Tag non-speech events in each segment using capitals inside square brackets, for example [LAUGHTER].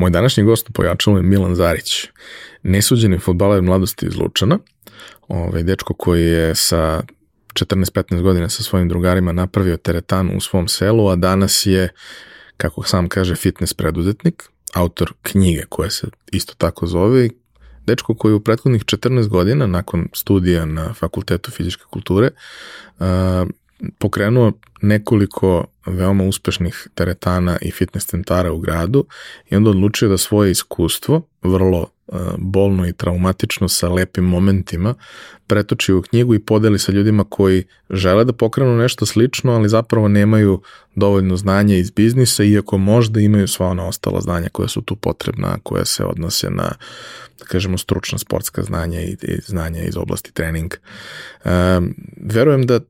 Moj današnji gost u pojačalu je Milan Zarić, nesuđeni futbaler mladosti iz Lučana, ovaj, dečko koji je sa 14-15 godina sa svojim drugarima napravio teretanu u svom selu, a danas je, kako sam kaže, fitness preduzetnik, autor knjige koja se isto tako zove i dečko koji u prethodnih 14 godina nakon studija na Fakultetu fizičke kulture pokrenuo nekoliko veoma uspešnih teretana i fitness centara u gradu i onda odlučio da svoje iskustvo, vrlo uh, bolno i traumatično sa lepim momentima, pretoči u knjigu i podeli sa ljudima koji žele da pokrenu nešto slično, ali zapravo nemaju dovoljno znanja iz biznisa, iako možda imaju sva ona ostala znanja koja su tu potrebna, koja se odnose na, da kažemo, stručna sportska znanja i, i znanja iz oblasti trening. Um, verujem da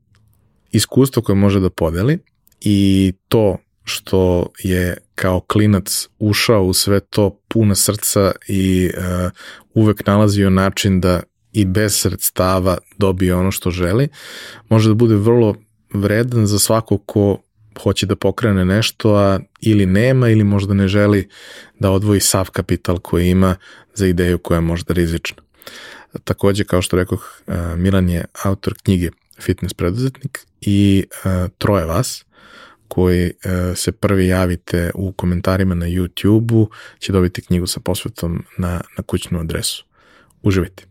iskustvo koje može da podeli i to što je kao klinac ušao u sve to puna srca i uh, uvek nalazio način da i bez sredstava dobije ono što želi, može da bude vrlo vredan za svako ko hoće da pokrene nešto, a ili nema ili možda ne želi da odvoji sav kapital koji ima za ideju koja je možda rizična. Takođe, kao što rekoh, Milan je autor knjige Fitness preduzetnik i troje vas koji se prvi javite u komentarima na YouTube-u će dobiti knjigu sa posvetom na, na kućnu adresu. Uživajte!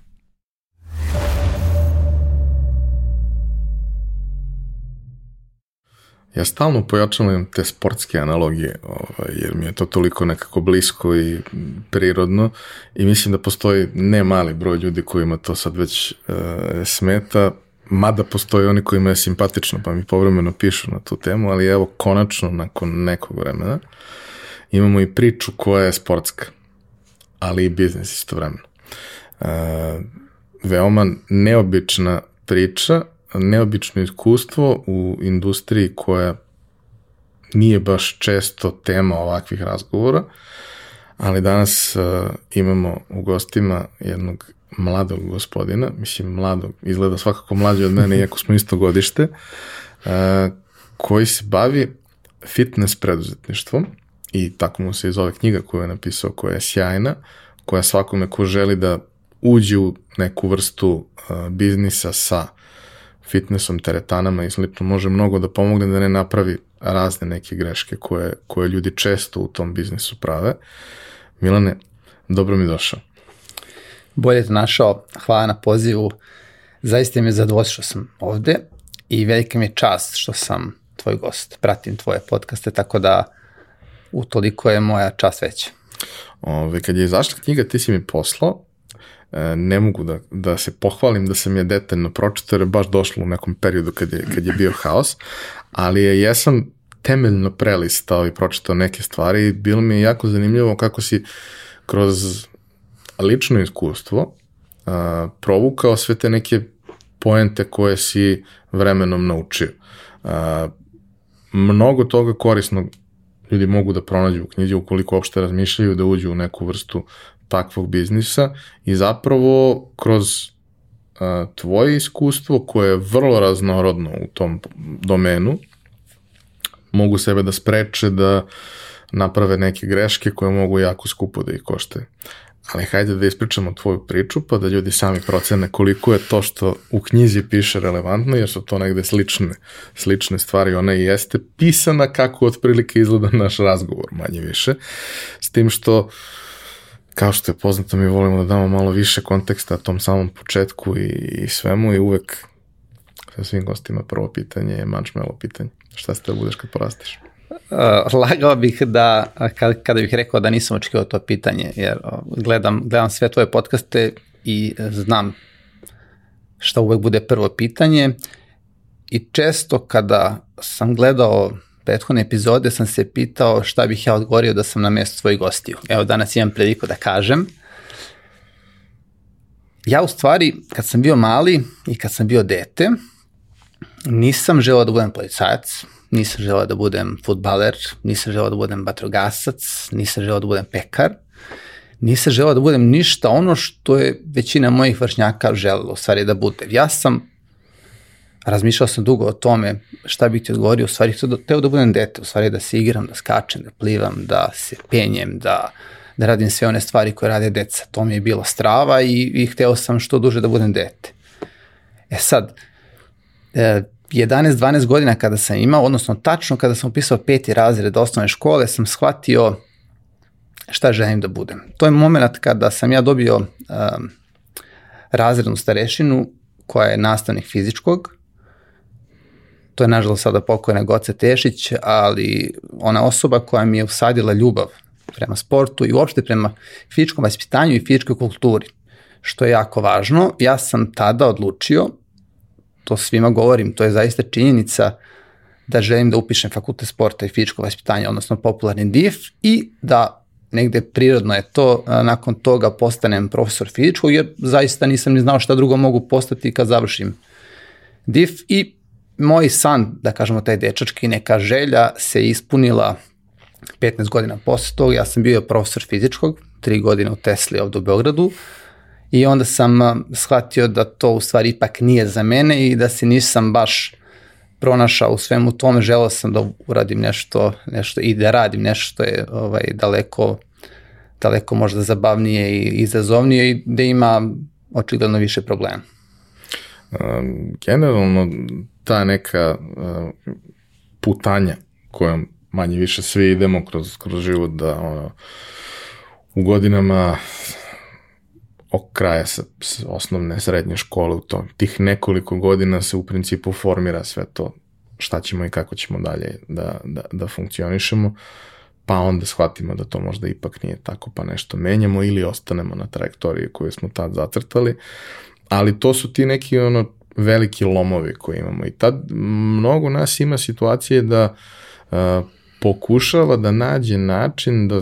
Ja stalno pojačavam te sportske analogije, ovaj, jer mi je to toliko nekako blisko i prirodno i mislim da postoji ne mali broj ljudi kojima to sad već e, smeta, mada postoji oni kojima je simpatično, pa mi povremeno pišu na tu temu, ali evo konačno nakon nekog vremena imamo i priču koja je sportska, ali i biznis istovremeno. E, veoma neobična priča, neobično iskustvo u industriji koja nije baš često tema ovakvih razgovora, ali danas uh, imamo u gostima jednog mladog gospodina, mislim mladog, izgleda svakako mlađi od mene, iako smo isto godište, uh, koji se bavi fitness preduzetništvom i tako mu se iz ove knjiga koju je napisao, koja je sjajna, koja svakome ko želi da uđe u neku vrstu uh, biznisa sa fitnessom, teretanama i slično može mnogo da pomogne da ne napravi razne neke greške koje, koje ljudi često u tom biznisu prave. Milane, dobro mi došao. Bolje te našao, hvala na pozivu. Zaista mi je zadovoljstvo što sam ovde i velika mi je čast što sam tvoj gost. Pratim tvoje podcaste, tako da u toliko je moja čast veća. Ove, kad je izašla knjiga, ti si mi poslao, ne mogu da, da se pohvalim da sam je detaljno pročitao jer je baš došlo u nekom periodu kad je, kad je bio haos, ali je, jesam temeljno prelistao i pročitao neke stvari i bilo mi je jako zanimljivo kako si kroz lično iskustvo a, provukao sve te neke poente koje si vremenom naučio. A, mnogo toga korisnog ljudi mogu da pronađu u knjizi ukoliko uopšte razmišljaju da uđu u neku vrstu takvog biznisa i zapravo kroz a, tvoje iskustvo koje je vrlo raznorodno u tom domenu mogu sebe da spreče da naprave neke greške koje mogu jako skupo da ih košte. ali hajde da ispričamo tvoju priču, pa da ljudi sami procene koliko je to što u knjizi piše relevantno, jer su to negde slične, slične stvari. Ona i jeste pisana kako otprilike izgleda naš razgovor, manje više. S tim što, kao što je poznato, mi volimo da damo malo više konteksta tom samom početku i, i svemu i uvek sa svim gostima prvo pitanje je mančmelo pitanje. Šta ste da budeš kad porasteš? Uh, lagao bih da, kad, kada bih rekao da nisam očekivao to pitanje, jer gledam, gledam sve tvoje podcaste i znam šta uvek bude prvo pitanje i često kada sam gledao prethodne epizode sam se pitao šta bih ja odgovorio da sam na mestu svojih gostiju. Evo danas imam priliku da kažem. Ja u stvari, kad sam bio mali i kad sam bio dete, nisam želeo da budem policajac, nisam želeo da budem futbaler, nisam želeo da budem vatrogasac, nisam želeo da budem pekar, nisam želeo da budem ništa ono što je većina mojih vršnjaka želela u stvari da bude. Ja sam razmišljao sam dugo o tome šta bih ti odgovorio, u stvari hteo da budem dete, u stvari da se igram, da skačem, da plivam, da se penjem, da, da radim sve one stvari koje rade deca. To mi je bila strava i, i hteo sam što duže da budem dete. E sad, e, 11-12 godina kada sam imao, odnosno tačno kada sam upisao peti razred osnovne škole, sam shvatio šta želim da budem. To je moment kada sam ja dobio um, razrednu starešinu koja je nastavnik fizičkog. To je nažalost sada pokojna Goce Tešić, ali ona osoba koja mi je usadila ljubav prema sportu i uopšte prema fizičkom vaspitanju i fizičkoj kulturi, što je jako važno. Ja sam tada odlučio to svima govorim, to je zaista činjenica da želim da upišem fakultet sporta i fizičko vaspitanje, odnosno popularni DIF i da negde prirodno je to, nakon toga postanem profesor fizičkog, jer zaista nisam ni znao šta drugo mogu postati kad završim DIF i moj san, da kažemo taj dečački, neka želja se ispunila 15 godina posle toga, ja sam bio profesor fizičkog, 3 godine u Tesli ovde u Beogradu, I onda sam shvatio da to u stvari ipak nije za mene i da se nisam baš pronašao u svemu tome, želeo sam da uradim nešto, nešto i da radim nešto što je ovaj, daleko, daleko možda zabavnije i izazovnije i da ima očigledno više problema. Generalno ta neka uh, putanja kojom manje više svi idemo kroz, kroz život da ono, u godinama od kraja sa, osnovne srednje škole u to. Tih nekoliko godina se u principu formira sve to šta ćemo i kako ćemo dalje da, da, da funkcionišemo, pa onda shvatimo da to možda ipak nije tako, pa nešto menjamo ili ostanemo na trajektoriji koju smo tad zacrtali, ali to su ti neki ono veliki lomovi koje imamo i tad mnogo nas ima situacije da uh, pokušava da nađe način da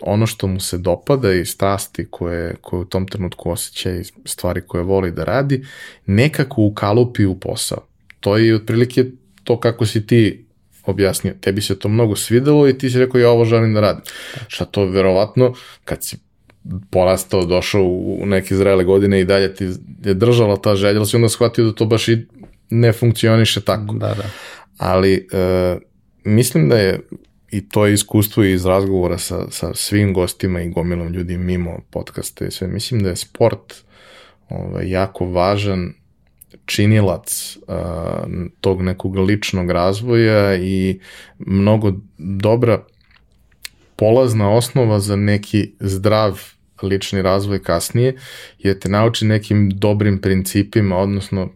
ono što mu se dopada i strasti koje, koje u tom trenutku osjeća i stvari koje voli da radi, nekako ukalupi u posao. To je otprilike to kako si ti objasnio. Tebi se to mnogo svidelo i ti si rekao ja ovo želim da radim. Šta to verovatno, kad si porastao, došao u neke zrele godine i dalje ti je držala ta želja, ali si onda shvatio da to baš i ne funkcioniše tako. Da, da. Ali e, mislim da je i to je iskustvo iz razgovora sa, sa svim gostima i gomilom ljudi mimo podcasta i sve. Mislim da je sport ovaj, jako važan činilac uh, tog nekog ličnog razvoja i mnogo dobra polazna osnova za neki zdrav lični razvoj kasnije, je te nauči nekim dobrim principima, odnosno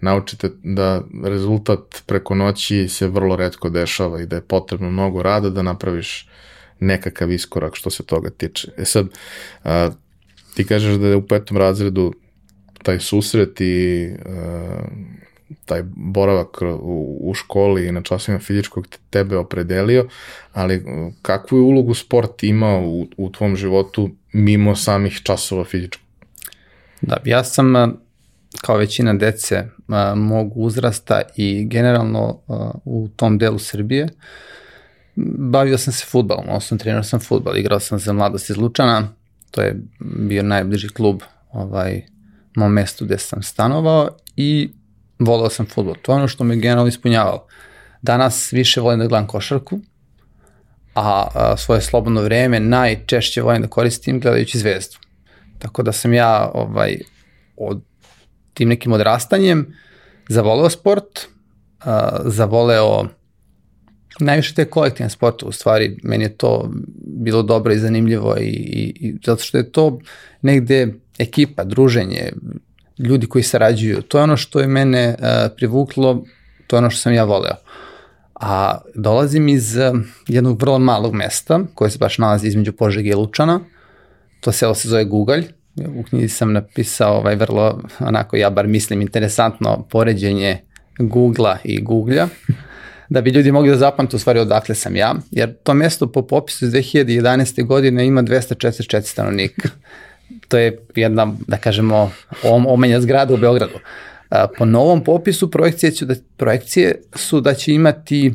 naučite da rezultat preko noći se vrlo redko dešava i da je potrebno mnogo rada da napraviš nekakav iskorak što se toga tiče. E sad, a, ti kažeš da je u petom razredu taj susret i a, taj boravak u, školi i na časovima fizičkog tebe opredelio, ali kakvu je ulogu sport imao u, u tvom životu mimo samih časova fizičkog? Da, ja sam kao većina dece a, mog uzrasta i generalno a, u tom delu Srbije, bavio sam se futbalom, osnovno trenirao sam futbal, igrao sam za mladost iz Lučana, to je bio najbliži klub ovaj, mom mestu gde sam stanovao i volao sam futbol. To je ono što me generalno ispunjavalo. Danas više volim da gledam košarku, a, a svoje slobodno vreme najčešće volim da koristim gledajući zvezdu. Tako da sam ja ovaj, od tim nekim odrastanjem zavoleo sport, a, zavoleo najviše te kolektivne sporte, u stvari meni je to bilo dobro i zanimljivo i, i, i zato što je to negde ekipa, druženje, ljudi koji sarađuju, to je ono što je mene uh, privuklo, to je ono što sam ja voleo. A dolazim iz uh, jednog vrlo malog mesta koje se baš nalazi između Požege i Lučana, to selo se zove Gugalj, u knjizi sam napisao ovaj vrlo, onako ja bar mislim, interesantno poređenje Google-a i Googlja [LAUGHS] da bi ljudi mogli da zapamte u stvari odakle sam ja, jer to mesto po popisu iz 2011. godine ima 244 stanovnika. To je jedna, da kažemo, omenja zgrada u Beogradu. Po novom popisu projekcije, ću da, projekcije su da će imati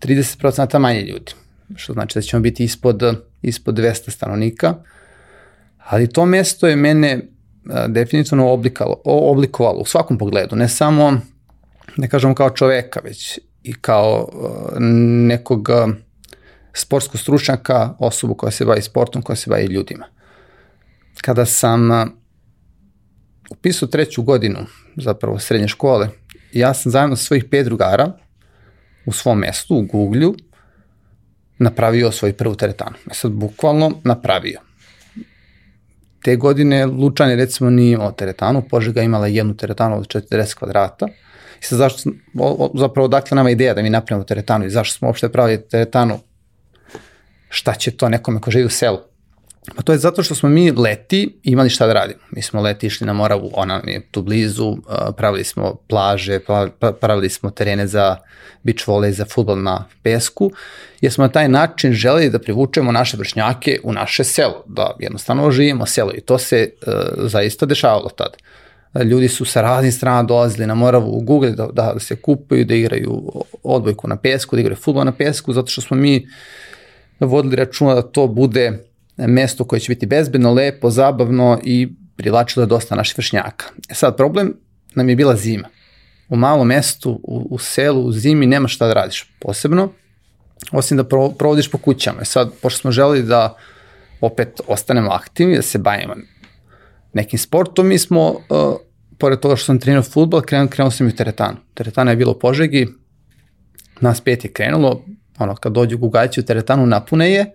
30% manje ljudi, što znači da ćemo biti ispod, ispod 200 stanovnika, ali to mesto je mene definitivno oblikovalo, oblikovalo u svakom pogledu, ne samo, ne kažemo kao čoveka, već i kao nekog sportskog stručnjaka, osobu koja se bavi sportom, koja se bavi ljudima. Kada sam upisao treću godinu zapravo srednje škole, ja sam zajedno sa svojih pet drugara u svom mestu, u Googlju, napravio svoj prvu teretanu. Ja e sad bukvalno napravio. Te godine Lučan je recimo nije imao teretanu, Požega imala jednu teretanu od 40 kvadrata, I sad zašto, o, o, zapravo dakle nama ideja da mi napravimo teretanu i zašto smo uopšte pravili teretanu, šta će to nekome ko živi u selu. Pa to je zato što smo mi leti imali šta da radimo. Mi smo leti išli na Moravu, ona je tu blizu, pravili smo plaže, pravili smo terene za beach volley, za futbol na pesku, jer smo na taj način želeli da privučemo naše vršnjake u naše selo, da jednostavno živimo selo i to se uh, zaista dešavalo tada ljudi su sa raznih strana dolazili na Moravu u Google da, da se kupaju, da igraju odbojku na pesku, da igraju futbol na pesku, zato što smo mi vodili računa da to bude mesto koje će biti bezbedno, lepo, zabavno i privlačilo je dosta naših vršnjaka. E sad, problem nam je bila zima. U malom mestu, u, u selu, u zimi nema šta da radiš posebno, osim da provodiš po kućama. E sad, pošto smo želeli da opet ostanemo aktivni, da se bavimo nekim sportom, mi smo, uh, pored toga što sam trenirao futbol, krenuo, krenuo sam i u teretanu. Teretana je bilo Požegi, nas pet je krenulo, ono, kad dođu gugaći u teretanu napune je,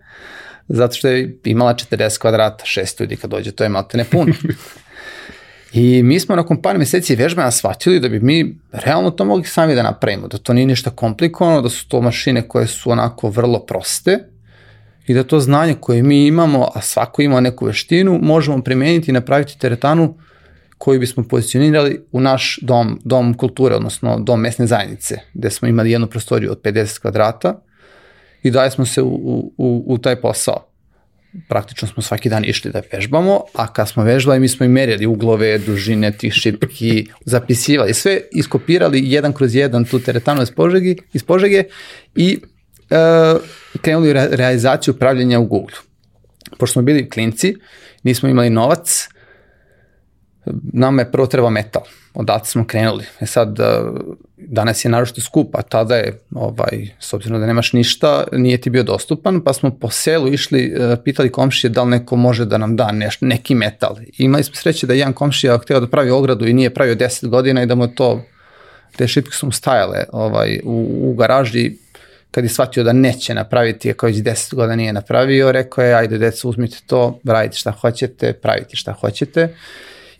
zato što je imala 40 kvadrata, šest ljudi kad dođe, to je malte ne puno. [LAUGHS] I mi smo nakon par meseci vežbanja shvatili da bi mi realno to mogli sami da napravimo, da to nije ništa komplikovano, da su to mašine koje su onako vrlo proste, i da to znanje koje mi imamo, a svako ima neku veštinu, možemo primeniti i napraviti teretanu koju bismo pozicionirali u naš dom, dom kulture, odnosno dom mesne zajednice, gde smo imali jednu prostoriju od 50 kvadrata i dalje smo se u, u, u taj posao. Praktično smo svaki dan išli da vežbamo, a kad smo vežbali mi smo i merili uglove, dužine tih šipki, [LAUGHS] zapisivali sve, iskopirali jedan kroz jedan tu teretanu iz Požege, iz Požege i uh, krenuli u re realizaciju upravljanja u Google. Pošto smo bili klinci, nismo imali novac, nama je prvo treba metal. Odatle smo krenuli. E sad, danas je naročito skup, a tada je, ovaj, s obzirom da nemaš ništa, nije ti bio dostupan, pa smo po selu išli, pitali komšije da li neko može da nam da neš, neki metal. I imali smo sreće da jedan komšija hteo da pravi ogradu i nije pravio 10 godina i da mu to, te šipke su mu stajale ovaj, u, u garaži kad je shvatio da neće napraviti, ako već 10 godina nije napravio, rekao je, ajde deca uzmite to, radite šta hoćete, pravite šta hoćete.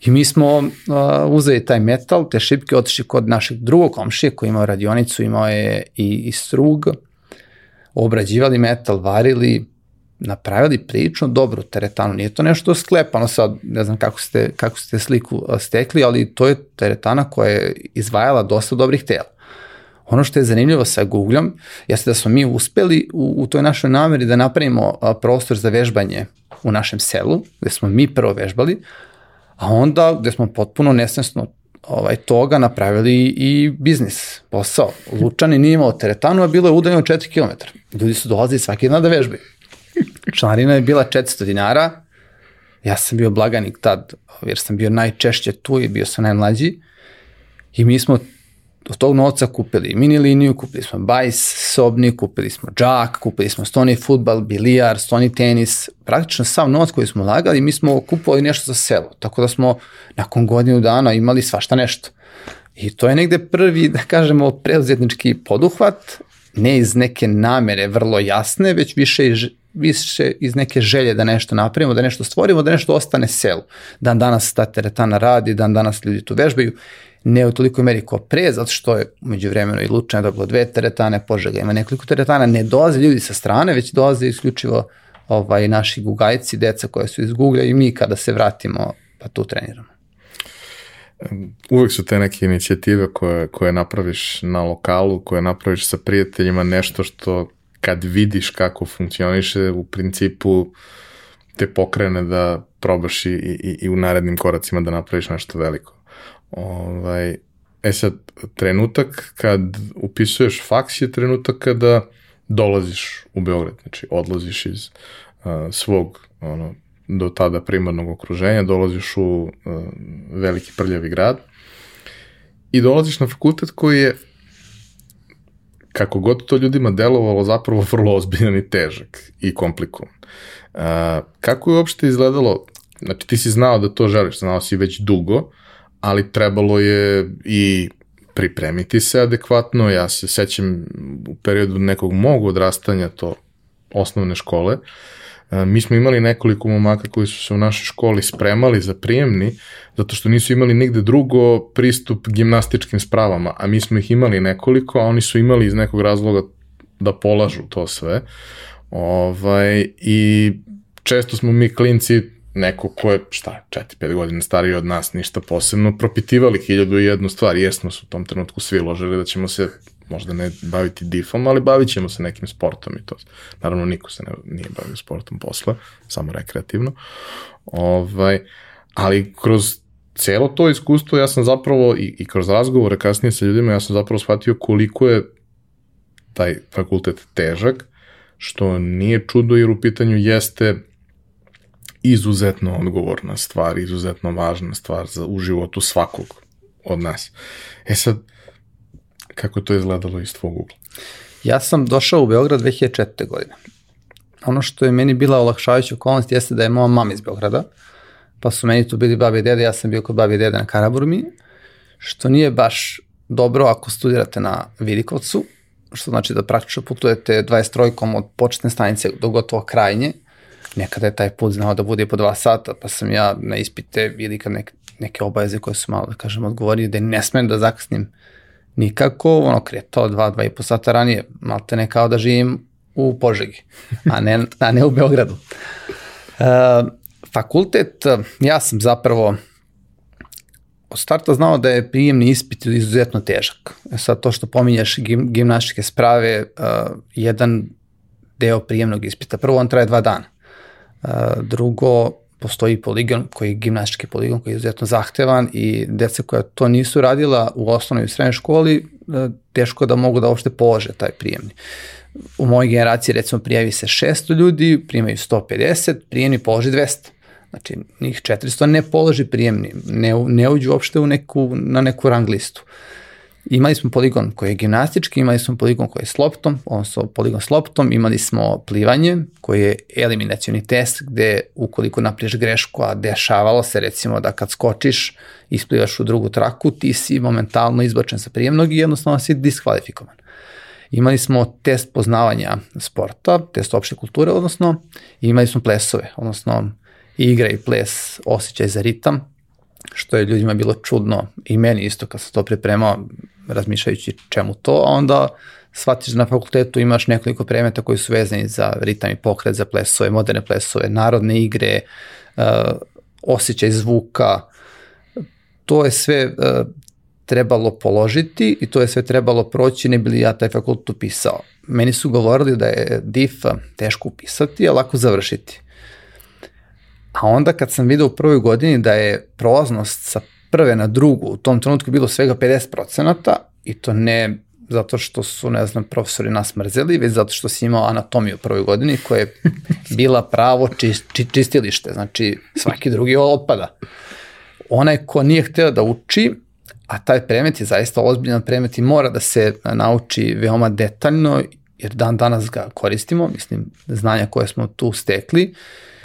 I mi smo uh, uzeli taj metal, te šipke, otišli kod našeg drugog komšije koji imao radionicu, imao je i, i strug, obrađivali metal, varili, napravili prilično dobru teretanu. Nije to nešto sklepano sad, ne znam kako ste, kako ste sliku stekli, ali to je teretana koja je izvajala dosta dobrih tela. Ono što je zanimljivo sa Googlom jeste da smo mi uspeli u, u toj našoj nameri da napravimo prostor za vežbanje u našem selu, gde smo mi prvo vežbali, a onda gde smo potpuno nesvesno ovaj, toga napravili i biznis, posao. Lučani nije imao teretanu, a bilo je udaljeno 4 km. Ljudi su dolazili svaki dan da vežbaju. Članarina je bila 400 dinara, ja sam bio blaganik tad, jer sam bio najčešće tu i bio sam najmlađi i mi smo od tog novca kupili mini liniju, kupili smo bajs sobni, kupili smo džak, kupili smo stoni futbal, bilijar, stoni tenis, praktično sav novac koji smo lagali, mi smo kupovali nešto za selo, tako da smo nakon godinu dana imali svašta nešto. I to je negde prvi, da kažemo, preuzetnički poduhvat, ne iz neke namere vrlo jasne, već više iz, više iz neke želje da nešto napravimo, da nešto stvorimo, da nešto ostane selu. Dan danas ta teretana radi, dan danas ljudi tu vežbaju ne u toliko meri kao pre, zato što je umeđu vremenu i Lučana dobilo dve teretane, Požega ima nekoliko teretana, ne dolaze ljudi sa strane, već dolaze isključivo ovaj, naši gugajci, deca koja su iz Google i mi kada se vratimo pa tu treniramo. Uvek su te neke inicijative koje, koje napraviš na lokalu, koje napraviš sa prijateljima, nešto što kad vidiš kako funkcioniše, u principu te pokrene da probaš i, i, i u narednim koracima da napraviš nešto veliko. Ovaj, e sad, trenutak kad upisuješ faks je trenutak kada dolaziš u Beograd, znači odlaziš iz uh, svog ono, do tada primarnog okruženja, dolaziš u uh, veliki prljavi grad i dolaziš na fakultet koji je kako god to ljudima delovalo zapravo [LAUGHS] vrlo ozbiljan i težak i komplikovan. Uh, kako je uopšte izgledalo, znači ti si znao da to želiš, znao si već dugo, ali trebalo je i pripremiti se adekvatno. Ja se sećam u periodu nekog mog odrastanja, to osnovne škole, e, mi smo imali nekoliko momaka koji su se u našoj školi spremali za prijemni, zato što nisu imali nigde drugo pristup gimnastičkim spravama, a mi smo ih imali nekoliko, a oni su imali iz nekog razloga da polažu to sve. Ovaj, I često smo mi klinci neko ko je, šta, 4-5 godina stariji od nas, ništa posebno, propitivali hiljadu i jednu stvar, jesmo su u tom trenutku svi ložili da ćemo se možda ne baviti difom, ali bavit ćemo se nekim sportom i to. Naravno, niko se ne, nije bavio sportom posle, samo rekreativno. Ovaj, ali kroz celo to iskustvo ja sam zapravo i, i kroz razgovore kasnije sa ljudima ja sam zapravo shvatio koliko je taj fakultet težak, što nije čudo jer u pitanju jeste izuzetno odgovorna stvar, izuzetno važna stvar za, u životu svakog od nas. E sad, kako to izgledalo iz tvog ugla? Ja sam došao u Beograd 2004. godine. Ono što je meni bila olakšavajuća okolnost jeste da je moja mama iz Beograda, pa su meni tu bili babi i dede, ja sam bio kod babi i dede na Karaburmi, što nije baš dobro ako studirate na Vidikovcu, što znači da praktično putujete 23 od početne stanice do gotovo krajnje, nekada je taj put znao da bude po dva sata, pa sam ja na ispite ili kad neke, neke obaveze koje su malo, da kažem, odgovorio da ne smem da zakasnim nikako, ono, kretao dva, dva i po sata ranije, malte ne kao da živim u Požegi, a ne, a ne u Beogradu. Uh, fakultet, ja sam zapravo od starta znao da je prijemni ispit izuzetno težak. E sad to što pominješ gim, gimnastičke sprave, uh, jedan deo prijemnog ispita. Prvo on traje dva dana. Drugo, postoji poligon koji je gimnastički poligon koji je izuzetno zahtevan i deca koja to nisu radila u osnovnoj i srednjoj školi e, teško da mogu da uopšte polože taj prijemni. U mojoj generaciji recimo prijavi se 600 ljudi, primaju 150, prijemni položi 200. Znači, njih 400 ne položi prijemni, ne, ne uđu uopšte u neku, na neku rang listu. Uh, Imali smo poligon koji je gimnastički, imali smo poligon koji je s loptom, odnosno poligon s loptom, imali smo plivanje koji je eliminacioni test gde ukoliko napriješ grešku, a dešavalo se recimo da kad skočiš isplivaš u drugu traku, ti si momentalno izbačen sa prijemnog i jednostavno si diskvalifikovan. Imali smo test poznavanja sporta, test opšte kulture, odnosno imali smo plesove, odnosno igra i ples, osjećaj za ritam, što je ljudima bilo čudno i meni isto kad sam to pripremao, razmišljajući čemu to, a onda shvatiš da na fakultetu imaš nekoliko predmeta koji su vezani za ritam i pokret, za plesove, moderne plesove, narodne igre, uh, osjećaj zvuka, to je sve uh, trebalo položiti i to je sve trebalo proći, ne bili ja taj fakultet upisao. Meni su govorili da je DIF teško upisati, a lako završiti. A onda kad sam vidio u prvoj godini da je prolaznost sa prve na drugu u tom trenutku bilo svega 50% i to ne zato što su, ne znam, profesori nas mrzeli, već zato što si imao anatomiju u prvoj godini koja je [LAUGHS] bila pravo čist, či, čistilište, znači svaki drugi otpada. Onaj ko nije hteo da uči, a taj premet je zaista ozbiljan premet i mora da se nauči veoma detaljno, jer dan danas ga koristimo, mislim, znanja koje smo tu stekli,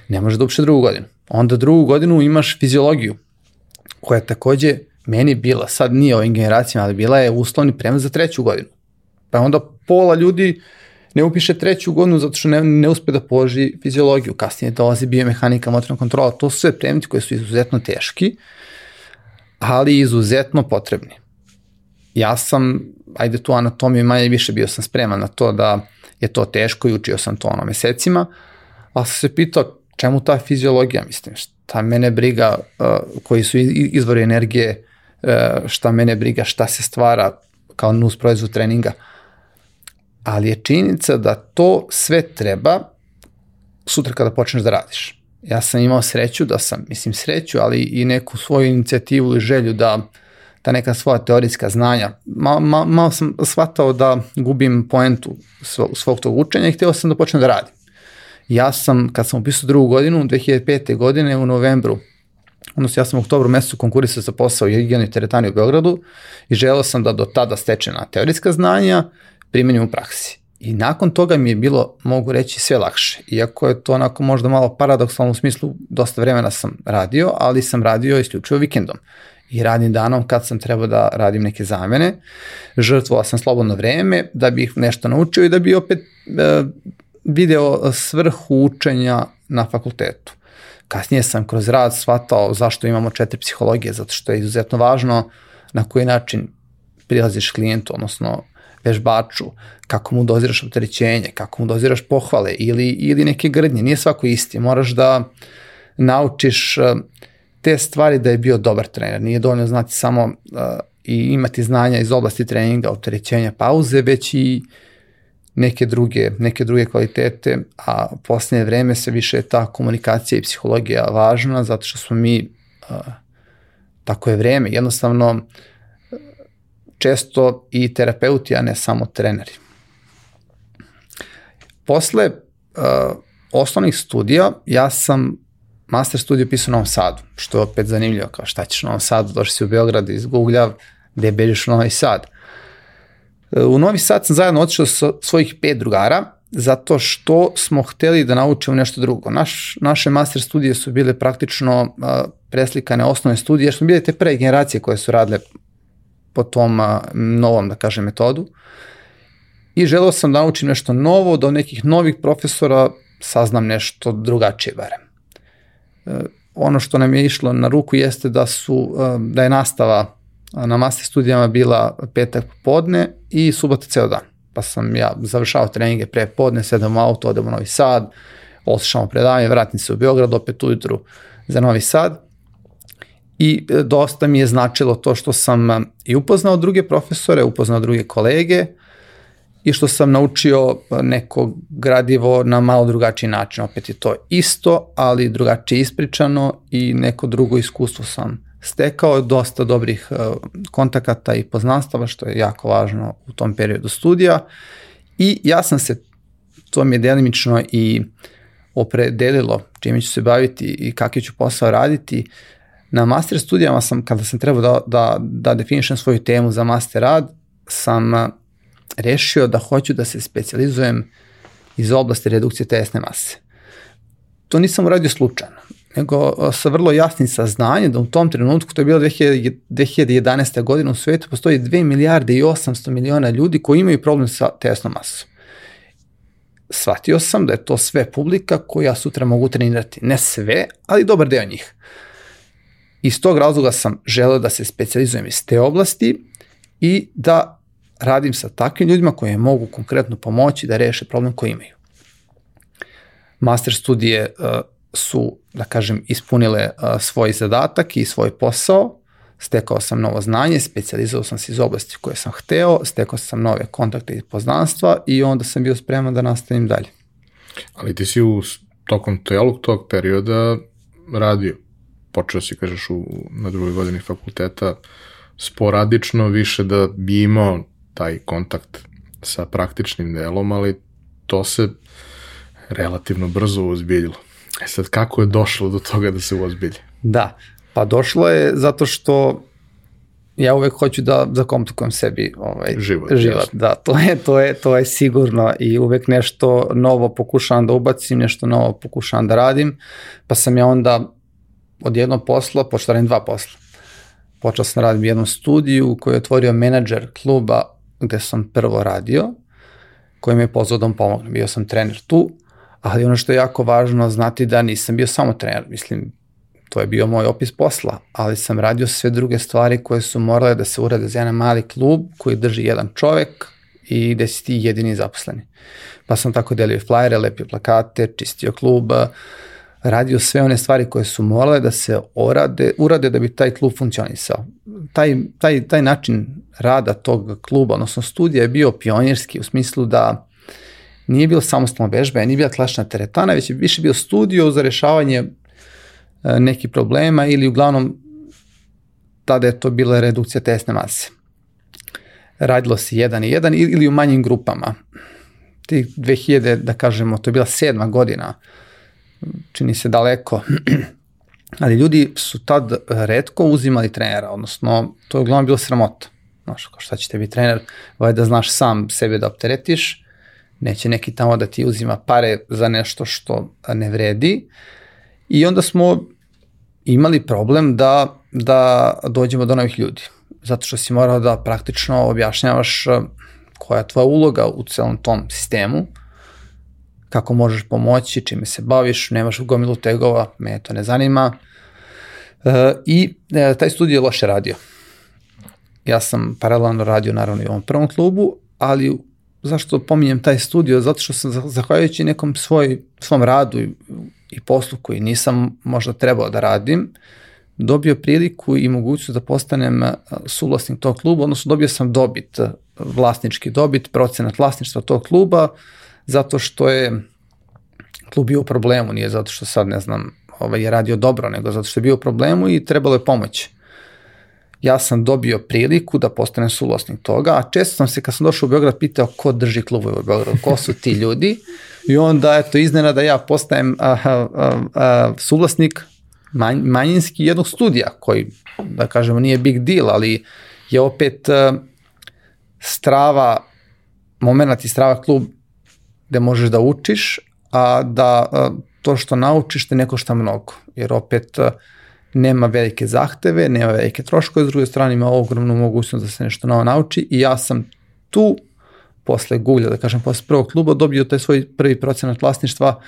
ne može da upiše drugu godinu. Onda drugu godinu imaš fiziologiju, koja je takođe meni bila, sad nije ovim generacijama, ali bila je uslovni premet za treću godinu. Pa onda pola ljudi ne upiše treću godinu zato što ne, ne uspe da položi fiziologiju. Kasnije dolazi biomehanika, motorna kontrola. To su sve predmeti koji su izuzetno teški, ali izuzetno potrebni. Ja sam, ajde tu anatomiju manje više bio sam spreman na to da je to teško i učio sam to ono mesecima, ali sam se pitao čemu ta fiziologija, mislim, šta mene briga, uh, koji su izvori energije, uh, šta mene briga, šta se stvara kao nus proizvod treninga, ali je činjenica da to sve treba sutra kada počneš da radiš. Ja sam imao sreću da sam, mislim sreću, ali i neku svoju inicijativu i želju da ta neka svoja teorijska znanja. Ma, malo sam shvatao da gubim poentu svog, svog tog učenja i htio sam da počnem da radim. Ja sam, kad sam upisao drugu godinu, 2005. godine u novembru, odnosno ja sam u oktobru mesecu konkurisao za posao u i teretani u Beogradu i želeo sam da do tada stečena teorijska znanja primenim u praksi. I nakon toga mi je bilo, mogu reći, sve lakše. Iako je to onako možda malo paradoksalno u smislu, dosta vremena sam radio, ali sam radio isključivo vikendom. I radnim danom kad sam trebao da radim neke zamene, žrtvovao sam slobodno vreme da bih nešto naučio i da bi opet e, video svrhu učenja na fakultetu. Kasnije sam kroz rad shvatao zašto imamo četiri psihologije, zato što je izuzetno važno na koji način prilaziš klijentu, odnosno vežbaču, kako mu doziraš opterećenje, kako mu doziraš pohvale ili, ili neke grdnje. Nije svako isti. Moraš da naučiš uh, te stvari da je bio dobar trener. Nije dovoljno znati samo uh, i imati znanja iz oblasti treninga, opterećenja, pauze, već i neke druge, neke druge kvalitete, a u posljednje vreme se više ta komunikacija i psihologija važna, zato što smo mi, tako je vreme, jednostavno često i terapeuti, a ne samo treneri. Posle osnovnih studija, ja sam master studiju pisao u Novom Sadu, što je opet zanimljivo, kao šta ćeš u Novom Sadu, došli si u Beograd iz Googlja, gde beđeš u Novi Sad. Uh, u Novi Sad sam zajedno otišao sa svojih pet drugara, zato što smo hteli da naučimo nešto drugo. Naš, naše master studije su bile praktično uh, preslikane osnovne studije, jer smo bile te pre generacije koje su radile po tom novom, da kažem, metodu. I želeo sam da naučim nešto novo, da od nekih novih profesora saznam nešto drugačije barem. E, ono što nam je išlo na ruku jeste da su da je nastava na master studijama bila petak podne i subota ceo dan. Pa sam ja završao treninge pre podne, sedam u auto, odem u Novi Sad, oslišamo predavanje, vratim se u Beograd, opet ujutru za Novi Sad i e, dosta mi je značilo to što sam e, i upoznao druge profesore, upoznao druge kolege i što sam naučio neko gradivo na malo drugačiji način. Opet je to isto, ali drugačije ispričano i neko drugo iskustvo sam stekao dosta dobrih kontakata i poznanstava, što je jako važno u tom periodu studija. I ja sam se, to mi je delimično i opredelilo čime ću se baviti i kakvi ću posao raditi, Na master studijama sam, kada sam trebao da, da, da definišem svoju temu za master rad, sam rešio da hoću da se specializujem iz oblasti redukcije telesne mase. To nisam uradio slučajno, nego sa vrlo jasnim saznanjem da u tom trenutku, to je bilo 2011. godina u svetu, postoji 2 milijarde i 800 miliona ljudi koji imaju problem sa telesnom masom. Shvatio sam da je to sve publika koja sutra mogu trenirati. Ne sve, ali dobar deo njih. Iz tog razloga sam želeo da se specializujem iz te oblasti i da radim sa takvim ljudima koji mogu konkretno pomoći da reše problem koji imaju. Master studije uh, su, da kažem, ispunile svoj zadatak i svoj posao, stekao sam novo znanje, specializovao sam se iz oblasti koje sam hteo, stekao sam nove kontakte i poznanstva i onda sam bio spreman da nastavim dalje. Ali ti si u tokom celog tog perioda radio počeo si, kažeš, u, na drugoj godini fakulteta, sporadično više da bi imao taj kontakt sa praktičnim delom, ali to se relativno brzo uzbiljilo. E sad, kako je došlo do toga da se uozbilji? Da, pa došlo je zato što ja uvek hoću da zakomplikujem sebi ovaj, Život, život. jasno. Da, to je, to, je, to je sigurno i uvek nešto novo pokušavam da ubacim, nešto novo pokušavam da radim, pa sam ja onda od jednog posla da radim dva posla. Počeo sam da radim u jednom studiju koji je otvorio menadžer kluba gde sam prvo radio, koji me je pozvao da mu pomogne. Bio sam trener tu, ali ono što je jako važno znati da nisam bio samo trener, mislim, to je bio moj opis posla, ali sam radio sve druge stvari koje su morale da se urade za jedan mali klub koji drži jedan čovek i gde si ti jedini zaposleni. Pa sam tako delio flajere, lepio plakate, čistio klub, radio sve one stvari koje su morale da se orade, urade da bi taj klub funkcionisao. Taj, taj, taj način rada tog kluba, odnosno studija je bio pionirski u smislu da nije bilo samostalno vežbe, nije bila klasična teretana, već je više bio studio za rešavanje e, nekih problema ili uglavnom tada je to bila redukcija tesne mase. Radilo se jedan i jedan ili u manjim grupama. Ti 2000, da kažemo, to je bila sedma godina, čini se daleko, [CLEARS THROAT] ali ljudi su tad redko uzimali trenera, odnosno to je uglavnom bilo sramota. Znaš, kao šta će tebi trener, ovaj da znaš sam sebe da opteretiš, neće neki tamo da ti uzima pare za nešto što ne vredi. I onda smo imali problem da, da dođemo do novih ljudi. Zato što si morao da praktično objašnjavaš eh, koja je tvoja uloga u celom tom sistemu, kako možeš pomoći, čime se baviš, nemaš gomilu tegova, me to ne zanima. E, I e, taj studij je loše radio. Ja sam paralelno radio naravno i u ovom prvom klubu, ali zašto pominjem taj studio? Zato što sam zahvaljujući nekom svoj, svom radu i, i poslu koji nisam možda trebao da radim, dobio priliku i mogućnost da postanem suvlasnik tog kluba, odnosno dobio sam dobit, vlasnički dobit, procenat vlasništva tog kluba, zato što je klub bio u problemu, nije zato što sad, ne znam, ovaj, je radio dobro, nego zato što je bio u problemu i trebalo je pomoć. Ja sam dobio priliku da postanem suvlasnik toga, a često sam se kad sam došao u Beograd pitao ko drži klubove u Beogradu, ko su ti ljudi? I onda eto iznena da ja postajem a, a, a, suvlasnik manj, manjinski jednog studija koji da kažemo nije big deal, ali je opet a, strava moment i strava klub gde možeš da učiš, a da a, to što naučiš te ne košta mnogo, jer opet a, nema velike zahteve, nema velike troškove, s druge strane ima ogromnu mogućnost da se nešto novo nauči i ja sam tu posle Gulja, da kažem, posle prvog kluba dobio taj svoj prvi procenat vlasništva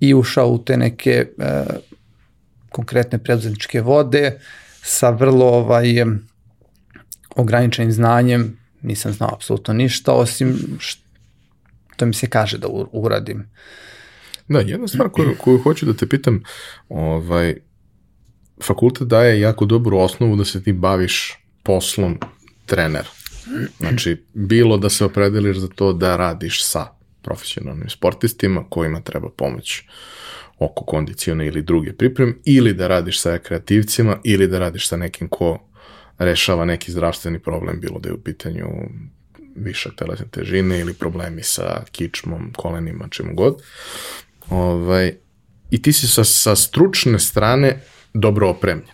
i ušao u te neke e, konkretne preduzetničke vode sa vrlo ovaj, ograničenim znanjem, nisam znao apsolutno ništa, osim što mi se kaže da uradim. Da, jedna stvar koju, koju hoću da te pitam, ovaj, fakultet daje jako dobru osnovu da se ti baviš poslom trenera. Znači, bilo da se opredeliš za to da radiš sa profesionalnim sportistima kojima treba pomoć oko kondiciona ili druge pripreme, ili da radiš sa kreativcima, ili da radiš sa nekim ko rešava neki zdravstveni problem, bilo da je u pitanju višak telesne težine ili problemi sa kičmom, kolenima, čemu god. Ovaj, I ti si sa, sa stručne strane dobro opremljen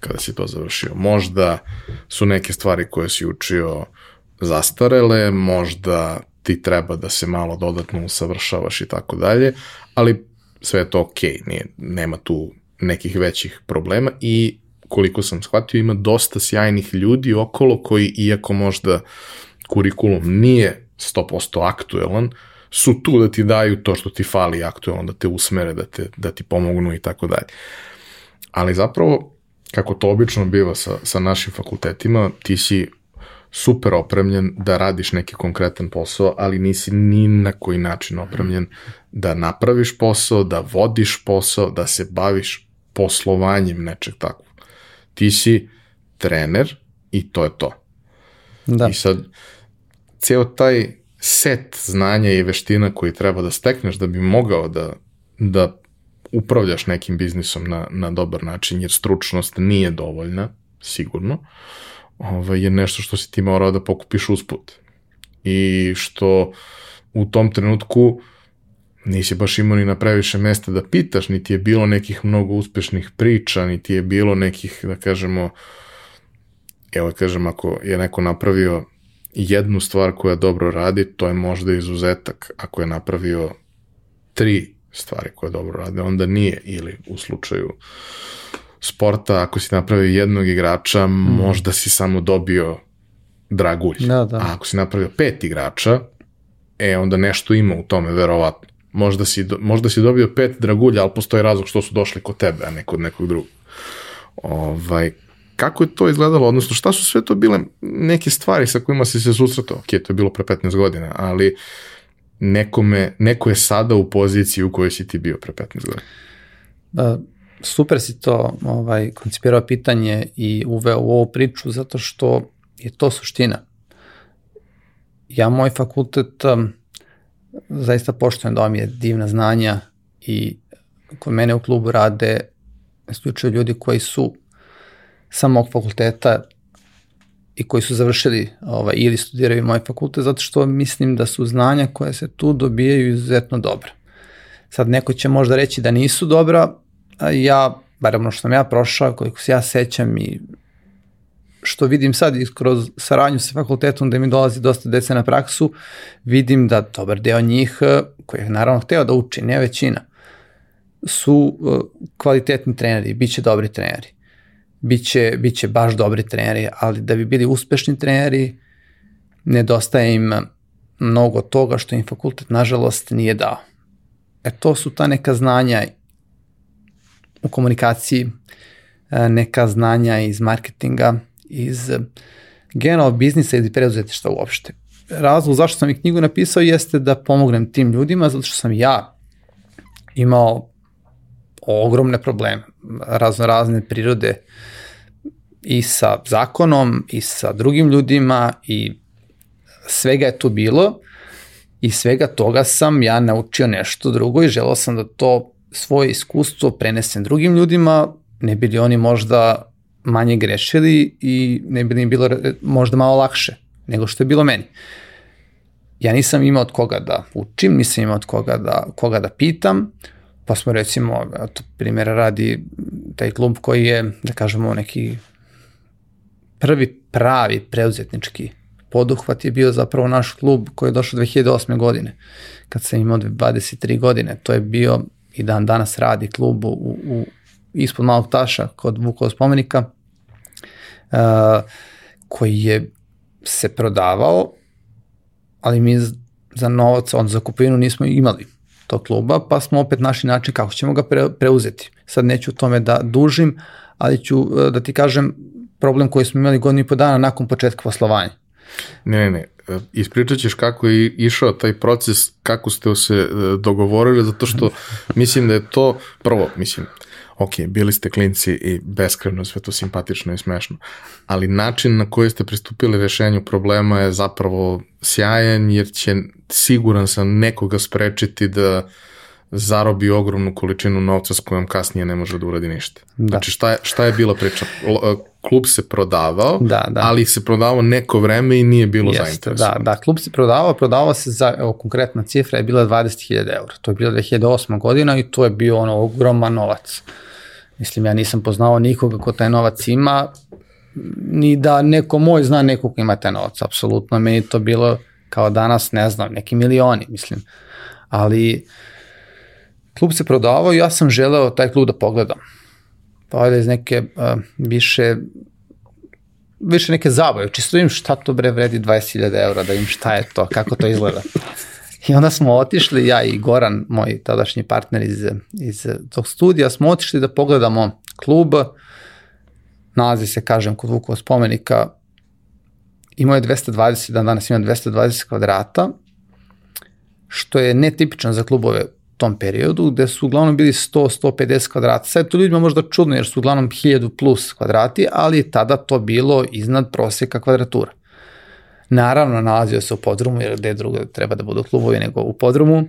kada si to završio. Možda su neke stvari koje si učio zastarele, možda ti treba da se malo dodatno usavršavaš i tako dalje, ali sve je to okej, okay, nije, nema tu nekih većih problema i koliko sam shvatio ima dosta sjajnih ljudi okolo koji iako možda kurikulum nije 100% aktuelan, su tu da ti daju to što ti fali aktuelno, da te usmere, da, te, da ti pomognu i tako dalje. Ali zapravo, kako to obično biva sa, sa našim fakultetima, ti si super opremljen da radiš neki konkretan posao, ali nisi ni na koji način opremljen da napraviš posao, da vodiš posao, da se baviš poslovanjem nečeg takvog. Ti si trener i to je to. Da. I sad, ceo taj set znanja i veština koji treba da stekneš da bi mogao da, da upravljaš nekim biznisom na, na dobar način, jer stručnost nije dovoljna, sigurno, ovaj, je nešto što si ti morao da pokupiš usput. I što u tom trenutku nisi baš imao ni na previše mesta da pitaš, niti je bilo nekih mnogo uspešnih priča, niti je bilo nekih, da kažemo, evo kažem, ako je neko napravio jednu stvar koja dobro radi, to je možda izuzetak. Ako je napravio tri stvari koje dobro rade, onda nije. Ili u slučaju sporta, ako si napravio jednog igrača, mm. možda si samo dobio dragulj. Da, da. A ako si napravio pet igrača, e, onda nešto ima u tome, verovatno. Možda si, možda si dobio pet dragulja, ali postoji razlog što su došli kod tebe, a ne kod nekog drugog. Ovaj, kako je to izgledalo, odnosno šta su sve to bile neke stvari sa kojima si se susretao? Ok, to je bilo pre 15 godina, ali nekome, neko je sada u poziciji u kojoj si ti bio pre 15 godina. Da, super si to ovaj, koncipirao pitanje i uveo u ovu priču zato što je to suština. Ja moj fakultet um, zaista poštojem da vam je divna znanja i kod mene u klubu rade isključivo ljudi koji su samog fakulteta i koji su završili ovaj, ili studiraju moj fakultet, zato što mislim da su znanja koje se tu dobijaju izuzetno dobra. Sad neko će možda reći da nisu dobra, a ja, bar ono što sam ja prošao, koliko se ja sećam i što vidim sad kroz saradnju sa fakultetom da mi dolazi dosta dece na praksu, vidim da dobar deo njih, koji je naravno hteo da uči, ne većina, su kvalitetni treneri, bit će dobri treneri biće, biće baš dobri treneri, ali da bi bili uspešni treneri, nedostaje im mnogo toga što im fakultet nažalost nije dao. E to su ta neka znanja u komunikaciji, e, neka znanja iz marketinga, iz generalnog biznisa ili preduzetišta uopšte. Razlog zašto sam i knjigu napisao jeste da pomognem tim ljudima, zato što sam ja imao ogromne probleme, razno razne prirode i sa zakonom i sa drugim ljudima i svega je tu bilo i svega toga sam ja naučio nešto drugo i želao sam da to svoje iskustvo prenesem drugim ljudima, ne bili oni možda manje grešili i ne bi im bilo možda malo lakše nego što je bilo meni. Ja nisam imao od koga da učim, nisam imao od koga da, koga da pitam, pa smo recimo, eto, primjera radi taj klub koji je, da kažemo, neki prvi pravi preuzetnički poduhvat je bio zapravo naš klub koji je došao 2008. godine, kad sam imao 23 godine. To je bio i dan danas radi klub u, u ispod malog taša kod Vukova spomenika, uh, koji je se prodavao, ali mi za novac, on za kupovinu nismo imali tog kluba, pa smo opet našli način kako ćemo ga pre, preuzeti. Sad neću o tome da dužim, ali ću uh, da ti kažem problem koji smo imali godinu i po dana nakon početka poslovanja. Ne, ne, ne. Ispričat ćeš kako je išao taj proces, kako ste se e, dogovorili, zato što mislim da je to, prvo, mislim, ok, bili ste klinci i beskreno sve to simpatično i smešno, ali način na koji ste pristupili rešenju problema je zapravo sjajan, jer će siguran sam nekoga sprečiti da zarobi ogromnu količinu novca s kojom kasnije ne može da uradi ništa. Da. Znači šta je, šta je bila priča? E, klub se prodavao, da, da. ali se prodavao neko vreme i nije bilo Jeste, zainteresovan. Da, da, klub se prodavao, prodavao se za, evo, konkretna cifra je bila 20.000 eura. To je bila 2008. godina i to je bio ono ogroman novac. Mislim, ja nisam poznao nikoga ko taj novac ima, ni da neko moj zna nekog ima taj novac, apsolutno. Meni to bilo kao danas, ne znam, neki milioni, mislim. Ali klub se prodavao i ja sam želeo taj klub da pogledam. Pa je iz neke uh, više više neke zabave, čisto im šta to bre vredi 20.000 eura, da im šta je to, kako to izgleda. I onda smo otišli, ja i Goran, moj tadašnji partner iz, iz tog studija, smo otišli da pogledamo klub, nalazi se, kažem, kod Vukova spomenika, imao je 220, dan danas ima 220 kvadrata, što je netipično za klubove tom periodu, gde su uglavnom bili 100-150 kvadrata. Sad to ljudima možda čudno, jer su uglavnom 1000 plus kvadrati, ali tada to bilo iznad proseka kvadratura. Naravno, nalazio se u podrumu, jer gde drugo treba da budu klubovi nego u podrumu,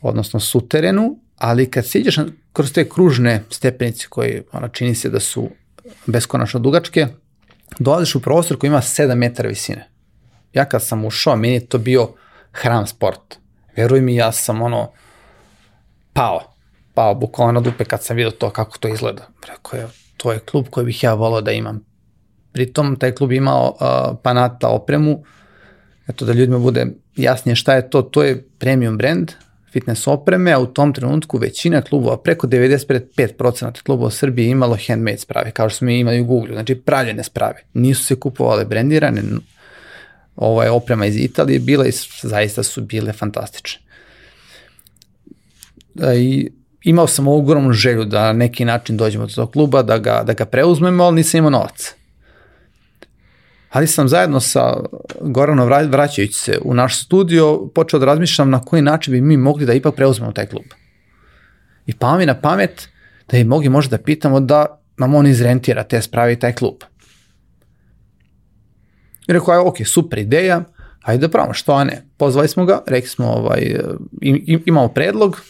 odnosno suterenu, ali kad siđeš kroz te kružne stepenice koje ona, čini se da su beskonačno dugačke, dolaziš u prostor koji ima 7 metara visine. Ja kad sam ušao, meni je to bio hram sport. Veruj mi, ja sam ono, pao. Pao bukvalno na dupe kad sam vidio to kako to izgleda. Rekao je, to je klub koji bih ja volao da imam. Pritom taj klub imao uh, Panata opremu, eto da ljudima bude jasnije šta je to, to je premium brand, fitness opreme, a u tom trenutku većina klubova, preko 95% klubova u Srbiji imalo handmade sprave, kao što smo imali u Google, znači pravljene sprave. Nisu se kupovale brendirane, je oprema iz Italije bila i zaista su bile fantastične. I imao sam ogromnu želju da na neki način dođemo do tog kluba, da ga, da ga preuzmemo, ali nisam imao novac. Ali sam zajedno sa Goranom vraćajući se u naš studio počeo da razmišljam na koji način bi mi mogli da ipak preuzmemo taj klub. I pa mi na pamet da bi mogli možda da pitamo da nam on izrentira te spravi taj klub. I rekao, aj, ok, super ideja, ajde da pravimo, što ne. Pozvali smo ga, rekli smo, ovaj, imamo predlog,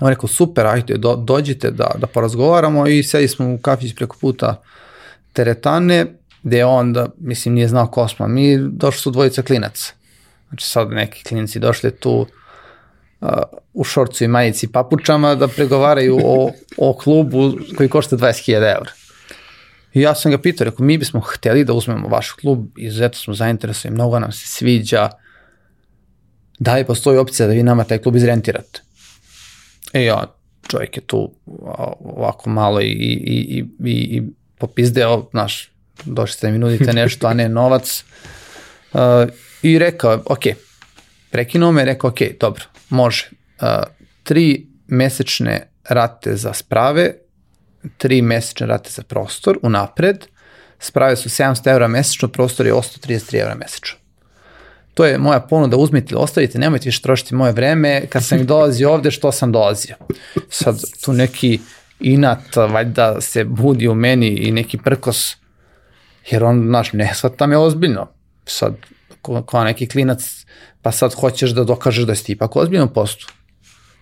on rekao, super, ajde, do, dođite da, da porazgovaramo i sedi smo u kafić preko puta teretane, gde on da, mislim, nije znao ko smo. Mi došli su dvojica klinaca. Znači sad neki klinci došli tu uh, u šorcu i majici papučama da pregovaraju o, o klubu koji košta 20.000 eura. I ja sam ga pitao, rekao, mi bismo hteli da uzmemo vaš klub, izuzetno smo zainteresovani, mnogo nam se sviđa, da li postoji opcija da vi nama taj klub izrentirate? E ja, čovjek je tu ovako malo i, i, i, i, i popizdeo, znaš, došli ste da mi nudite nešto, a ne novac. Uh, I rekao, ok, prekinuo me, rekao, ok, dobro, može. Uh, tri mesečne rate za sprave, tri mesečne rate za prostor, unapred, sprave su 700 evra mesečno, prostor je 133 evra mesečno. To je moja ponuda, uzmite ili ostavite, nemojte više trošiti moje vreme, kad sam dolazio ovde, što sam dolazio. Sad, tu neki inat, valjda se budi u meni i neki prkos, jer on, znaš, ne shvata me ozbiljno. Sad, kao neki klinac, pa sad hoćeš da dokažeš da si ti ipak ozbiljno postu.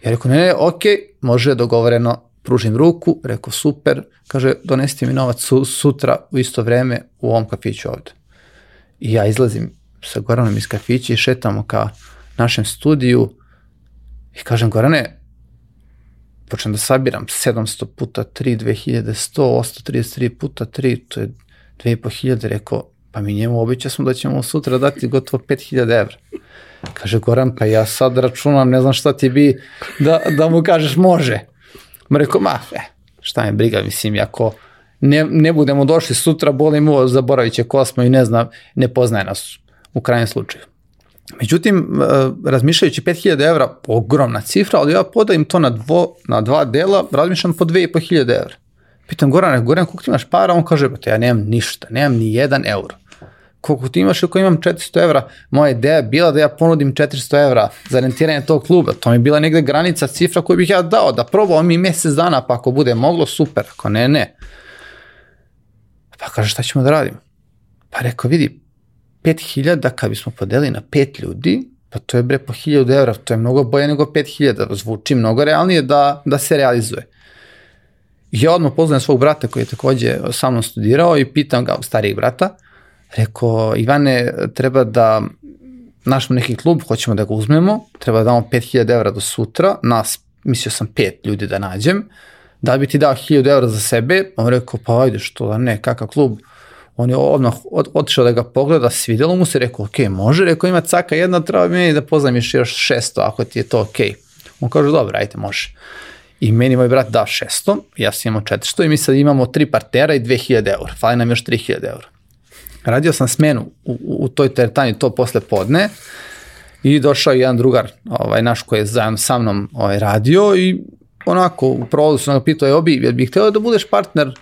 Ja rekao, ne, ne, ok, može, dogovoreno, pružim ruku, rekao, super, kaže, donesite mi novac su, sutra u isto vreme u ovom kafiću ovde. I ja izlazim sa Goranom iz kafića i šetamo ka našem studiju i kažem, Gorane, počnem da sabiram 700 puta 3, 2100, 833 puta 3, to je 2500, rekao, pa mi njemu običa smo da ćemo sutra dati gotovo 5000 evra. Kaže Goran, pa ja sad računam, ne znam šta ti bi da, da mu kažeš može. Ma rekao, ma, e, šta me briga, mislim, ako ne, ne budemo došli sutra, boli mu, zaboravit će ko smo i ne zna, ne poznaje nas u krajnjem slučaju. Međutim, e, razmišljajući 5000 evra, ogromna cifra, ali ja podajem to na, dvo, na dva dela, razmišljam po 2500 evra. Pitam Gorane, Goran, koliko ti imaš para? On kaže, pa ja nemam ništa, nemam ni jedan euro. Koliko ti imaš ako imam 400 evra? Moja ideja je bila da ja ponudim 400 evra za rentiranje tog kluba. To mi je bila negde granica cifra koju bih ja dao, da probao mi mesec dana, pa ako bude moglo, super, ako ne, ne. Pa kaže, šta ćemo da radimo? Pa rekao, vidi, 5000 kad bismo podelili na pet ljudi, pa to je bre po 1000 evra, to je mnogo bolje nego 5000, zvuči mnogo realnije da, da se realizuje. Ja odmah poznajem svog brata koji je takođe sa mnom studirao i pitam ga, starijeg brata, rekao, Ivane, treba da našmo neki klub, hoćemo da ga uzmemo, treba da damo 5000 evra do sutra, nas, mislio sam pet ljudi da nađem, da bi ti dao 1000 evra za sebe, on rekao, pa ajde, što da ne, kakav klub, on je odmah od, otišao da ga pogleda, svidelo mu se, rekao, ok, može, rekao, ima caka jedna, treba meni da poznam još 600, ako ti je to ok. On kaže, dobro, ajde, može. I meni moj brat dao 600, ja sam imao 400 i mi sad imamo tri partnera i 2000 eur. Fali nam još 3000 eur. Radio sam smenu u, u toj teretani to posle podne i došao je jedan drugar, ovaj, naš koji je zajedno sa mnom ovaj, radio i onako u prolazu sam ga pitao, je obi, jel bih htio da budeš partner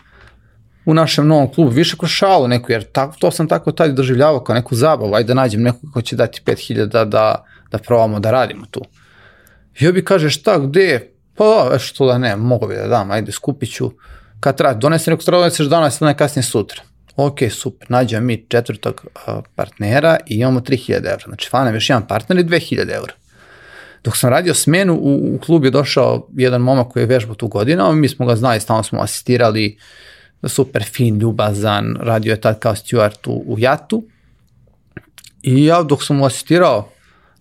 u našem novom klubu, više kroz šalu neku, jer ta, to sam tako tad doživljavao kao neku zabavu, ajde da nađem nekog ko će dati 5000 da, da, da probamo da radimo tu. I obi kaže, šta, gde, Pa da, što da ne, mogu bi da dam, ajde, skupit ću. Kad treba, donesi neko treba doneseš danas ili najkasnije sutra. Ok, super, nađemo mi četvrtog uh, partnera i imamo 3000 evra. Znači, fana još jedan partner i 2000 evra. Dok sam radio smenu, u, u klub je došao jedan momak koji je vežbao tu godinu, mi smo ga znali, stalno smo asistirali, super fin, ljubazan, radio je tad kao steward u, u Jatu. I ja dok sam mu asistirao,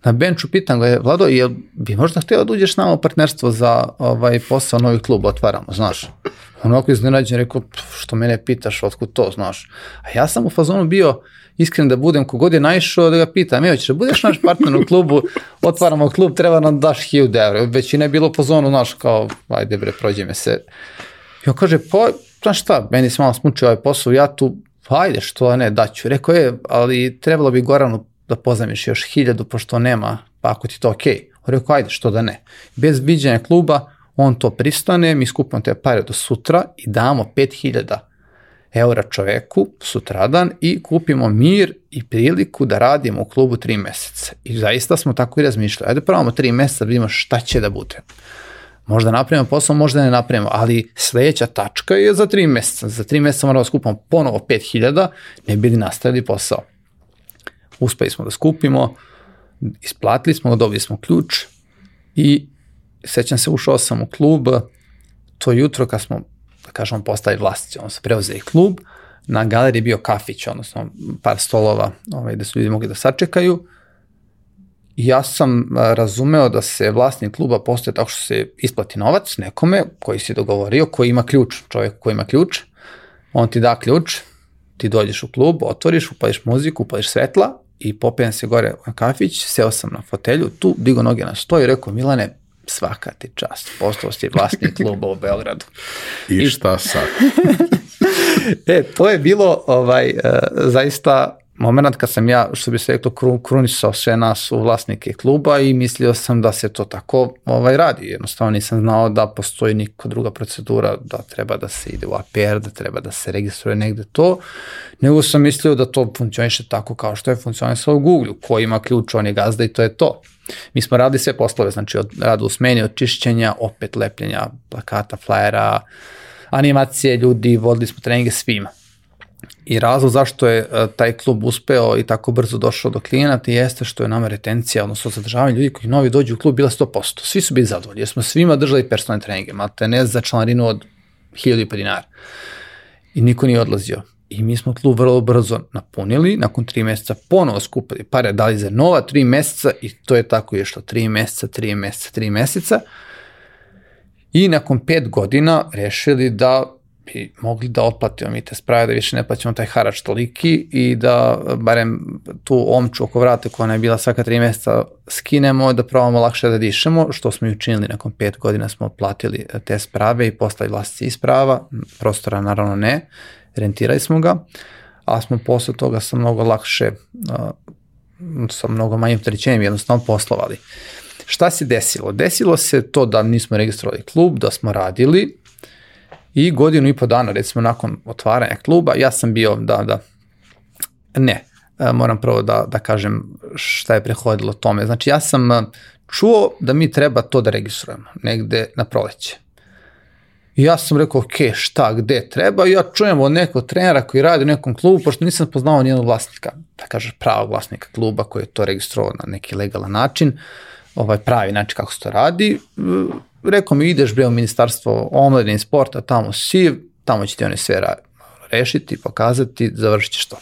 na benču pitam ga, Vlado, jel bi možda htio da uđeš nama u partnerstvo za ovaj posao novi klub otvaramo, znaš? Onako iznenađen, rekao, što mene pitaš, otkud to, znaš? A ja sam u fazonu bio, iskren da budem, kogod je naišao da ga pitam, evo ćeš da budeš naš partner u klubu, otvaramo klub, treba nam daš 1000 evra. Većina je bilo po zonu, znaš, kao, ajde bre, prođe me se. I on kaže, pa, znaš šta, meni se malo smučio ovaj posao, ja tu, ajde, što ne, daću. Rekao je, ali trebalo bi Goranu da pozamiš još hiljadu, pošto nema, pa ako ti to okej. Okay. Rekao, ajde, što da ne. Bez viđenja kluba, on to pristane, mi skupimo te pare do sutra i damo 5000 eura čoveku sutradan i kupimo mir i priliku da radimo u klubu tri meseca. I zaista smo tako i razmišljali. Ajde pravimo tri meseca da vidimo šta će da bude. Možda napravimo posao, možda ne napravimo, ali sledeća tačka je za tri meseca. Za tri meseca moramo da skupamo ponovo 5000, ne bili nastavili posao. Uspeli smo da skupimo, isplatili smo, dobili smo ključ i sećam se, ušao sam u klub, to jutro kad smo, da kažemo, postali vlasnici, ono se preuzeli klub, na galeriji bio kafić, odnosno par stolova ovaj, gde su ljudi mogli da sačekaju. Ja sam razumeo da se vlasnik kluba postoje tako što se isplati novac nekome koji si dogovorio, koji ima ključ, čovjek koji ima ključ, on ti da ključ, ti dođeš u klub, otvoriš, upališ muziku, upališ svetla i popijem se gore na kafić, seo sam na fotelju, tu digo noge na sto i rekao, Milane, svaka ti čast, postao si vlasnik [LAUGHS] kluba u Beogradu. I šta sad? [LAUGHS] e, to je bilo ovaj, uh, zaista moment kad sam ja, što bi se reklo, krunisao sve nas u vlasnike kluba i mislio sam da se to tako ovaj, radi. Jednostavno nisam znao da postoji niko druga procedura, da treba da se ide u APR, da treba da se registruje negde to, nego sam mislio da to funkcioniše tako kao što je funkcionisalo u Google, ko ima ključ, on je gazda i to je to. Mi smo radili sve poslove, znači od rada u smeni, od čišćenja, opet lepljenja plakata, flajera, animacije ljudi, vodili smo treninge svima. I razlog zašto je e, taj klub uspeo i tako brzo došao do klijenata jeste što je nama retencija, odnosno zadržavanje ljudi koji novi dođu u klub bila 100%. Svi su bili zadovoljni jer smo svima držali personalne treninge, te ne za članarinu od 1000 dinara. I niko nije odlazio. I mi smo klub vrlo brzo napunili, nakon tri meseca ponovo skupili pare, dali za nova tri meseca i to je tako išlo, tri meseca, tri meseca, tri meseca. I nakon pet godina rešili da bi mogli da otplatimo mi te sprave, da više ne plaćamo taj harač toliki i da barem tu omču oko vrata koja nam je bila svaka tri meseca skinemo, da probamo lakše da dišemo, što smo i učinili nakon pet godina smo platili te sprave i postali vlasnici isprava, prostora naravno ne, rentirali smo ga, a smo posle toga sa mnogo lakše, sa mnogo manjim trećenjem jednostavno poslovali. Šta se desilo? Desilo se to da nismo registrovali klub, da smo radili, I godinu i po dana, recimo nakon otvaranja kluba, ja sam bio, da, da, ne, e, moram prvo da, da kažem šta je prehodilo tome. Znači ja sam e, čuo da mi treba to da registrujemo negde na proleće. I ja sam rekao, ok, šta, gde treba? I ja čujem od nekog trenera koji radi u nekom klubu, pošto nisam poznao nijednog vlasnika, da kaže pravog vlasnika kluba koji je to registrovao na neki legalan način, ovaj pravi način kako se to radi rekao mi ideš bre u ministarstvo omladine i sporta, tamo si, tamo će ti oni sve rešiti, pokazati, završit ćeš to.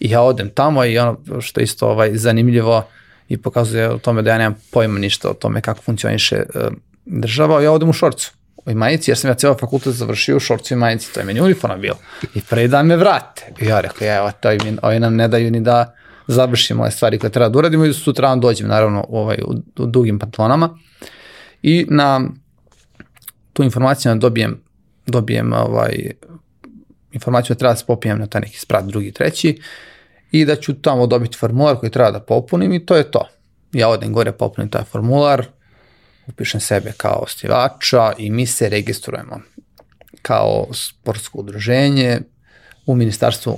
I ja odem tamo i ono što je isto ovaj, zanimljivo i pokazuje o tome da ja nemam pojma ništa o tome kako funkcioniše uh, država, ja odem u šorcu u majici, jer sam ja ceo fakultet završio u šorcu i majici, to je meni uniforma bilo. I pre da me vrate. I ja rekao, ja, evo, to mi, ovi nam ne daju ni da završimo ove stvari koje treba da uradimo i sutra dođem, naravno, ovaj, u, u dugim pantalonama. I na tu informaciju da dobijem, dobijem ovaj, informaciju da treba da se popijem na taj neki sprat drugi, treći i da ću tamo dobiti formular koji treba da popunim i to je to. Ja odem gore, popunim taj formular, upišem sebe kao ostivača i mi se registrujemo kao sportsko udruženje u Ministarstvu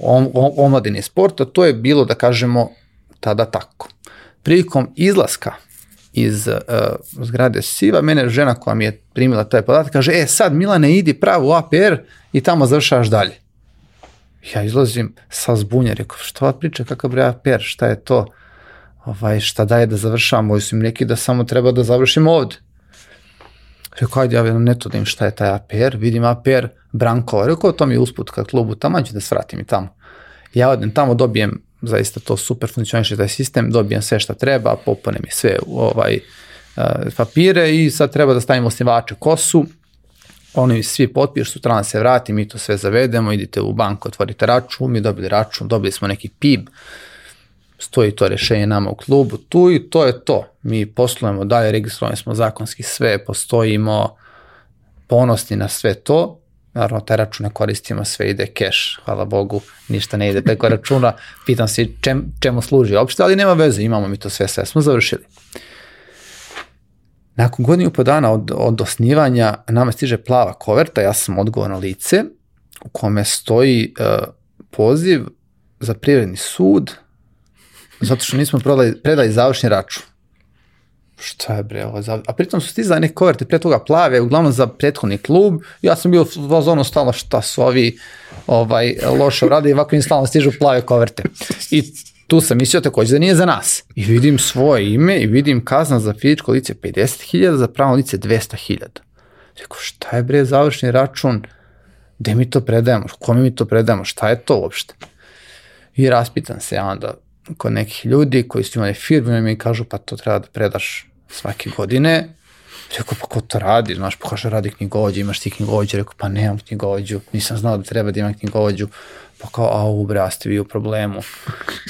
omladine i sporta. To je bilo, da kažemo, tada tako. Prilikom izlaska iz uh, zgrade Siva, mene žena koja mi je primila taj podatak kaže, e sad Milane idi pravo u APR i tamo završavaš dalje. Ja izlazim sa zbunja, rekao, što ova priča, kakav bre APR, šta je to, ovaj, šta daje da završavam, ovi su neki da samo treba da završim ovde. Rekao, ajde, ja na netu da im šta je taj APR, vidim APR Brankova, rekao, to mi je usput kad klubu tamo, ću da svratim i tamo. Ja odem tamo, dobijem zaista to super funkcioniše taj sistem, dobijem sve šta treba, popone mi sve ovaj, uh, papire i sad treba da stavimo osnivače kosu, oni svi potpišu, sutra se vrati, mi to sve zavedemo, idite u banku, otvorite račun, mi dobili račun, dobili smo neki PIB, stoji to rešenje nama u klubu tu i to je to. Mi poslujemo dalje, registrovani smo zakonski sve, postojimo ponosni na sve to, naravno taj račun ne koristimo, sve ide cash, hvala Bogu, ništa ne ide preko računa, pitam se čem, čemu služi uopšte, ali nema veze, imamo mi to sve, sve smo završili. Nakon godinu po dana od, od osnivanja nama stiže plava koverta, ja sam odgovorno lice u kome stoji uh, poziv za privredni sud zato što nismo predali, predali završni račun. Šta je bre ovo? A pritom su stizali neke koverte pre toga plave, uglavnom za prethodni klub. Ja sam bio u vazonu stalo šta su ovi ovaj, loše rade i ovako im stalno stižu plave koverte. I tu sam mislio takođe da nije za nas. I vidim svoje ime i vidim kazna za fizičko lice 50.000, za pravno lice 200.000. Rekao, šta je bre završni račun? Gde mi to predajemo? Kome mi to predajemo? Šta je to uopšte? I raspitan se ja onda kod nekih ljudi koji su imali firme mi kažu pa to treba da predaš svake godine. Rekao, pa ko to radi? Znaš, pa kaže, radi knjigovođa, imaš ti knjigovođu? Rekao, pa nemam knjigovođu, nisam znao da treba da imam knjigovođu. Pa kao, a ubre, a ste vi u problemu.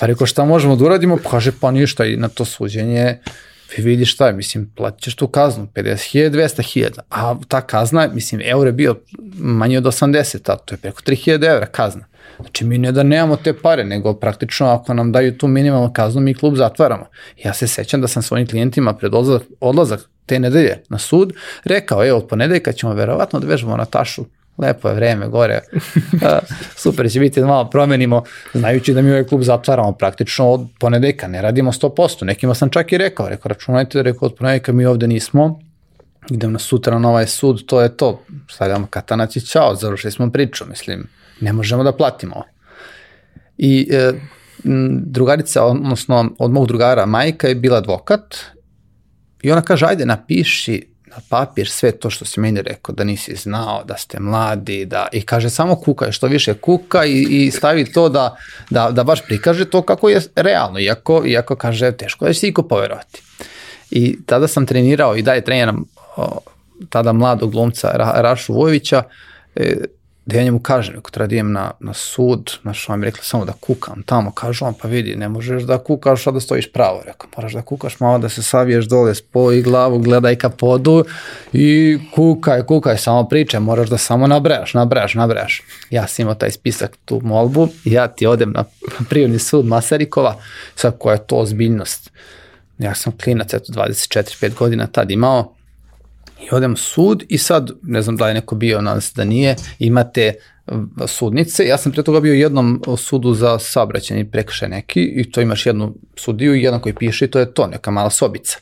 Pa rekao, šta možemo da uradimo? Pa kaže, pa ništa i na to suđenje vi vidiš šta mislim, plaćaš tu kaznu, 50.000, 200.000, a ta kazna, mislim, euro je bio manje od 80, a to je preko 3.000 evra kazna. Znači mi ne da nemamo te pare, nego praktično ako nam daju tu minimalnu kaznu, mi klub zatvaramo. Ja se sećam da sam svojim klijentima pred odlazak, odlazak te nedelje na sud rekao, evo od ponedeljka ćemo verovatno da vežemo Natašu lepo je vreme gore, super će biti da malo promenimo, znajući da mi ovaj klub zatvaramo praktično od ponedeljka, ne radimo 100%, nekima sam čak i rekao, rekao računajte, rekao od ponedeljka mi ovde nismo, idem na sutra na ovaj sud, to je to, stavljamo katanac i čao, završili smo priču, mislim, ne možemo da platimo. I e, drugarica, odnosno od mog drugara majka je bila advokat i ona kaže, ajde napiši na papir sve to što si meni rekao, da nisi znao, da ste mladi, da, i kaže samo kuka, što više kuka i, i stavi to da, da, da baš prikaže to kako je realno, iako, iako kaže teško da će si iko poverovati. I tada sam trenirao i dalje treniram o, tada mladog glumca Ra, Rašu Vojovića, e, da ja njemu kažem, ako treba da idem na, na sud, znaš, on mi rekla samo da kukam tamo, kaže on, pa vidi, ne možeš da kukaš, a da stojiš pravo, rekao, moraš da kukaš malo, da se saviješ dole, spoji glavu, gledaj ka podu i kukaj, kukaj, samo priče, moraš da samo nabrajaš, nabrajaš, nabrajaš. Ja sam imao taj spisak, tu molbu, ja ti odem na prijemni sud Masarikova, sad koja je to ozbiljnost. Ja sam klinac, eto, 24-5 godina tad imao, I odem sud i sad, ne znam da je neko bio, nadam se da nije, imate sudnice. Ja sam pre toga bio jednom sudu za saobraćajni prekršaj neki i to imaš jednu sudiju i jedan koji piše i to je to, neka mala sobica.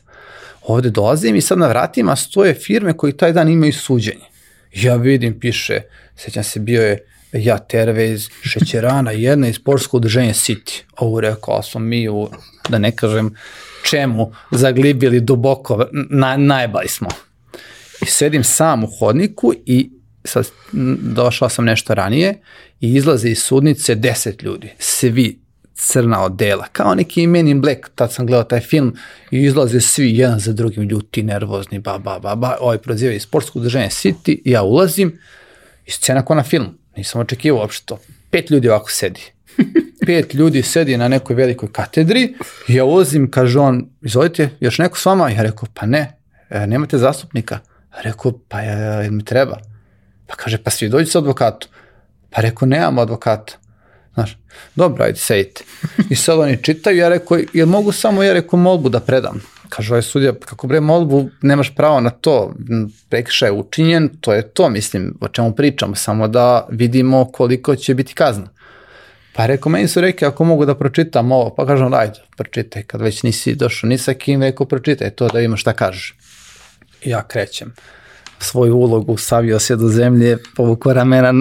Ovde dolazim i sad na vratima stoje firme koji taj dan imaju suđenje. Ja vidim, piše, sećam se, bio je ja Tervez, Šećerana, [LAUGHS] jedna iz sportskog udrženja City. Ovo rekao, smo mi u, da ne kažem čemu, zaglibili duboko, na, najbali smo. I sedim sam u hodniku i sad došao sam nešto ranije i izlaze iz sudnice deset ljudi, svi crna odela, kao neki Men in Black, tad sam gledao taj film i izlaze svi jedan za drugim ljuti, nervozni, ba, ba, ba, ba, ovaj prozivaju sportsko udrženje City, ja ulazim i scena ko na filmu, nisam očekivao uopšte to. Pet ljudi ovako sedi. [LAUGHS] Pet ljudi sedi na nekoj velikoj katedri, ja ulazim, kaže on, izvolite, još neko s vama? Ja rekao, pa ne, e, nemate zastupnika. Rekao, pa ja, ja, mi treba. Pa kaže, pa svi dođi sa advokatom. Pa rekao, nemamo advokata. Znaš, dobro, ajde, sedite. I sad oni čitaju, ja rekao, jel mogu samo, ja rekao, molbu da predam. Kaže ovaj sudija, kako bre molbu, nemaš pravo na to, prekrišaj je učinjen, to je to, mislim, o čemu pričamo, samo da vidimo koliko će biti kazna. Pa rekao, meni su rekli, ako mogu da pročitam ovo, pa kažem, ajde, pročitaj, kad već nisi došao ni sa kim, rekao, pročitaj to da ima šta kažeš ja krećem svoju ulogu, savio se do zemlje, povuko ramena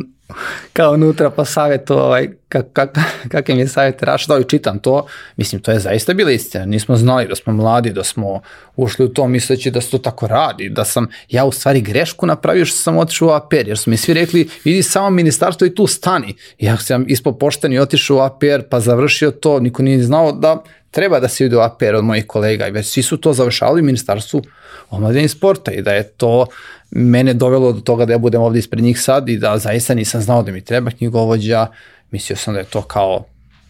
kao unutra pa savjetu, ovaj, kak, kak, kakve mi je savjete rašao i čitam to, mislim, to je zaista bila istina. Nismo znali da smo mladi, da smo ušli u to misleći da se to tako radi, da sam ja u stvari grešku napravio što sam otišao u APR, jer su mi svi rekli, idi samo ministarstvo i tu stani. Ja sam ispod pošten i otišao u APR, pa završio to, niko nije znao da treba da se ide u APR od mojih kolega. Već svi su to završavali u ministarstvu omladine i sporta i da je to mene dovelo do toga da ja budem ovde ispred njih sad i da zaista nisam znao da mi treba knjigovođa, mislio sam da je to kao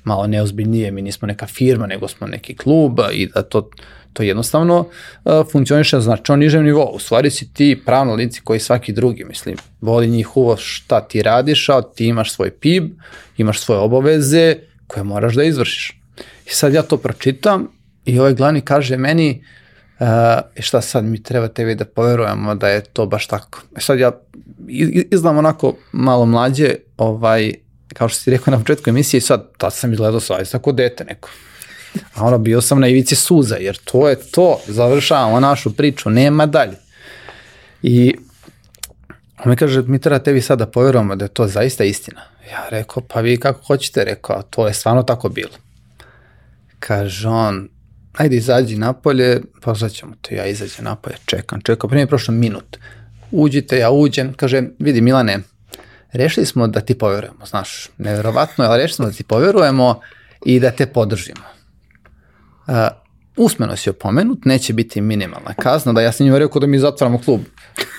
malo neozbiljnije, mi nismo neka firma, nego smo neki klub i da to, to jednostavno uh, funkcioniše na značno nižem nivou. U stvari si ti pravno lici koji svaki drugi, mislim, voli njih uvo šta ti radiš, a ti imaš svoj PIB, imaš svoje obaveze koje moraš da izvršiš. I sad ja to pročitam i ovaj glavni kaže meni, uh, šta sad mi treba tebi da poverujemo da je to baš tako. E sad ja izgledam onako malo mlađe, ovaj, kao što si rekao na početku emisije, sad, tad sam izgledao zaista kao dete neko. A ono, bio sam na ivici suza, jer to je to, završavamo našu priču, nema dalje. I on mi kaže, mi treba tebi sad da povjerujemo da je to zaista istina. Ja rekao, pa vi kako hoćete, rekao, to je stvarno tako bilo. Kaže on, ajde izađi napolje, pa sad ćemo te, ja izađem napolje, čekam, čekam, prije je prošlo minut. Uđite, ja uđem, kaže, vidi Milane, rešili smo da ti poverujemo, znaš, neverovatno, ali rešili smo da ti poverujemo i da te podržimo. Uh, usmeno si opomenut, neće biti minimalna kazna, da ja sam njima rekao da mi zatvaramo klub.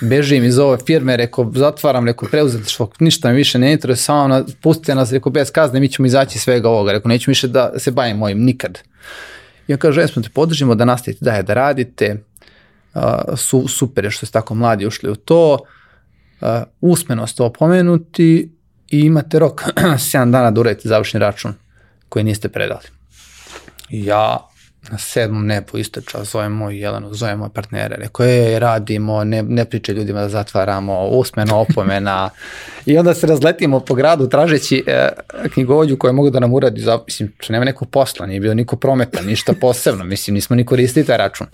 Bežim iz ove firme, rekao, zatvaram, rekao, preuzeti što ništa mi više ne interesuje, samo na, pustite nas, rekao, bez kazne, mi ćemo izaći svega ovoga, rekao, neću više da se bavim mojim, nikad. I on kaže, jesmo te podržimo da nastavite da je da radite, uh, su, super je što ste tako mladi ušli u to, uh, usmeno ste opomenuti i imate rok [CLEARS THROAT] 7 dana da uradite završni račun koji niste predali. I ja na sedmom nebu istoča, zovemo Jelenu, zovemo partnere, rekao je, radimo, ne, ne priče ljudima da zatvaramo, usmeno opomena i onda se razletimo po gradu tražeći e, knjigovođu koja mogu da nam uradi, za, mislim, što nema neko posla, nije bio niko prometa, ništa posebno, mislim, nismo ni koristili taj račun.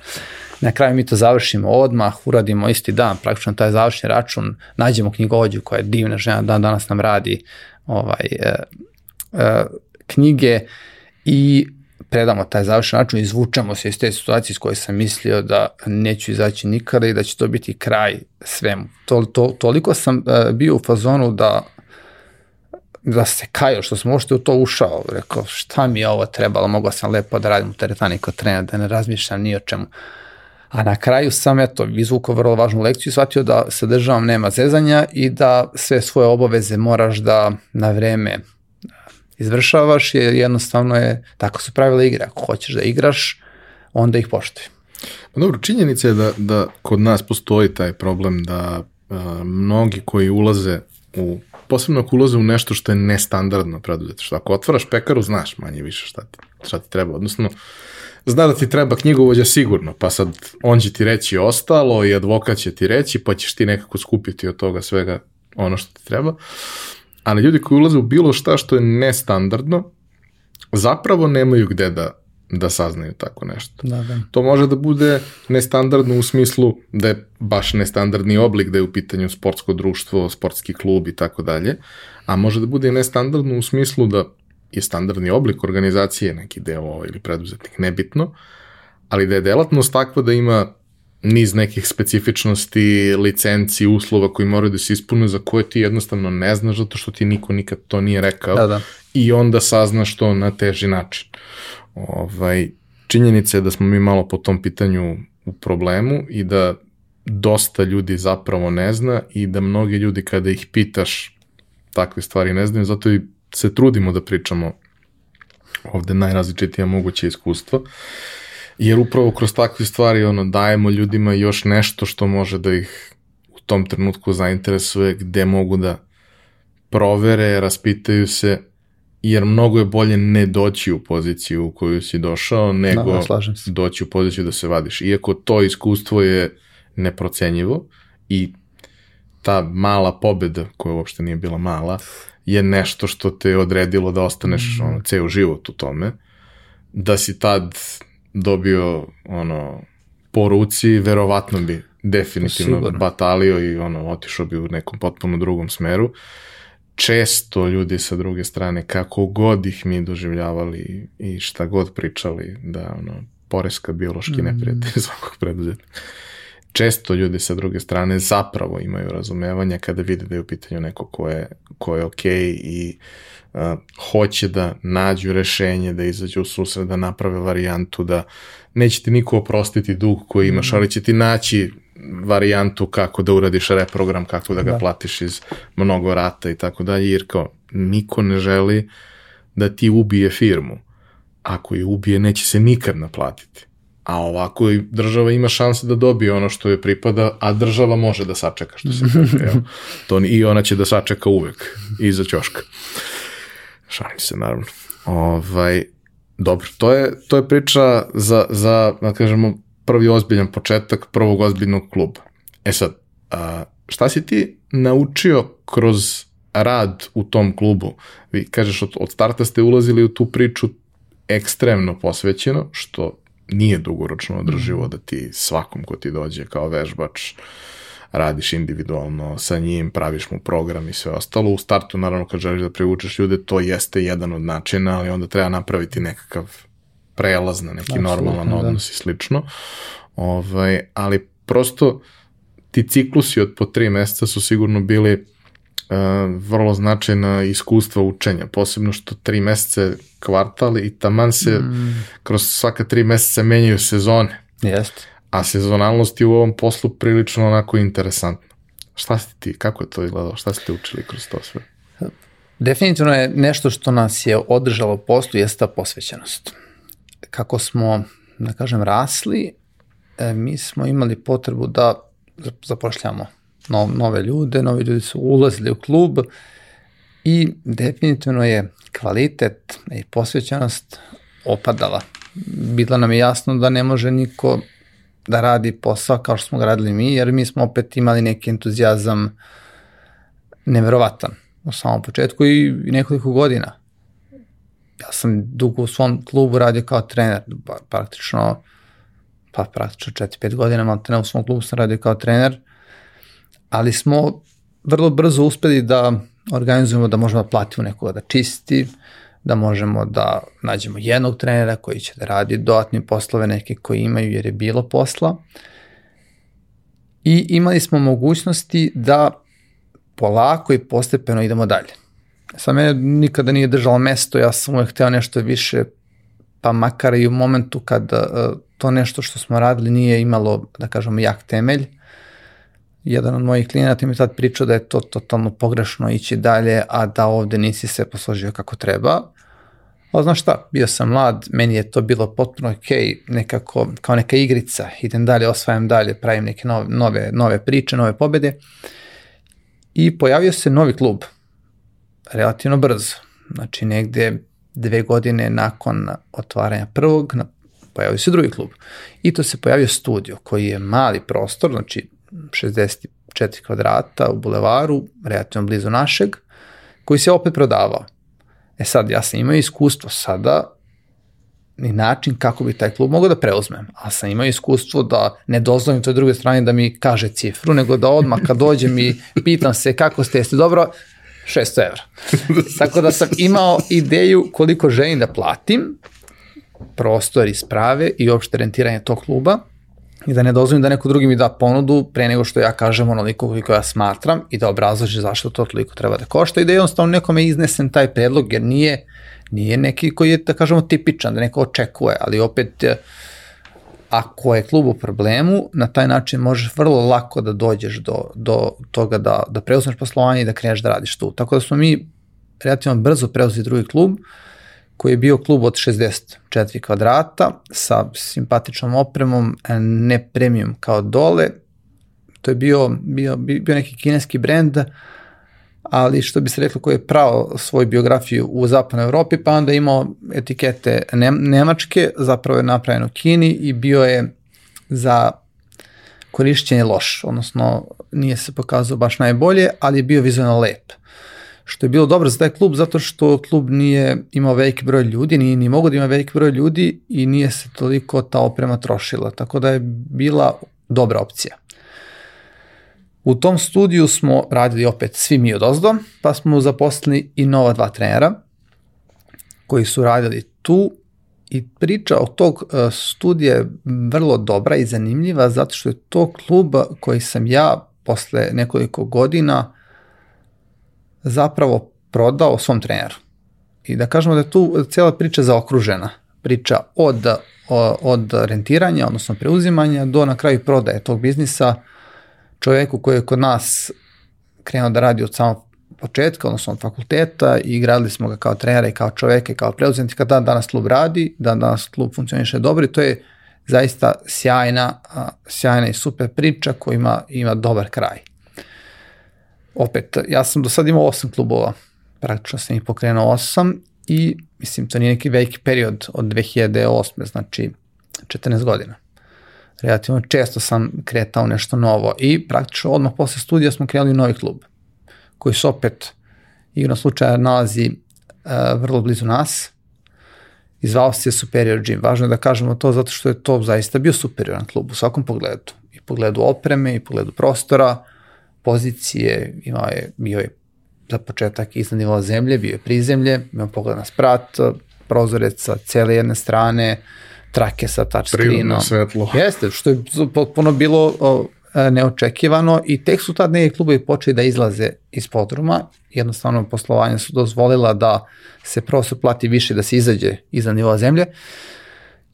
Na kraju mi to završimo odmah, uradimo isti dan, praktično taj završni račun, nađemo knjigovođu koja je divna žena, dan danas nam radi ovaj, e, e, knjige i predamo taj završen račun, izvučemo se iz te situacije iz koje sam mislio da neću izaći nikada i da će to biti kraj svemu. To, to, toliko sam uh, bio u fazonu da da se kajao što sam uopšte u to ušao, rekao šta mi je ovo trebalo, mogao sam lepo da radim u teretani kod trener, da ne razmišljam ni o čemu. A na kraju sam eto izvukao vrlo važnu lekciju i shvatio da se državam nema zezanja i da sve svoje obaveze moraš da na vreme izvršavaš je jednostavno je, tako su pravila igre. Ako hoćeš da igraš, onda ih poštuj. Pa dobro, činjenica je da, da kod nas postoji taj problem da a, mnogi koji ulaze u posebno ako ulaze u nešto što je nestandardno preduzetništvo. Ako otvaraš pekaru, znaš manje više šta ti, šta ti treba. Odnosno, zna da ti treba knjigovođa sigurno, pa sad on će ti reći ostalo i advokat će ti reći, pa ćeš ti nekako skupiti od toga svega ono što ti treba ali ljudi koji ulaze u bilo šta što je nestandardno, zapravo nemaju gde da, da saznaju tako nešto. Da, da. To može da bude nestandardno u smislu da je baš nestandardni oblik da je u pitanju sportsko društvo, sportski klub i tako dalje, a može da bude i nestandardno u smislu da je standardni oblik organizacije, neki deo ili preduzetnik, nebitno, ali da je delatnost takva da ima niz nekih specifičnosti, licenci, uslova koji moraju da se ispune za koje ti jednostavno ne znaš zato što ti niko nikad to nije rekao da, da. i onda saznaš to na teži način. Ovaj, činjenica je da smo mi malo po tom pitanju u problemu i da dosta ljudi zapravo ne zna i da mnogi ljudi kada ih pitaš takve stvari ne znaju, zato i se trudimo da pričamo ovde najrazličitija moguće iskustva. Uh, jer upravo kroz takve stvari ono, dajemo ljudima još nešto što može da ih u tom trenutku zainteresuje, gde mogu da provere, raspitaju se, jer mnogo je bolje ne doći u poziciju u koju si došao, nego da, da, doći u poziciju da se vadiš. Iako to iskustvo je neprocenjivo i ta mala pobeda, koja uopšte nije bila mala, je nešto što te odredilo da ostaneš mm. ono, ceo život u tome, da si tad dobio ono po ruci, verovatno bi definitivno Sigurno. batalio i ono otišao bi u nekom potpuno drugom smeru. često ljudi sa druge strane, kako god ih mi doživljavali i šta god pričali, da ono, poreska biološki mm. neprijatelj [LAUGHS] svakog preduzetnika. Često ljudi sa druge strane zapravo imaju razumevanja kada vide da je u pitanju neko ko je, ko je okej okay i uh, hoće da nađu rešenje, da izađu u susret, da naprave varijantu, da neće ti niko oprostiti dug koji imaš, mm. ali će ti naći varijantu kako da uradiš reprogram, kako da ga da. platiš iz mnogo rata i tako dalje, jer kao niko ne želi da ti ubije firmu. Ako je ubije, neće se nikad naplatiti. A ovako i država ima šanse da dobije ono što je pripada, a država može da sačeka što se [LAUGHS] kaže. Jel? To, I ona će da sačeka uvek, iza ćoška. Šalim se, naravno. Ovaj, dobro, to je, to je priča za, za, da kažemo, prvi ozbiljan početak prvog ozbiljnog kluba. E sad, a, šta si ti naučio kroz rad u tom klubu? Vi kažeš od, od starta ste ulazili u tu priču ekstremno posvećeno, što nije dugoročno održivo da ti svakom ko ti dođe kao vežbač radiš individualno sa njim, praviš mu program i sve ostalo. U startu, naravno, kad želiš da privučeš ljude, to jeste jedan od načina, ali onda treba napraviti nekakav prelaz na neki Absolutno, normalan da. odnos i slično. Ovaj, ali prosto ti ciklusi od po tri meseca su sigurno bili uh, vrlo značajna iskustva učenja, posebno što tri meseca kvartal i taman se mm. kroz svaka tri meseca menjaju sezone. Jeste. A sezonalnost je u ovom poslu prilično onako interesantna. Šta ste ti, kako je to izgledalo, šta ste učili kroz to sve? Definitivno je nešto što nas je održalo poslu jeste ta posvećenost kako smo, da kažem, rasli, e, mi smo imali potrebu da zapošljamo no, nove ljude, novi ljudi su ulazili u klub i definitivno je kvalitet i posvećenost opadala. Bilo nam je jasno da ne može niko da radi posao kao što smo ga radili mi, jer mi smo opet imali neki entuzijazam neverovatan u samom početku i nekoliko godina. Ja sam dugo u svom klubu radio kao trener, praktično, pa praktično 4-5 godina, malo te u svom klubu sam radio kao trener, ali smo vrlo brzo uspeli da organizujemo da možemo da platimo nekoga da čisti, da možemo da nađemo jednog trenera koji će da radi dodatne poslove neke koji imaju jer je bilo posla. I imali smo mogućnosti da polako i postepeno idemo dalje sa mene nikada nije držalo mesto, ja sam uvek hteo nešto više, pa makar i u momentu kada uh, to nešto što smo radili nije imalo, da kažemo, jak temelj. Jedan od mojih klijenata mi tad pričao da je to totalno pogrešno ići dalje, a da ovde nisi se posložio kako treba. Ali znaš šta, bio sam mlad, meni je to bilo potpuno ok, nekako kao neka igrica, idem dalje, osvajam dalje, pravim neke nove, nove, nove priče, nove pobede. I pojavio se novi klub, relativno brzo. Znači negde dve godine nakon otvaranja prvog pojavio se drugi klub. I to se pojavio studio koji je mali prostor, znači 64 kvadrata u bulevaru, relativno blizu našeg, koji se opet prodavao. E sad, ja sam imao iskustvo sada i način kako bi taj klub mogao da preuzmem. A sam imao iskustvo da ne dozvolim toj druge strani da mi kaže cifru, nego da odmah kad dođem i pitam se kako ste, jeste dobro, 600 evra. [LAUGHS] Tako da sam imao ideju koliko želim da platim, prostor iz prave i uopšte rentiranje tog kluba i da ne dozvolim da neko drugi mi da ponudu pre nego što ja kažem onoliko koliko ja smatram i da obrazloži zašto to toliko treba da košta i da jednostavno nekome iznesem taj predlog jer nije, nije neki koji je da kažemo tipičan, da neko očekuje, ali opet ako je klub u problemu, na taj način možeš vrlo lako da dođeš do, do toga da, da preuzmeš poslovanje i da kreneš da radiš tu. Tako da smo mi relativno brzo preuzeli drugi klub, koji je bio klub od 64 kvadrata sa simpatičnom opremom, ne premium kao dole. To je bio, bio, bio neki kineski brend, ali što bi se reklo koji je pravo svoju biografiju u zapadnoj Evropi, pa onda imao etikete nemačke, zapravo je napravljeno u Kini i bio je za korišćenje loš, odnosno nije se pokazao baš najbolje, ali je bio vizualno lep. Što je bilo dobro za taj klub zato što klub nije imao veliki broj ljudi, nije ni mogo da ima veliki broj ljudi i nije se toliko ta oprema trošila, tako da je bila dobra opcija. U tom studiju smo radili opet svi mi od ozdo, pa smo zaposlili i nova dva trenera koji su radili tu i priča o tog e, studija je vrlo dobra i zanimljiva zato što je to klub koji sam ja posle nekoliko godina zapravo prodao svom treneru. I da kažemo da je tu cijela priča zaokružena. Priča od, od rentiranja, odnosno preuzimanja, do na kraju prodaje tog biznisa čoveku koji je kod nas krenuo da radi od samog početka, odnosno od fakulteta i gradili smo ga kao trenera i kao čoveka i kao preuzetnika, da danas klub radi, da danas klub funkcioniše dobro i to je zaista sjajna, sjajna i super priča koja ima, ima dobar kraj. Opet, ja sam do sad imao osam klubova, praktično sam ih pokrenuo osam i mislim to nije neki veliki period od 2008. znači 14 godina. Relativno često sam kretao nešto novo i praktično odmah posle studija smo krenuli novi klub koji se opet igrom slučaja nalazi uh, vrlo blizu nas i zvao se Superior Gym. Važno je da kažemo to zato što je to zaista bio superioran klub u svakom pogledu. I pogledu opreme, i pogledu prostora, pozicije, imao je, bio je za početak iznad nivoa zemlje, bio je prizemlje, imao pogled na sprat, prozorec sa cele jedne strane, trake sa touchscreenom. Prirodno svetlo. Jeste, što je potpuno bilo E, neočekivano i tek su tad neki klubovi počeli da izlaze iz podruma, jednostavno poslovanje su dozvolila da se prostor plati više da se izađe iza nivoa zemlje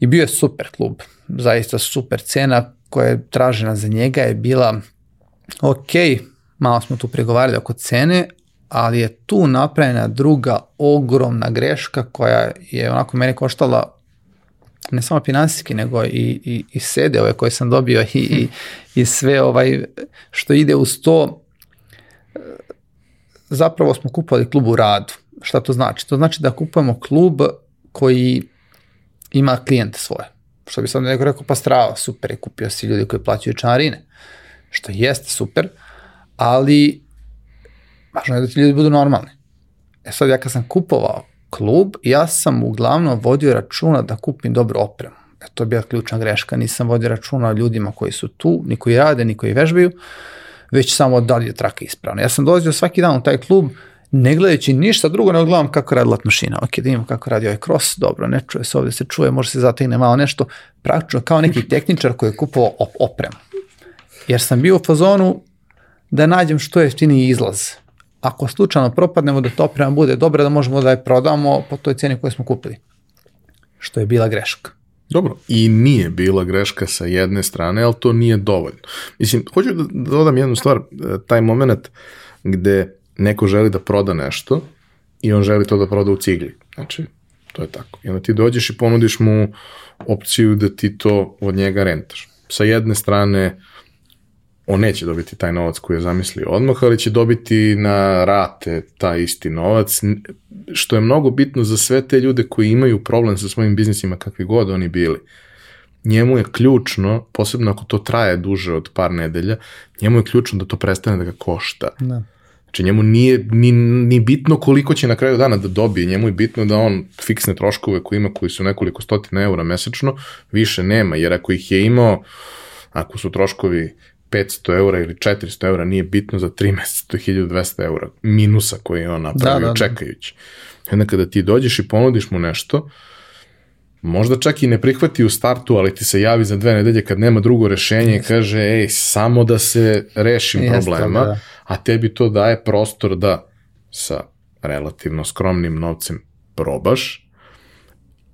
i bio je super klub, zaista super cena koja je tražena za njega je bila ok, malo smo tu pregovarali oko cene, ali je tu napravljena druga ogromna greška koja je onako mene koštala ne samo finansijski, nego i, i, i sede ove koje sam dobio i, i, i sve ovaj što ide uz to. Zapravo smo kupovali klub u radu. Šta to znači? To znači da kupujemo klub koji ima klijente svoje. Što bi sad neko rekao, pa strava, super kupio si ljudi koji plaćaju čanarine. Što jeste super, ali važno je da ti ljudi budu normalni. E sad ja kad sam kupovao klub, ja sam uglavnom vodio računa da kupim dobru opremu. E, to je bila ključna greška, nisam vodio računa o ljudima koji su tu, ni koji rade, ni koji vežbaju, već samo da li je traka ispravna. Ja sam dolazio svaki dan u taj klub, ne gledajući ništa drugo, nego gledam kako radi lat mašina. Ok, da imamo kako radi ovaj cross, dobro, ne čuje se ovde, se čuje, može se zategne malo nešto, praktično kao neki [LAUGHS] tehničar koji je kupovao op opremu. Jer sam bio u fazonu da nađem što je jeftiniji izlaz ako slučajno propadnemo da to oprema bude dobra, da možemo da je prodamo po toj ceni koju smo kupili. Što je bila greška. Dobro, i nije bila greška sa jedne strane, ali to nije dovoljno. Mislim, hoću da dodam jednu stvar, taj moment gde neko želi da proda nešto i on želi to da proda u cigli. Znači, to je tako. I onda ti dođeš i ponudiš mu opciju da ti to od njega rentaš. Sa jedne strane, on neće dobiti taj novac koji je zamislio odmah, ali će dobiti na rate taj isti novac, što je mnogo bitno za sve te ljude koji imaju problem sa svojim biznisima kakvi god oni bili. Njemu je ključno, posebno ako to traje duže od par nedelja, njemu je ključno da to prestane da ga košta. Da. Znači njemu nije ni, ni bitno koliko će na kraju dana da dobije, njemu je bitno da on fiksne troškove koje ima koji su nekoliko stotina eura mesečno, više nema, jer ako ih je imao, ako su troškovi 500 eura ili 400 eura, nije bitno za 3 meseca, to je 1200 eura minusa koji je on napravio da, da, da. čekajući. Onda kada ti dođeš i ponudiš mu nešto, možda čak i ne prihvati u startu, ali ti se javi za dve nedelje kad nema drugo rešenje i kaže, ej, samo da se rešim Jeste, problema, da. a tebi to daje prostor da sa relativno skromnim novcem probaš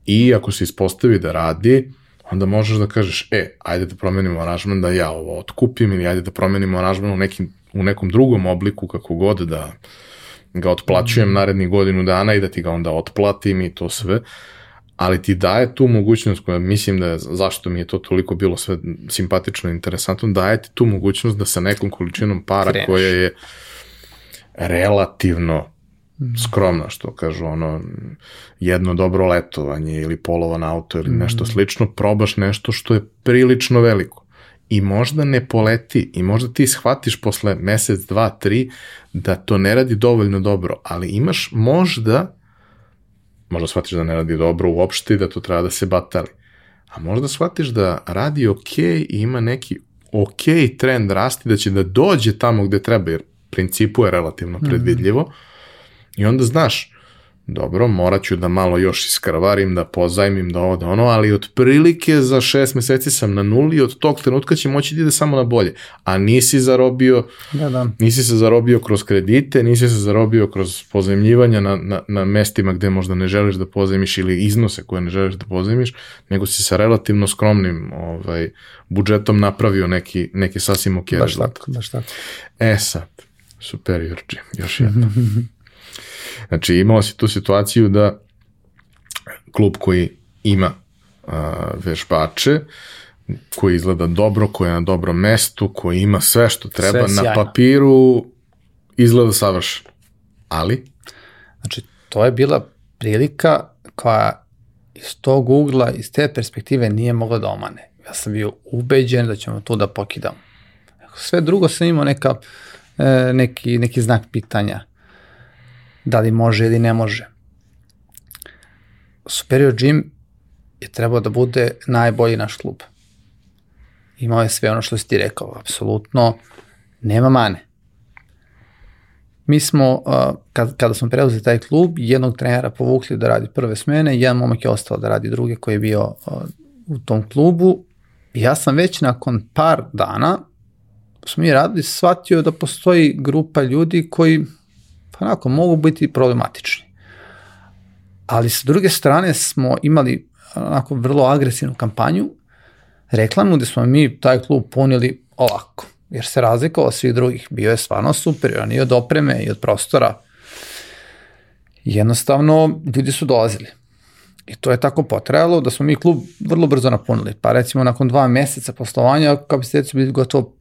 i ako se ispostavi da radi, onda možeš da kažeš, e, ajde da promenimo aranžman da ja ovo otkupim ili ajde da promenimo aranžman u, nekim, u nekom drugom obliku kako god da ga otplaćujem mm. narednih godinu dana i da ti ga onda otplatim i to sve, ali ti daje tu mogućnost koja mislim da je, zašto mi je to toliko bilo sve simpatično i interesantno, daje ti tu mogućnost da sa nekom količinom para Kreneš. koja je relativno skromna, što kažu ono, jedno dobro letovanje ili polovan auto ili nešto mm. slično, probaš nešto što je prilično veliko. I možda ne poleti i možda ti shvatiš posle mesec, dva, tri da to ne radi dovoljno dobro, ali imaš možda, možda shvatiš da ne radi dobro uopšte i da to treba da se batali. A možda shvatiš da radi ok i ima neki ok trend rasti, da će da dođe tamo gde treba, jer principu je relativno predvidljivo. Mm -hmm. I onda znaš, dobro, morat ću da malo još iskrvarim, da pozajmim, da ovo, da ono, ali otprilike za šest meseci sam na nuli i od tog trenutka će moći da ide samo na bolje. A nisi zarobio, da, da. nisi se zarobio kroz kredite, nisi se zarobio kroz pozajmljivanja na, na, na mestima gde možda ne želiš da pozajmiš ili iznose koje ne želiš da pozajmiš, nego si sa relativno skromnim ovaj, budžetom napravio neki, neki sasvim ok baš Tako, baš tako. E sad, superior G, još jedno. [LAUGHS] Znači imao si tu situaciju da klub koji ima a, vežbače, koji izgleda dobro, koji je na dobrom mestu, koji ima sve što treba sve na papiru, izgleda savršeno. Ali? Znači, to je bila prilika koja iz tog ugla, iz te perspektive nije mogla da omane. Ja sam bio ubeđen da ćemo to da pokidamo. Sve drugo sam imao neka, e, neki, neki znak pitanja da li može ili ne može. Superior Gym je trebao da bude najbolji naš klub. Imao je sve ono što si ti rekao, apsolutno nema mane. Mi smo, kad, kada smo preuzeli taj klub, jednog trenera povukli da radi prve smene, jedan momak je ostao da radi druge koji je bio u tom klubu. Ja sam već nakon par dana, smo mi radili, shvatio da postoji grupa ljudi koji onako mogu biti problematični. Ali sa druge strane smo imali onako vrlo agresivnu kampanju, reklamnu gde smo mi taj klub punili ovako, jer se razlikovao od svih drugih. Bio je stvarno superior, i od opreme i od prostora. Jednostavno, ljudi su dolazili. I to je tako potrajalo da smo mi klub vrlo brzo napunili. Pa recimo nakon dva meseca poslovanja kapaciteti su bili gotovo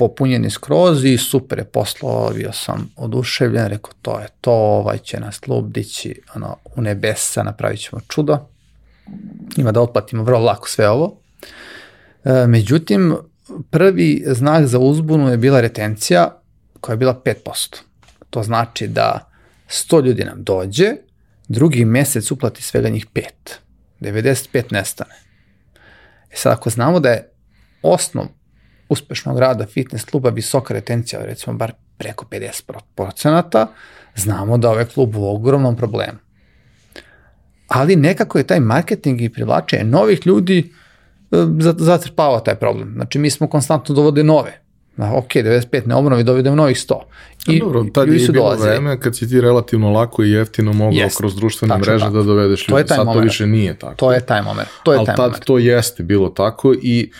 popunjeni skroz i super je poslo, bio sam oduševljen, rekao to je to, ovaj će nas klub dići ono, u nebesa, napravit ćemo čudo. Ima da otplatimo vrlo lako sve ovo. E, međutim, prvi znak za uzbunu je bila retencija koja je bila 5%. To znači da 100 ljudi nam dođe, drugi mesec uplati svega njih 5. 95 nestane. E sad, ako znamo da je osnov uspešnog rada fitness kluba visoka retencija, recimo bar preko 50%, znamo da ovaj klub u ogromnom problemu. Ali nekako je taj marketing i privlačenje novih ljudi e, zatrpava taj problem. Znači mi smo konstantno dovodili nove. Na, ok, 95 ne obnovi, dovedemo novih 100. I dobro, tad je bilo dolazili. vreme kad si ti relativno lako i jeftino mogao yes, kroz društvene mreže tako. da dovedeš ljudi. Sad moment. to više nije tako. To je taj moment. To je Ali taj tad moment. to jeste bilo tako i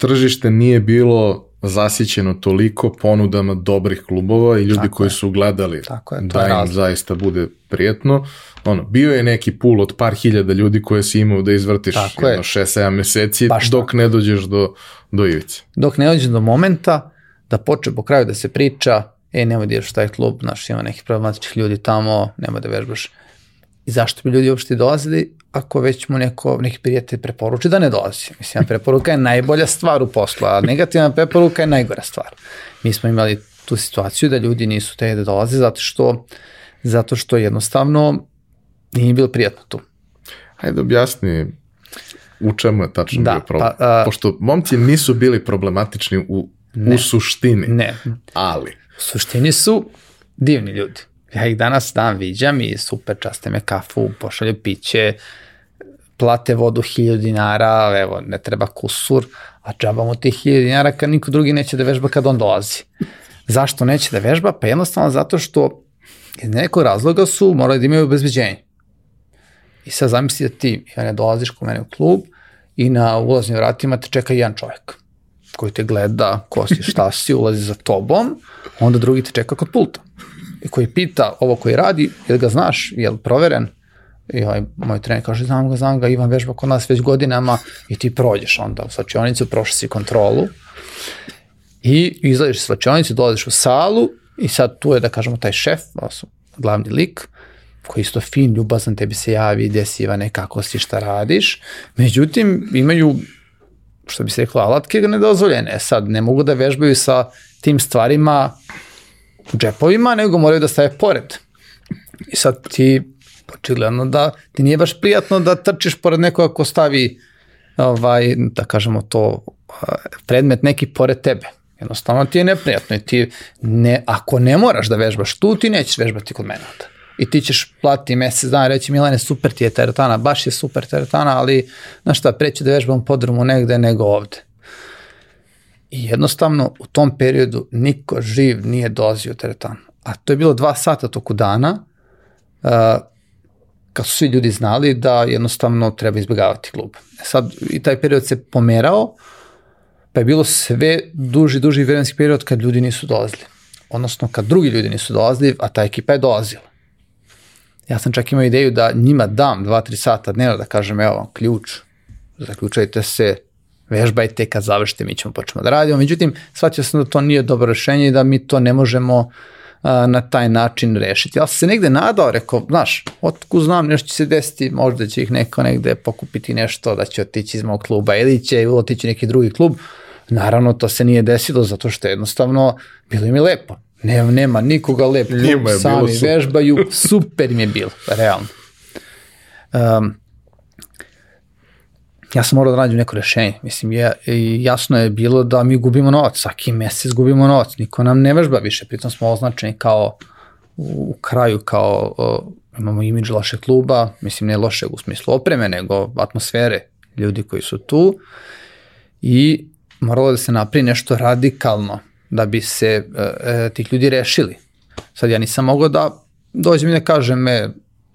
tržište nije bilo zasićeno toliko ponudama dobrih klubova i ljudi Tako koji je. su gledali Tako je, da im razli. zaista bude prijetno. Ono, bio je neki pul od par hiljada ljudi koje si imao da izvrtiš Tako jedno 6-7 meseci Baš dok tako. ne dođeš do, do ivice. Dok ne dođeš do momenta da počne po kraju da se priča e, nemoj da ideš u taj klub, znaš, ima nekih problematičnih ljudi tamo, nemoj da vežbaš. I zašto bi ljudi uopšte dolazili? ako već mu neko, neki prijatelj preporuči da ne dolazi. Mislim, preporuka je najbolja stvar u poslu, a negativna preporuka je najgora stvar. Mi smo imali tu situaciju da ljudi nisu te da dolaze zato što, zato što jednostavno nije bilo prijatno tu. Hajde objasni u čemu je tačno da, bio problem. Pa, a, Pošto momci nisu bili problematični u, ne, u suštini. Ne. Ali. U suštini su divni ljudi. Ja ih danas dan viđam i super časte me kafu, pošalju piće, plate vodu 1000 dinara, evo, ne treba kusur, a džaba mu tih 1000 dinara kad niko drugi neće da vežba kad on dolazi. Zašto neće da vežba? Pa jednostavno zato što iz nekog razloga su morali da imaju obezbeđenje. I sad zamisli da ti, ja ne dolaziš kod mene u klub i na ulaznim vratima te čeka jedan čovjek koji te gleda, ko si, šta si, ulazi za tobom, onda drugi te čeka kod pulta koji pita ovo koji radi, jel ga znaš, jel proveren? I ovaj, moj trener kaže, znam ga, znam ga, Ivan vežba kod nas već godinama i ti prođeš onda u slačionicu, prošli si kontrolu i izlaziš iz slačionice, dolaziš u salu i sad tu je da kažemo taj šef, glavni lik, koji isto fin, ljubazan, tebi se javi, gde si Ivane, kako si, šta radiš. Međutim, imaju, što bi se reklo, alatke nedozvoljene. Sad, ne mogu da vežbaju sa tim stvarima džepovima, nego moraju da stave pored. I sad ti, očigledno da ti nije baš prijatno da trčiš pored nekoga ko stavi ovaj, da kažemo to predmet neki pored tebe. Jednostavno ti je neprijatno i ti ne, ako ne moraš da vežbaš tu, ti nećeš vežbati kod mene onda. I ti ćeš platiti mesec dana reći Milane, super ti je teretana, baš je super teretana, ali znaš šta, preću da vežbam podrumu negde nego ovde. I jednostavno u tom periodu niko živ nije dolazio u teretanu. A to je bilo dva sata toku dana, uh, kad su svi ljudi znali da jednostavno treba izbjegavati klub. E sad, i taj period se pomerao, pa je bilo sve duži, duži vremenski period kad ljudi nisu dolazili. Odnosno, kad drugi ljudi nisu dolazili, a ta ekipa je dolazila. Ja sam čak imao ideju da njima dam 2-3 sata dnevno da kažem, evo vam ključ, zaključajte se, vežbajte, kad završite mi ćemo počnemo da radimo. Međutim, shvatio sam da to nije dobro rešenje i da mi to ne možemo a, na taj način rešiti. Ja sam se negde nadao, rekao, znaš, otku znam, nešto će se desiti, možda će ih neko negde pokupiti nešto, da će otići iz mog kluba ili će otići neki drugi klub. Naravno, to se nije desilo zato što jednostavno bilo im je lepo. Nema, nema nikoga lep klub, sami super. vežbaju, super im je bilo, realno. Um, ja sam morao da nađem neko rešenje. Mislim, je, jasno je bilo da mi gubimo novac, svaki mesec gubimo novac, niko nam ne vežba više, pritom smo označeni kao u kraju kao uh, imamo imidž loše kluba, mislim ne loše u smislu opreme, nego atmosfere ljudi koji su tu i moralo da se napravi nešto radikalno da bi se uh, tih ljudi rešili. Sad ja nisam mogao da dođem i da kažem me,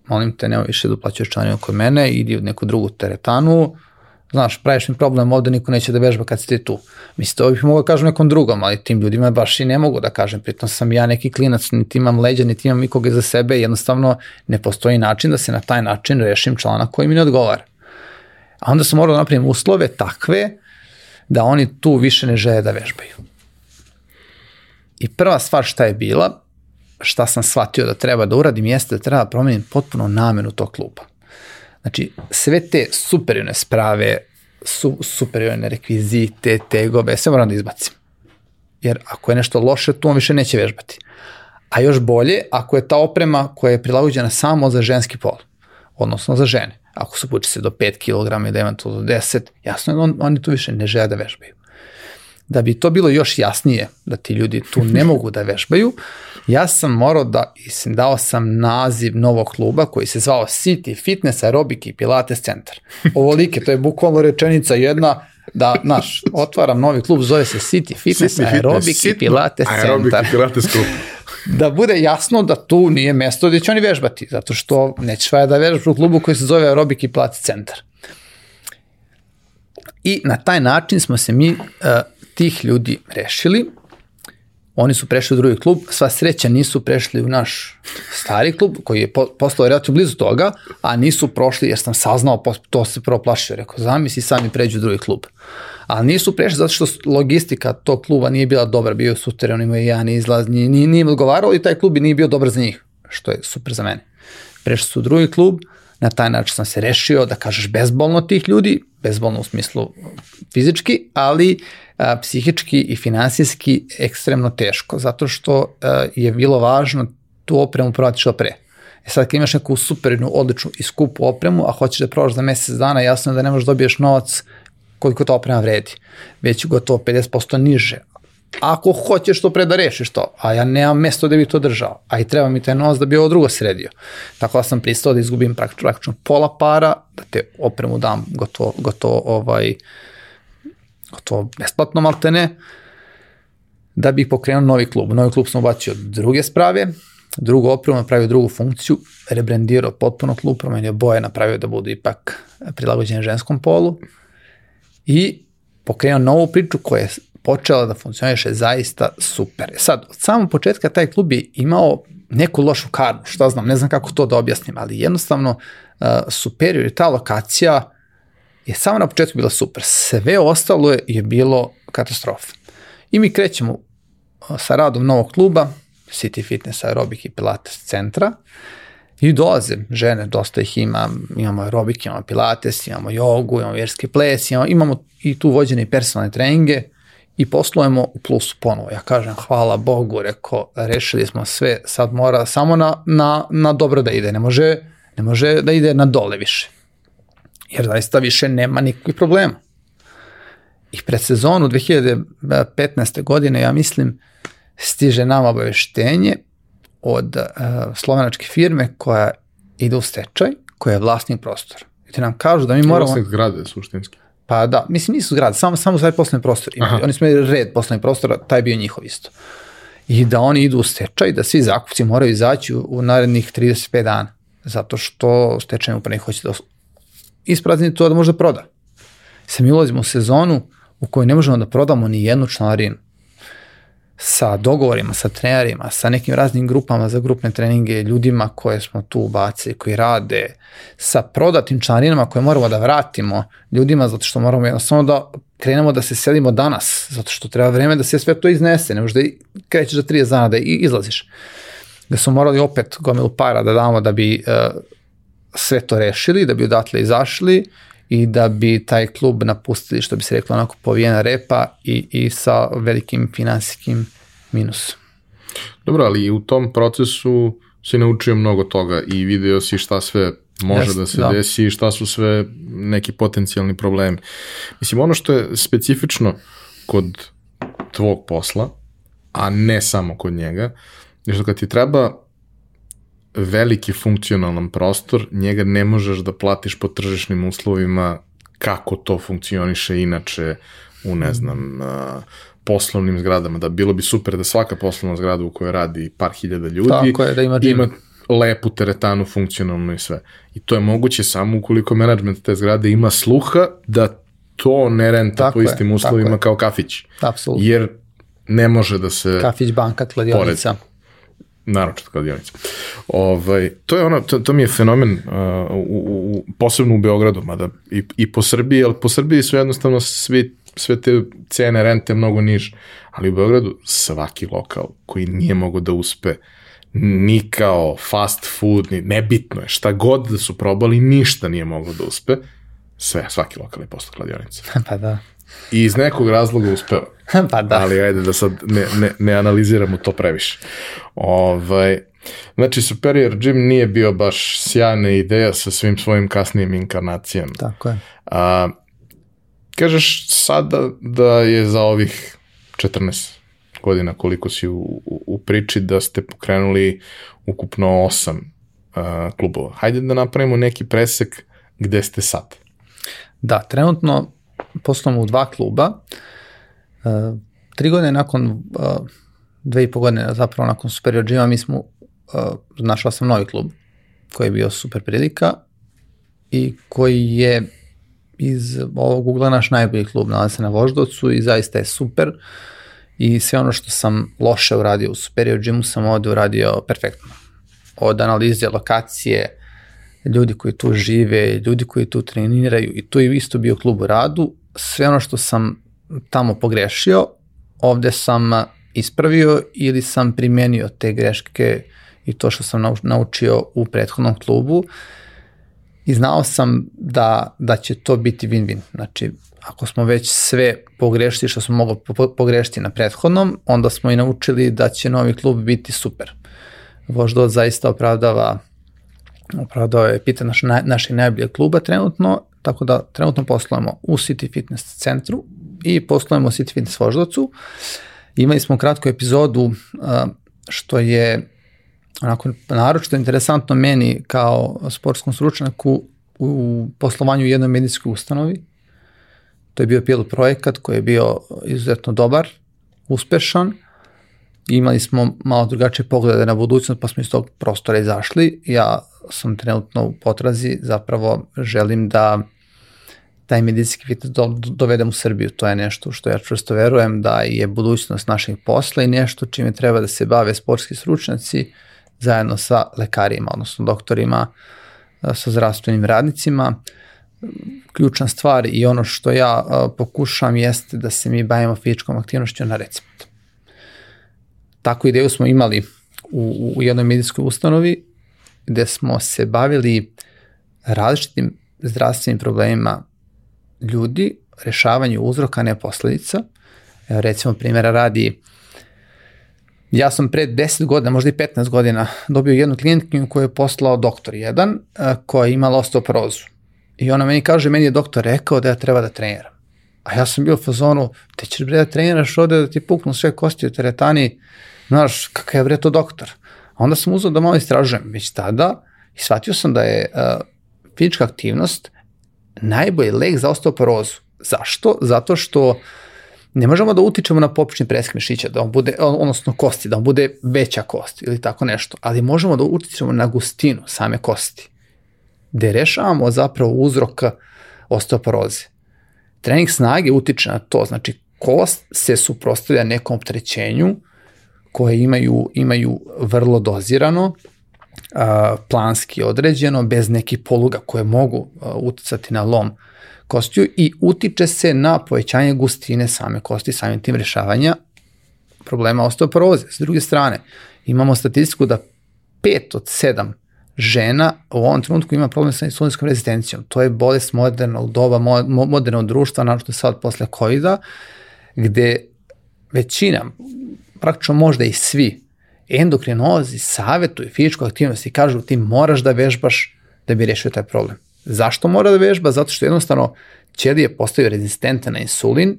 molim te, nema više da uplaćaš članinu kod mene, idi u neku drugu teretanu, znaš, praviš mi problem ovde, niko neće da vežba kad si ti tu. Mislim, to bih mogao da kažem nekom drugom, ali tim ljudima baš i ne mogu da kažem, pritom sam ja neki klinac, niti imam leđa, niti imam ikoga za sebe, jednostavno ne postoji način da se na taj način rešim člana koji mi ne odgovara. A onda sam morao da napravim uslove takve da oni tu više ne žele da vežbaju. I prva stvar šta je bila, šta sam shvatio da treba da uradim, jeste da treba da promenim potpuno namenu tog kluba. Znači, sve te superiorne sprave, su, superiorne rekvizite, tegove, sve moram da izbacim. Jer ako je nešto loše, tu on više neće vežbati. A još bolje, ako je ta oprema koja je prilagođena samo za ženski pol, odnosno za žene. Ako su pučice do 5 kg i da ima to do 10, jasno je, on, oni tu više ne žele da vežbaju. Da bi to bilo još jasnije, da ti ljudi tu ne [LAUGHS] mogu da vežbaju, ja sam morao da, mislim, dao sam naziv novog kluba koji se zvao City Fitness Aerobic i Pilates Centar. Ovolike, to je bukvalno rečenica jedna, da, znaš, otvaram novi klub, zove se City Fitness City Aerobic fitness, i Pilates Aerobic Centar. I Pilates klub. [LAUGHS] da bude jasno da tu nije mesto gde će oni vežbati, zato što nećeš vaja da vežbaš u klubu koji se zove Aerobic i Pilates Centar. I na taj način smo se mi uh, tih ljudi rešili Oni su prešli u drugi klub, sva sreća nisu prešli u naš stari klub, koji je po, postao relativno blizu toga, a nisu prošli jer sam saznao, to se prvo plašio, rekao, zamisli sami pređu u drugi klub. Ali nisu prešli zato što logistika tog kluba nije bila dobra, bio je suter, on imao jedan izlaz, nije, nije, nije odgovarao i taj klub nije bio dobar za njih, što je super za mene. Prešli su u drugi klub, na taj način sam se rešio da kažeš bezbolno tih ljudi, bezbolno u smislu fizički, ali a, psihički i finansijski ekstremno teško, zato što a, je bilo važno tu opremu prodati što pre. E sad kad imaš neku supernu, odličnu i skupu opremu, a hoćeš da prodaš za mesec dana, jasno je da ne možeš da dobiješ novac koliko ta oprema vredi, već gotovo 50% niže. Ako hoćeš to pre da rešiš to, a ja nemam mesto da bih to držao, a i treba mi taj novac da bi ovo drugo sredio. Tako da sam pristao da izgubim praktično pola para, da te opremu dam gotovo, gotovo ovaj, uh, to besplatno maltene, da bih pokrenuo novi klub. Novi klub sam ubacio druge sprave, drugu opremu, napravio drugu funkciju, rebrandirao potpuno klub, promenio boje, napravio da budu ipak prilagođene ženskom polu i pokrenuo novu priču koja je počela da funkcioniše zaista super. E sad, od samog početka taj klub je imao neku lošu karnu, šta znam, ne znam kako to da objasnim, ali jednostavno uh, superior je ta lokacija je samo na početku bila super. Sve ostalo je, je bilo katastrofa. I mi krećemo sa radom novog kluba, City Fitness Aerobic i Pilates centra, I dolaze žene, dosta ih ima, imamo aerobik, imamo pilates, imamo jogu, imamo vjerski ples, imamo, imamo i tu vođene i personalne treninge i poslujemo u plusu ponovo. Ja kažem, hvala Bogu, reko, rešili smo sve, sad mora samo na, na, na dobro da ide, ne može, ne može da ide na dole više jer zaista više nema nikakvih problema. I pred sezonu 2015. godine, ja mislim, stiže nama obaveštenje od uh, slovenačke firme koja ide u stečaj, koja je vlasnik prostora. I te nam kažu da mi moramo... Vlasnik zgrade, suštinski. Pa da, mislim nisu zgrade, samo, samo taj poslovni prostor. Imali, oni imali red poslovnih prostora, taj bio njihov isto. I da oni idu u stečaj, da svi zakupci moraju izaći u, u narednih 35 dana. Zato što stečajni upravnik hoće da isprazni to da može da proda. Se mi ulazimo u sezonu u kojoj ne možemo da prodamo ni jednu članarinu sa dogovorima, sa trenerima, sa nekim raznim grupama za grupne treninge, ljudima koje smo tu ubacili, koji rade, sa prodatim članinama koje moramo da vratimo ljudima zato što moramo jednostavno da krenemo da se selimo danas, zato što treba vreme da se sve to iznese, ne možda krećeš za 30 dana da izlaziš. Da smo morali opet gomilu para da damo da bi uh, sve to rešili, da bi odatle izašli i da bi taj klub napustili, što bi se reklo, onako povijena repa i, i sa velikim finansijskim minusom. Dobro, ali u tom procesu si naučio mnogo toga i video si šta sve može Jest, da se da. desi i šta su sve neki potencijalni problemi. Mislim, ono što je specifično kod tvog posla, a ne samo kod njega, je što kad ti treba veliki funkcionalan prostor, njega ne možeš da platiš po tržišnim uslovima kako to funkcioniše inače u, ne znam, poslovnim zgradama. Da bilo bi super da svaka poslovna zgrada u kojoj radi par hiljada ljudi Tako je, da ima, ima lepu teretanu, funkcionalnu i sve. I to je moguće samo ukoliko menadžment te zgrade ima sluha da to ne renta tako po istim je, uslovima kao kafić. Apsolutno. Jer ne može da se... Kafić, banka, kladionica. Pored naročito kladionica. Ovaj, to je ono, to, to mi je fenomen uh, u, u, posebno u Beogradu, mada i, i po Srbiji, ali po Srbiji su jednostavno svi, sve te cene rente mnogo niže, ali u Beogradu svaki lokal koji nije mogo da uspe ni kao fast food, ni, nebitno je, šta god da su probali, ništa nije moglo da uspe, sve, svaki lokal je postao kladionica. [LAUGHS] pa da. I iz nekog razloga uspeo. [LAUGHS] pa da. Ali ajde da sad ne, ne, ne analiziramo to previše. Ovaj, znači, Superior Gym nije bio baš sjajna ideja sa svim svojim kasnijim inkarnacijama. Tako je. A, kažeš sada da je za ovih 14 godina koliko si u, u, u priči da ste pokrenuli ukupno osam a, klubova. Hajde da napravimo neki presek gde ste sad. Da, trenutno poslujemo u dva kluba. Uh, tri godine nakon, uh, dve i po godine zapravo nakon Superior Gym-a mi smo, uh, našla sam novi klub koji je bio super prilika i koji je iz ovog ugla naš najbolji klub, nalazi se na Voždovcu i zaista je super i sve ono što sam loše uradio u Superior Gymu sam ovde uradio perfektno. Od analize lokacije, ljudi koji tu žive, ljudi koji tu treniraju i tu je isto bio klub u radu. Sve ono što sam tamo pogrešio, ovde sam ispravio ili sam primenio te greške i to što sam naučio u prethodnom klubu i znao sam da, da će to biti win-win. Znači, ako smo već sve pogrešili što smo mogli pogrešiti na prethodnom, onda smo i naučili da će novi klub biti super. Voždot zaista opravdava opravdao je pita naš, našeg najboljeg kluba trenutno, tako da trenutno poslujemo u City Fitness centru i poslujemo u City Fitness Voždovcu. Imali smo kratku epizodu što je onako naročito interesantno meni kao sportskom stručnjaku u poslovanju u jednoj medijskoj ustanovi. To je bio pilot projekat koji je bio izuzetno dobar, uspešan imali smo malo drugačije poglede na budućnost, pa smo iz tog prostora izašli. Ja sam trenutno u potrazi, zapravo želim da taj medicinski fitness do, dovedem u Srbiju. To je nešto što ja čvrsto verujem da je budućnost naših posla i nešto čime treba da se bave sportski stručnjaci zajedno sa lekarima, odnosno doktorima, sa zdravstvenim radnicima. Ključna stvar i ono što ja pokušam jeste da se mi bavimo fizičkom aktivnošću na recept Takvu ideju smo imali u, u jednoj medijskoj ustanovi gde smo se bavili različitim zdravstvenim problemima ljudi, rešavanju uzroka, ne posledica. Evo, recimo, primjera radi, ja sam pre 10 godina, možda i 15 godina, dobio jednu klijentkinju koju je poslao doktor jedan, koja je imala osteoporozu. I ona meni kaže, meni je doktor rekao da ja treba da treniram. A ja sam bio u fazonu, te ćeš bre da treniraš ovde da ti puknu sve kosti u teretani, znaš, kakav je bre to doktor. Onda sam uzao da malo istražujem već tada i shvatio sam da je uh, fizička aktivnost najbolji lek za osteoporozu. Zašto? Zato što ne možemo da utičemo na popični presk mišića, da on bude, odnosno kosti, da on bude veća kost ili tako nešto, ali možemo da utičemo na gustinu same kosti, gde rešavamo zapravo uzrok osteoporoze. Trening snage utiče na to, znači kost se suprostavlja nekom optrećenju koje imaju, imaju vrlo dozirano, planski određeno, bez nekih poluga koje mogu uticati na lom kostiju i utiče se na povećanje gustine same kosti, samim tim rešavanja problema osteoporoze. S druge strane, imamo statistiku da 5 od 7 žena u ovom trenutku ima problem sa insulinskom rezistencijom. To je bolest modernog doba, modernog društva, našto sad posle COVID-a, gde većina, praktično možda i svi, endokrinolozi savjetuju fizičku aktivnost i kažu ti moraš da vežbaš da bi rešio taj problem. Zašto mora da vežba? Zato što jednostavno ćelije postaju rezistente na insulin,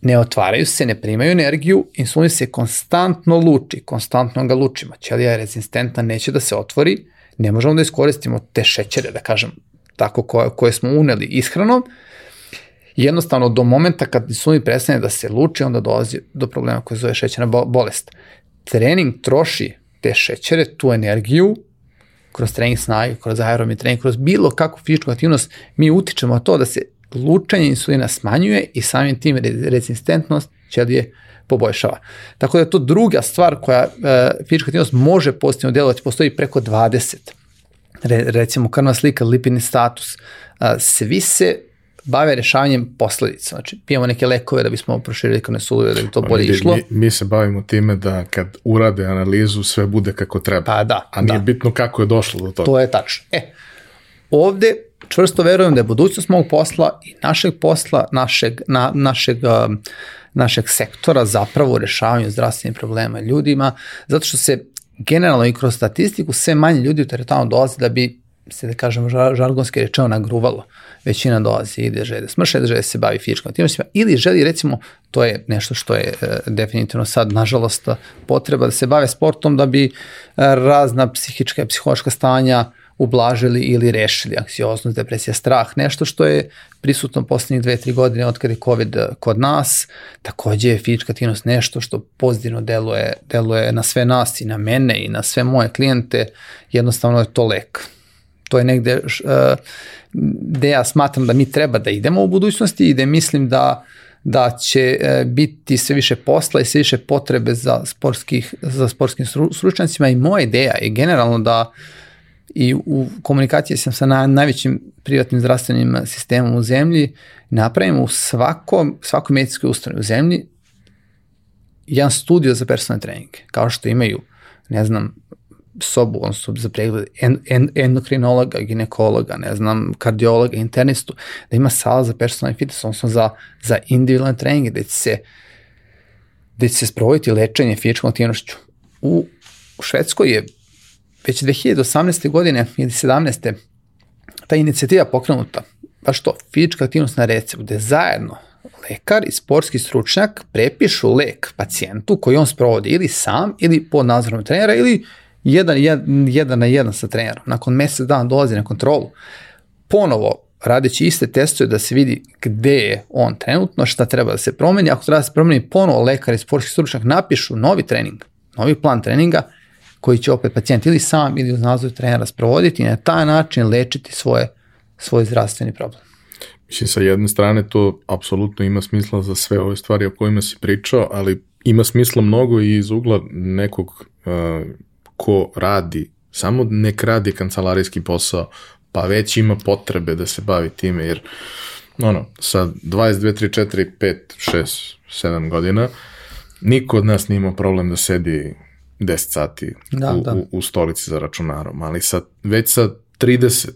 ne otvaraju se, ne primaju energiju, insulin se konstantno luči, konstantno ga lučimo. Ćelija je rezistentna, neće da se otvori, ne možemo da iskoristimo te šećere, da kažem, tako koje, koje smo uneli ishranom, jednostavno do momenta kad insulin prestane da se luči, onda dolazi do problema koje zove šećerna bolest. Trening troši te šećere, tu energiju, kroz trening snage, kroz aerobni trening, kroz bilo kakvu fizičku aktivnost, mi utičemo to da se lučanje insulina smanjuje i samim tim rezistentnost ćelije poboljšava. Tako da je to druga stvar koja e, fizička aktivnost može pozitivno djelovati, postoji preko 20. Re, recimo krvna slika, lipidni status. E, svi se bave rešavanjem posledica. Znači, pijemo neke lekove da bismo proširili krvne sudove, da bi to bolje išlo. Mi, mi se bavimo time da kad urade analizu sve bude kako treba. Pa da. A nije da. bitno kako je došlo do toga. To je tačno. E, ovde čvrsto verujem da je budućnost mog posla i našeg posla, našeg, na, našeg, um, našeg sektora zapravo u rešavanju zdravstvenih problema ljudima, zato što se generalno i kroz statistiku sve manje ljudi u teretanu dolazi da bi se da kažem žargonski rečeno nagruvalo. Većina dolazi ide žele da smrše, da žele da se bavi fizičkom aktivnostima ili želi recimo, to je nešto što je e, definitivno sad nažalost potreba da se bave sportom da bi e, razna psihička i psihološka stanja ublažili ili rešili anksioznost, depresija, strah, nešto što je prisutno poslednjih dve, tri godine od kada je COVID kod nas, takođe je fizička aktivnost nešto što pozitivno deluje, deluje na sve nas i na mene i na sve moje klijente, jednostavno je to lek. To je negde uh, gde ja smatram da mi treba da idemo u budućnosti i da mislim da da će uh, biti sve više posla i sve više potrebe za, sportskih, za sportskim stručnjacima. I moja ideja je generalno da i u komunikaciji sam sa na, najvećim privatnim zdravstvenim sistemom u zemlji, napravimo u svakom, svakoj medicinskoj ustanovi u zemlji jedan studio za personalne treninge, kao što imaju, ne znam, sobu, odnosno za pregled en, en, endokrinologa, ginekologa, ne znam, kardiologa, internistu, da ima sala za personalni fitness, odnosno za, za individualne treninge, da će se, da će se sprovoditi lečenje fizičkom aktivnošću. U, u Švedskoj je već 2018. godine ili 17. ta inicijativa pokrenuta, baš to, fizička aktivnost na recept, gde zajedno lekar i sportski stručnjak prepišu lek pacijentu koji on sprovodi ili sam ili pod nadzorom trenera ili jedan, jedan, jedan na jedan sa trenerom. Nakon mesec dana dolazi na kontrolu. Ponovo radeći iste testove da se vidi gde je on trenutno, šta treba da se promeni. Ako treba da se promeni, ponovo lekar i sportski stručnjak napišu novi trening, novi plan treninga koji će opet pacijent ili sam ili uz nadzor trenera sprovoditi i na taj način lečiti svoje, svoj zdravstveni problem. Mislim, sa jedne strane to apsolutno ima smisla za sve ove stvari o kojima si pričao, ali ima smisla mnogo i iz ugla nekog uh, ko radi, samo nek radi kancelarijski posao, pa već ima potrebe da se bavi time, jer ono, sa 22, 3, 4, 5, 6, 7 godina, niko od nas nije imao problem da sedi 10 sati da, u, da. U, u stolici za računarom, ali sa, već sa 30,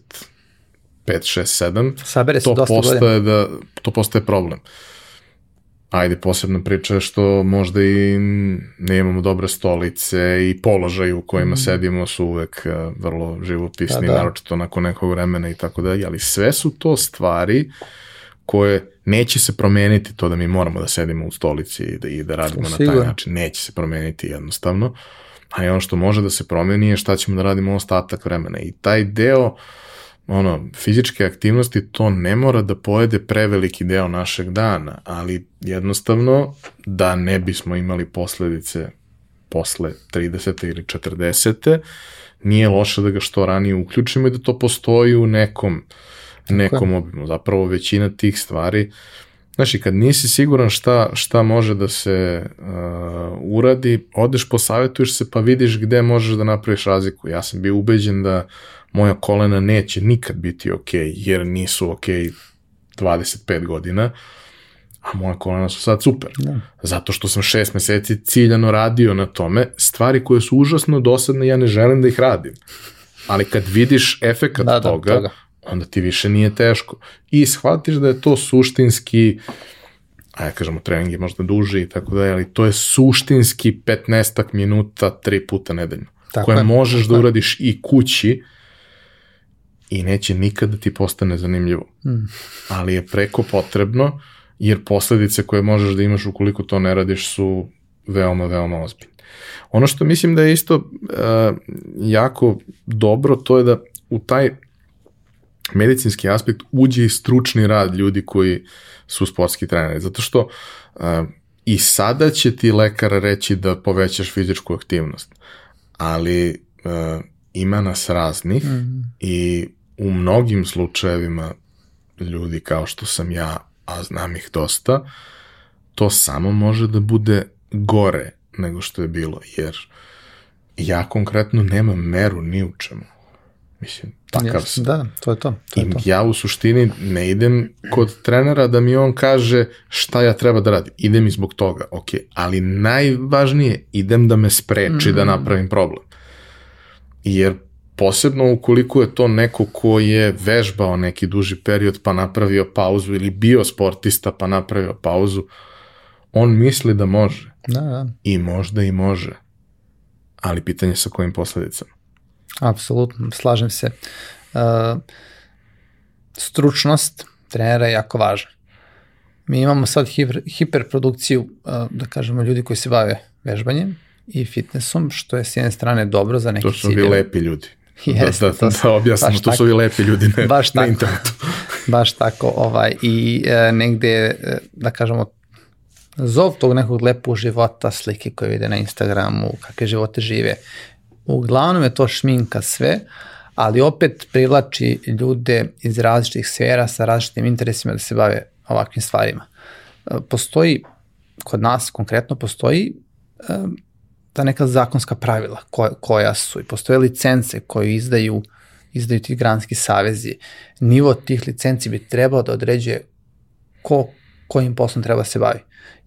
5, 6, 7, Sabere to postaje, da, to postaje problem. Ajde, posebna priča je što možda i ne imamo dobre stolice i položaj u kojima mm. sedimo su uvek uh, vrlo živopisni, da, da. naročito nakon nekog vremena i tako dalje, ali sve su to stvari koje neće se promeniti to da mi moramo da sedimo u stolici i da, i da radimo na taj način. Neće se promeniti jednostavno. A ono što može da se promeni je šta ćemo da radimo ostatak vremena. I taj deo ono, fizičke aktivnosti to ne mora da pojede preveliki deo našeg dana, ali jednostavno da ne bismo imali posledice posle 30. ili 40. nije loše da ga što ranije uključimo i da to postoji u nekom, nekom obimu. Zapravo većina tih stvari Znači, kad nisi siguran šta, šta može da se uh, uradi, odeš, posavetuješ se pa vidiš gde možeš da napraviš razliku. Ja sam bio ubeđen da moja kolena neće nikad biti ok, jer nisu ok 25 godina, a moja kolena su sad super. Da. Zato što sam šest meseci ciljano radio na tome, stvari koje su užasno dosadne, ja ne želim da ih radim. Ali kad vidiš efekat da, da, toga, toga, onda ti više nije teško. I shvatiš da je to suštinski, ajde kažemo trening je možda duži i tako da, ali to je suštinski 15 minuta tri puta nedeljno. Tako koje je, možeš tako da uradiš i kući, i neće nikada da ti postane zanimljivo. Mm. Ali je preko potrebno, jer posledice koje možeš da imaš ukoliko to ne radiš su veoma, veoma ozbiljne. Ono što mislim da je isto uh, jako dobro, to je da u taj medicinski aspekt uđe i stručni rad ljudi koji su sportski treneri. Zato što uh, i sada će ti lekar reći da povećaš fizičku aktivnost, ali uh, ima nas raznih mm. i u mnogim slučajevima ljudi kao što sam ja, a znam ih dosta, to samo može da bude gore nego što je bilo, jer ja konkretno nemam meru ni u čemu. Mislim, takav sam. Da, to je to. to, je to. Ja u suštini ne idem kod trenera da mi on kaže šta ja treba da radim. Idem i zbog toga, ok. Ali najvažnije, idem da me spreči mm. da napravim problem. Jer posebno ukoliko je to neko ko je vežbao neki duži period pa napravio pauzu ili bio sportista pa napravio pauzu, on misli da može. Da, da. I možda i može. Ali pitanje sa kojim posledicama. Apsolutno, slažem se. Uh, stručnost trenera je jako važna. Mi imamo sad hiper, hiperprodukciju, uh, da kažemo, ljudi koji se bave vežbanjem i fitnessom, što je s jedne strane dobro za neke ciljeve. To su vi lepi ljudi. Jeste, da, da, da objasnimo, to su ovi lepi ljudi na, baš na tako, internetu. [LAUGHS] baš tako, ovaj, i e, negde, e, da kažemo, zov tog nekog lepog života, slike koje vide na Instagramu, kakve živote žive. Uglavnom je to šminka sve, ali opet privlači ljude iz različitih sfera sa različitim interesima da se bave ovakvim stvarima. E, postoji, kod nas konkretno postoji e, ta neka zakonska pravila koja, koja su i postoje licence koje izdaju izdaju ti granski savezi. Nivo tih licenci bi trebao da određuje ko kojim poslom treba da se bavi.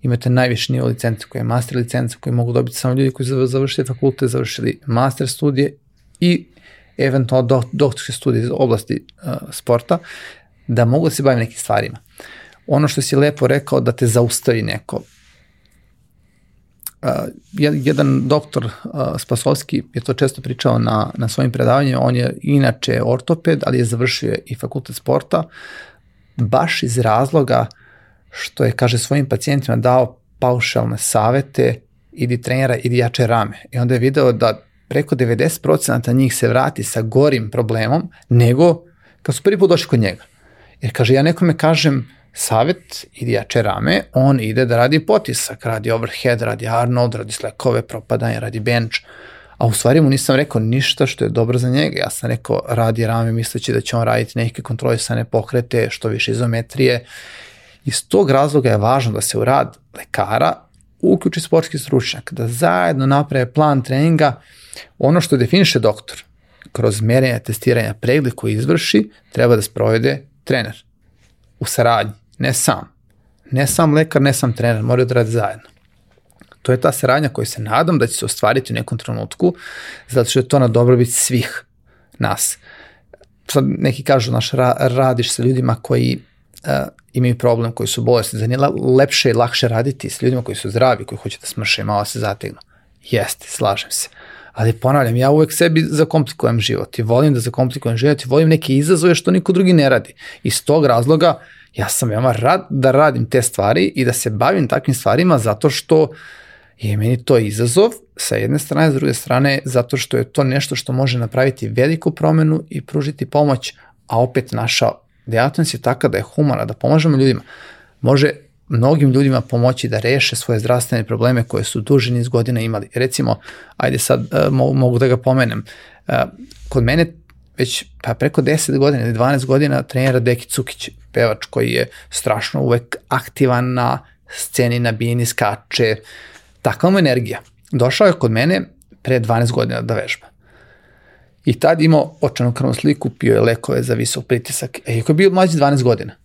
Imate najviši nivo licence koja je master licenca koju mogu dobiti samo ljudi koji su završili fakultet, završili master studije i eventualno do, doktorske studije iz oblasti uh, sporta, da mogu da se bavim nekim stvarima. Ono što si lepo rekao da te zaustavi neko, jedan doktor uh, Spasovski je to često pričao na, na svojim predavanjima, on je inače ortoped, ali je završio i fakultet sporta, baš iz razloga što je, kaže, svojim pacijentima dao paušalne savete, idi trenera, idi jače rame. I onda je video da preko 90% njih se vrati sa gorim problemom nego kad su prvi put došli kod njega. Jer kaže, ja nekome kažem, savet, idi jače rame, on ide da radi potisak, radi overhead, radi Arnold, radi slekove, propadanje, radi bench, a u stvari mu nisam rekao ništa što je dobro za njega. Ja sam rekao radi rame misleći da će on raditi neke kontrolisane pokrete, što više izometrije. Iz tog razloga je važno da se u rad lekara uključi sportski stručnjak, da zajedno naprave plan treninga, ono što definiše doktor, kroz merenja, testiranja, pregled koji izvrši, treba da sprovede trener u saradnji ne sam. Ne sam lekar, ne sam trener, moraju da rade zajedno. To je ta saradnja koju se nadam da će se ostvariti u nekom trenutku, zato što je to na dobrobit svih nas. Sad neki kažu, naš, ra, radiš sa ljudima koji uh, imaju problem, koji su bolesni, za nije lepše i lakše raditi sa ljudima koji su zdravi, koji hoće da smrše i malo se zategnu. Jeste, slažem se. Ali ponavljam, ja uvek sebi zakomplikujem život i volim da zakomplikujem život i volim neke izazove što niko drugi ne radi. Iz tog razloga Ja sam veoma rad da radim te stvari i da se bavim takvim stvarima zato što je meni to izazov sa jedne strane, s druge strane zato što je to nešto što može napraviti veliku promenu i pružiti pomoć, a opet naša dejatnost je taka da je humana, da pomažemo ljudima. Može mnogim ljudima pomoći da reše svoje zdravstvene probleme koje su duži niz godina imali. Recimo, ajde sad uh, mogu da ga pomenem, uh, kod mene već pa preko 10 godina ili 12 godina trenira Deki Cukić, pevač koji je strašno uvek aktivan na sceni, na bini, skače, takva mu energija. Došao je kod mene pre 12 godina da vežba. I tad imao očanu krvnu sliku, pio je lekove za visok pritisak, e, iako je bio mlađi 12 godina.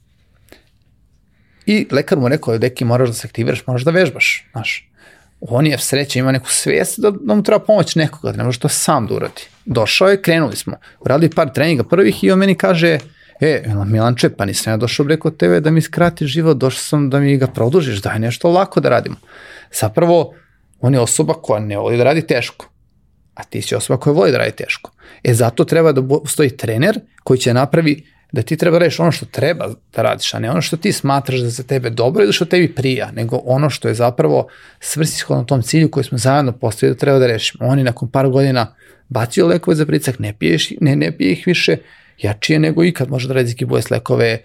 I lekar mu rekao, deki, moraš da se aktiviraš, moraš da vežbaš, znaš. On je sreća, ima neku svijest da, da mu treba pomoć nekoga, da ne može to sam da uradi. Došao je, krenuli smo. Uradili par treninga prvih i on meni kaže, e, Milanče, pa nisam ja došao preko tebe da mi skrati život, došao sam da mi ga produžiš, daj nešto lako da radimo. Zapravo, on je osoba koja ne voli da radi teško, a ti si osoba koja voli da radi teško. E zato treba da stoji trener koji će napravi da ti treba reći ono što treba da radiš, a ne ono što ti smatraš da za tebe dobro ili što tebi prija, nego ono što je zapravo svrsishodno tom cilju koji smo zajedno postavili da treba da rešimo. Oni nakon par godina bacio lekove za pricak, ne, piješ, ne, ne pije ih više, jačije nego ikad, može da radi bolest lekove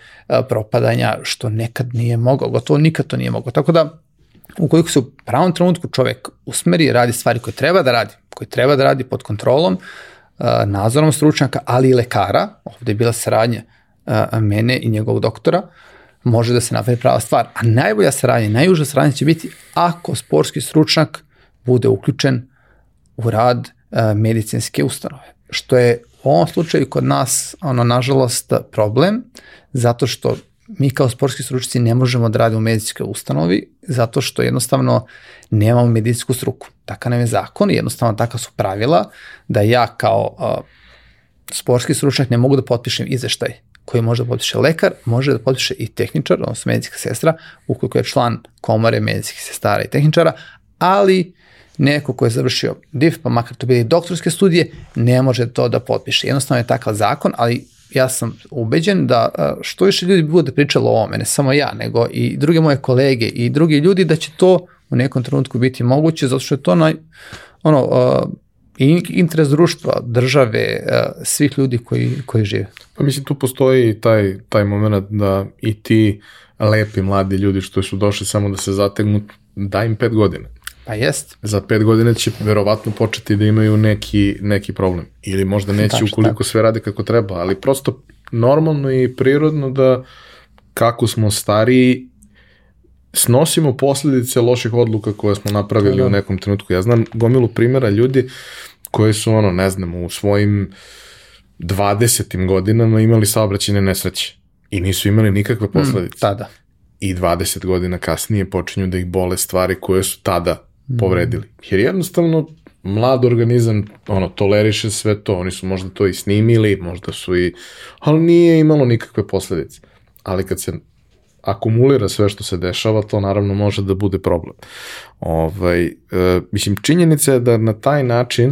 propadanja, što nekad nije mogao, gotovo nikad to nije mogao. Tako da, ukoliko se u pravom trenutku čovek usmeri, radi stvari koje treba da radi, koje treba da radi pod kontrolom, nadzorom stručnjaka, ali i lekara, ovde je bila saradnja mene i njegovog doktora, može da se napravi prava stvar. A najbolja saradnja, najuža saradnja će biti ako sportski stručnjak bude uključen u rad medicinske ustanove. Što je u ovom slučaju kod nas, ono, nažalost, problem, zato što mi kao sportski stručnici ne možemo da radimo u medicinskoj ustanovi, zato što jednostavno nemamo medicinsku struku. Taka nam je zakon i jednostavno taka su pravila da ja kao uh, sportski stručnjak ne mogu da potpišem izveštaj koji može da potpiše lekar, može da potpiše i tehničar, odnosno medicinska sestra, ukoliko je član komore medicinskih sestara i tehničara, ali neko ko je završio DIF, pa makar to bili doktorske studije, ne može to da potpiše. Jednostavno je takav zakon, ali ja sam ubeđen da što više ljudi bude pričalo o ovome, ne samo ja, nego i druge moje kolege i drugi ljudi, da će to u nekom trenutku biti moguće, zato što je to na, ono, uh, interes društva, države, uh, svih ljudi koji, koji žive. Pa mislim, tu postoji taj, taj moment da i ti lepi mladi ljudi što su došli samo da se zategnu, da im pet godina. Pa jest. Za pet godina će verovatno početi da imaju neki, neki problem. Ili možda neće Tačno, ukoliko tako. sve rade kako treba, ali prosto normalno i prirodno da kako smo stariji snosimo posledice loših odluka koje smo napravili da. u nekom trenutku. Ja znam gomilu primjera ljudi koji su, ono, ne znam, u svojim 20. godinama imali saobraćene nesreće i nisu imali nikakve mm, posledice. Mm, tada. I 20 godina kasnije počinju da ih bole stvari koje su tada povredili. Jer jednostavno mlad organizam ono, toleriše sve to, oni su možda to i snimili, možda su i, ali nije imalo nikakve posledice. Ali kad se akumulira sve što se dešava, to naravno može da bude problem. Ovaj, e, mislim, činjenica je da na taj način,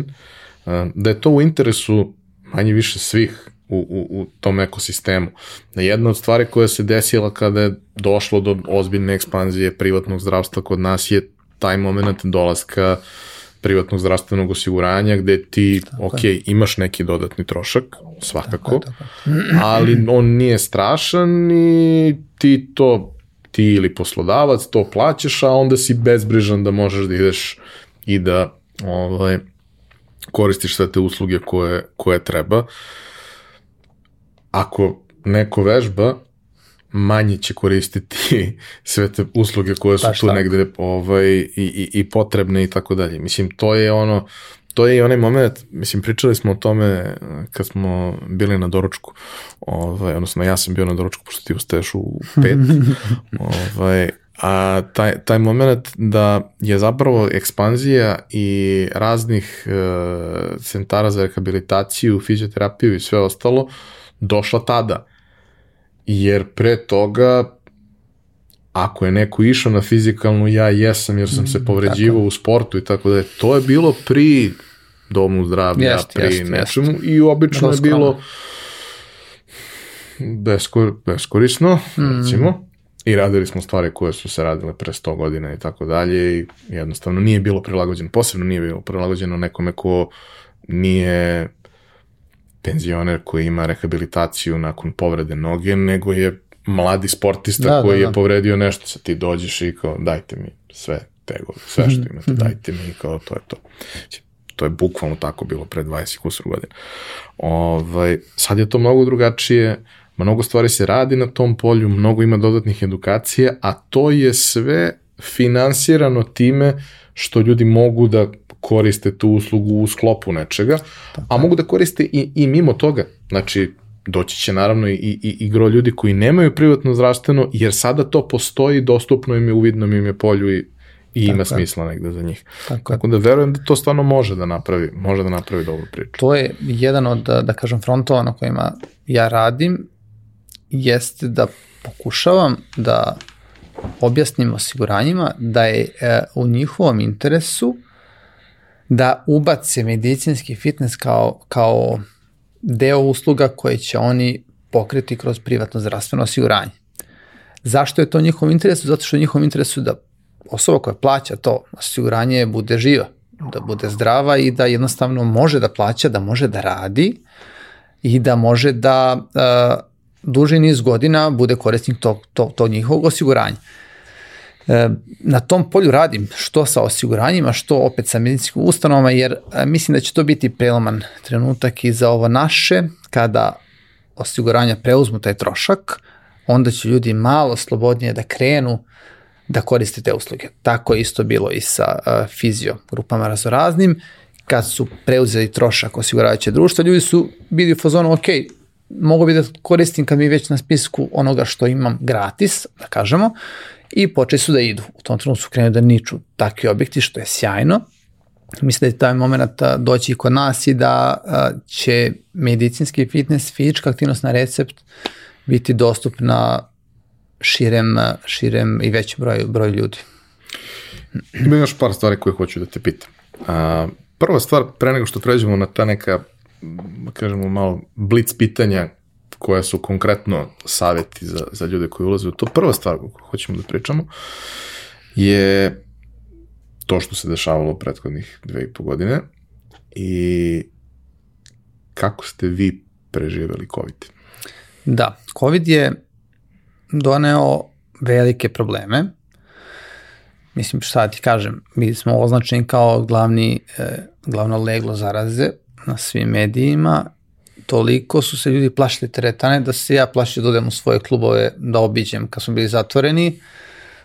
e, da je to u interesu manje više svih u, u, u tom ekosistemu. Jedna od stvari koja se desila kada je došlo do ozbiljne ekspanzije privatnog zdravstva kod nas je taj moment dolaska privatnog zdravstvenog osiguranja gde ti, tako ok, je. imaš neki dodatni trošak, svakako, tako je, tako. ali on nije strašan i ti to, ti ili poslodavac to plaćaš, a onda si bezbrižan da možeš da ideš i da ovaj, koristiš sve te usluge koje, koje treba. Ako neko vežba, manje će koristiti [LAUGHS] sve te usluge koje su Baš tu tako. negde ovaj, i, i, i potrebne i tako dalje. Mislim, to je ono, to je i onaj moment, mislim, pričali smo o tome kad smo bili na doručku, ovaj, odnosno ja sam bio na doručku, pošto ti ustaješ u pet, [LAUGHS] ovaj, a taj, taj moment da je zapravo ekspanzija i raznih e, centara za rehabilitaciju, fizioterapiju i sve ostalo došla tada. Jer pre toga ako je neko išao na fizikalnu, ja jesam jer sam se mm, povređivao u sportu i tako da je, to je bilo pri domu zdravlja, jest, pri jest, nečemu jest. i obično je bilo beskor, beskorisno, mm. recimo, i radili smo stvari koje su se radile pre 100 godina i tako dalje i jednostavno nije bilo prilagođeno, posebno nije bilo prilagođeno nekome ko nije penzioner koji ima rehabilitaciju nakon povrede noge, nego je mladi sportista da, koji da, da. je povredio nešto, sa ti dođeš i kao dajte mi sve tegove, sve što imate, [LAUGHS] dajte mi i kao to je to. To je bukvalno tako bilo pre 20 kusur godina. Ovaj, sad je to mnogo drugačije, mnogo stvari se radi na tom polju, mnogo ima dodatnih edukacija, a to je sve finansirano time što ljudi mogu da koriste tu uslugu u sklopu nečega, a mogu da koriste i, i mimo toga. Znači, doći će naravno i, i, i gro ljudi koji nemaju privatno zdravstveno, jer sada to postoji, dostupno im je, uvidno im je polju i, i ima Tako smisla je. negde za njih. Tako, Tako da verujem da to stvarno može da napravi, može da napravi dobru priču. To je jedan od, da kažem, frontova na kojima ja radim, jeste da pokušavam da objasnim osiguranjima da je e, u njihovom interesu da ubace medicinski fitness kao, kao deo usluga koje će oni pokriti kroz privatno zdravstveno osiguranje. Zašto je to njihovom interesu? Zato što je njihovom interesu da osoba koja plaća to osiguranje bude živa, da bude zdrava i da jednostavno može da plaća, da može da radi i da može da uh, duži niz godina bude korisnik tog, tog, tog njihovog osiguranja. E, na tom polju radim što sa osiguranjima, što opet sa medicinskim ustanovama, jer e, mislim da će to biti preloman trenutak i za ovo naše, kada osiguranja preuzmu taj trošak, onda će ljudi malo slobodnije da krenu da koriste te usluge. Tako je isto bilo i sa uh, fizio grupama razoraznim, kad su preuzeli trošak osiguravajuće društva, ljudi su bili u fazonu, ok, mogu bi da koristim kad mi već na spisku onoga što imam gratis, da kažemo, i počeli su da idu. U tom trenutku su krenuli da niču takvi objekti, što je sjajno. Mislim da je taj moment doći kod nas i da će medicinski fitness, fizička aktivnost na recept biti dostupna širem, širem i većem broju, broju ljudi. Ima još par stvari koje hoću da te pitam. A, prva stvar, pre nego što pređemo na ta neka, kažemo malo, blic pitanja koja su konkretno saveti za, za ljude koji ulaze u to. Prva stvar koju hoćemo da pričamo je to što se dešavalo u prethodnih dve i po godine i kako ste vi preživeli COVID? Da, COVID je doneo velike probleme. Mislim, šta ti kažem, mi smo označeni kao glavni, eh, glavno leglo zaraze na svim medijima toliko su se ljudi plašili teretane da se ja plašio da odem u svoje klubove da obiđem kad smo bili zatvoreni.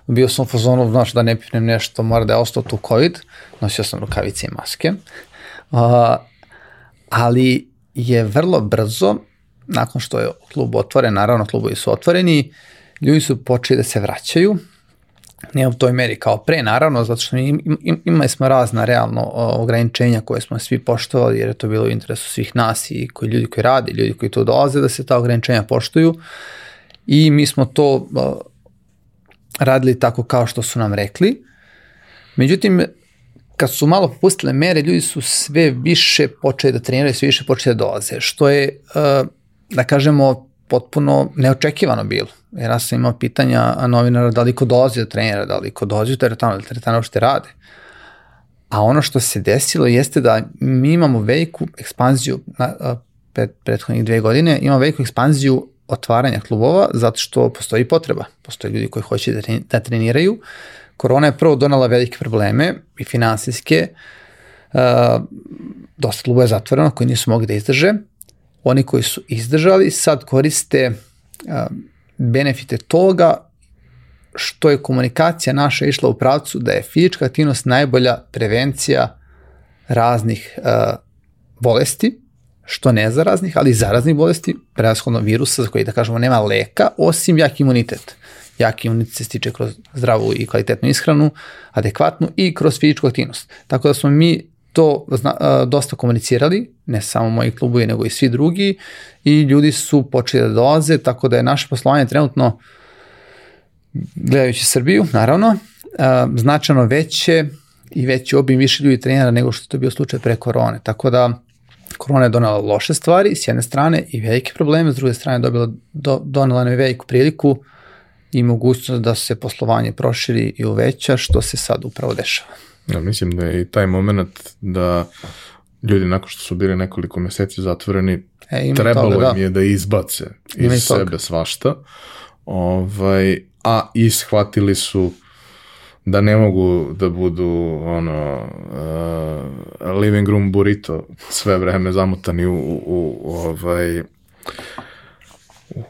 Bio sam u fazonu, znaš, da ne pipnem nešto, mora da je ostao tu COVID, nosio sam rukavice i maske. Uh, ali je vrlo brzo, nakon što je klub otvoren, naravno klubovi su otvoreni, ljudi su počeli da se vraćaju, ne u toj meri kao pre, naravno, zato što im, im, imali smo razna realno ograničenja koje smo svi poštovali, jer je to bilo u interesu svih nas i koji ljudi koji radi, ljudi koji tu dolaze, da se ta ograničenja poštuju. I mi smo to radili tako kao što su nam rekli. Međutim, kad su malo popustile mere, ljudi su sve više počeli da treniraju, sve više počeli da dolaze, što je, uh, da kažemo, potpuno neočekivano bilo. Jer ja sam imao pitanja novinara da li ko dolazi do trenera, da li ko dolazi do teretana, da teretana uopšte rade. A ono što se desilo jeste da mi imamo veliku ekspanziju na, pred prethodnih dve godine, imamo veliku ekspanziju otvaranja klubova zato što postoji potreba. Postoje ljudi koji hoće da, da treniraju. Korona je prvo donala velike probleme i finansijske. Uh, dosta klubova je zatvoreno koji nisu mogli da izdrže oni koji su izdržali sad koriste benefite toga što je komunikacija naša išla u pravcu da je fizička aktivnost najbolja prevencija raznih bolesti, što ne zaraznih, ali zaraznih bolesti, prevashodno virusa za koji da kažemo nema leka, osim jak imunitet. Jak imunitet se stiče kroz zdravu i kvalitetnu ishranu, adekvatnu i kroz fizičku aktivnost. Tako da smo mi to zna, dosta komunicirali, ne samo moji klubovi, nego i svi drugi i ljudi su počeli da dolaze, tako da je naše poslovanje trenutno, gledajući Srbiju, naravno, značajno veće i veći obim više ljudi trenera nego što je to bio slučaj pre korone. Tako da korona je donala loše stvari s jedne strane i velike probleme, s druge strane dobila, do, donela nam veliku priliku i mogućnost da se poslovanje proširi i uveća, što se sad upravo dešava. Ja, mislim da je i taj moment da ljudi nakon što su bili nekoliko meseci zatvoreni, E, ima trebalo toga, im da. je da izbace Ima iz toga. sebe svašta, ovaj, a ishvatili su da ne mogu da budu ono uh, living room burrito sve vreme zamotani u, u, u ovaj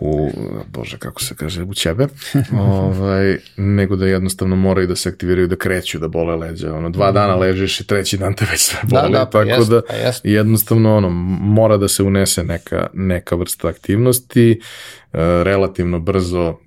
u, bože, kako se kaže, u ćebe, [LAUGHS] ovaj, nego da jednostavno moraju da se aktiviraju, da kreću, da bole leđa. Ono, dva dana ležiš i treći dan te već sve Mhm. Da, boli, da, pa tako jest, da pa jest. jednostavno ono, mora da se unese neka, neka vrsta aktivnosti, e, relativno brzo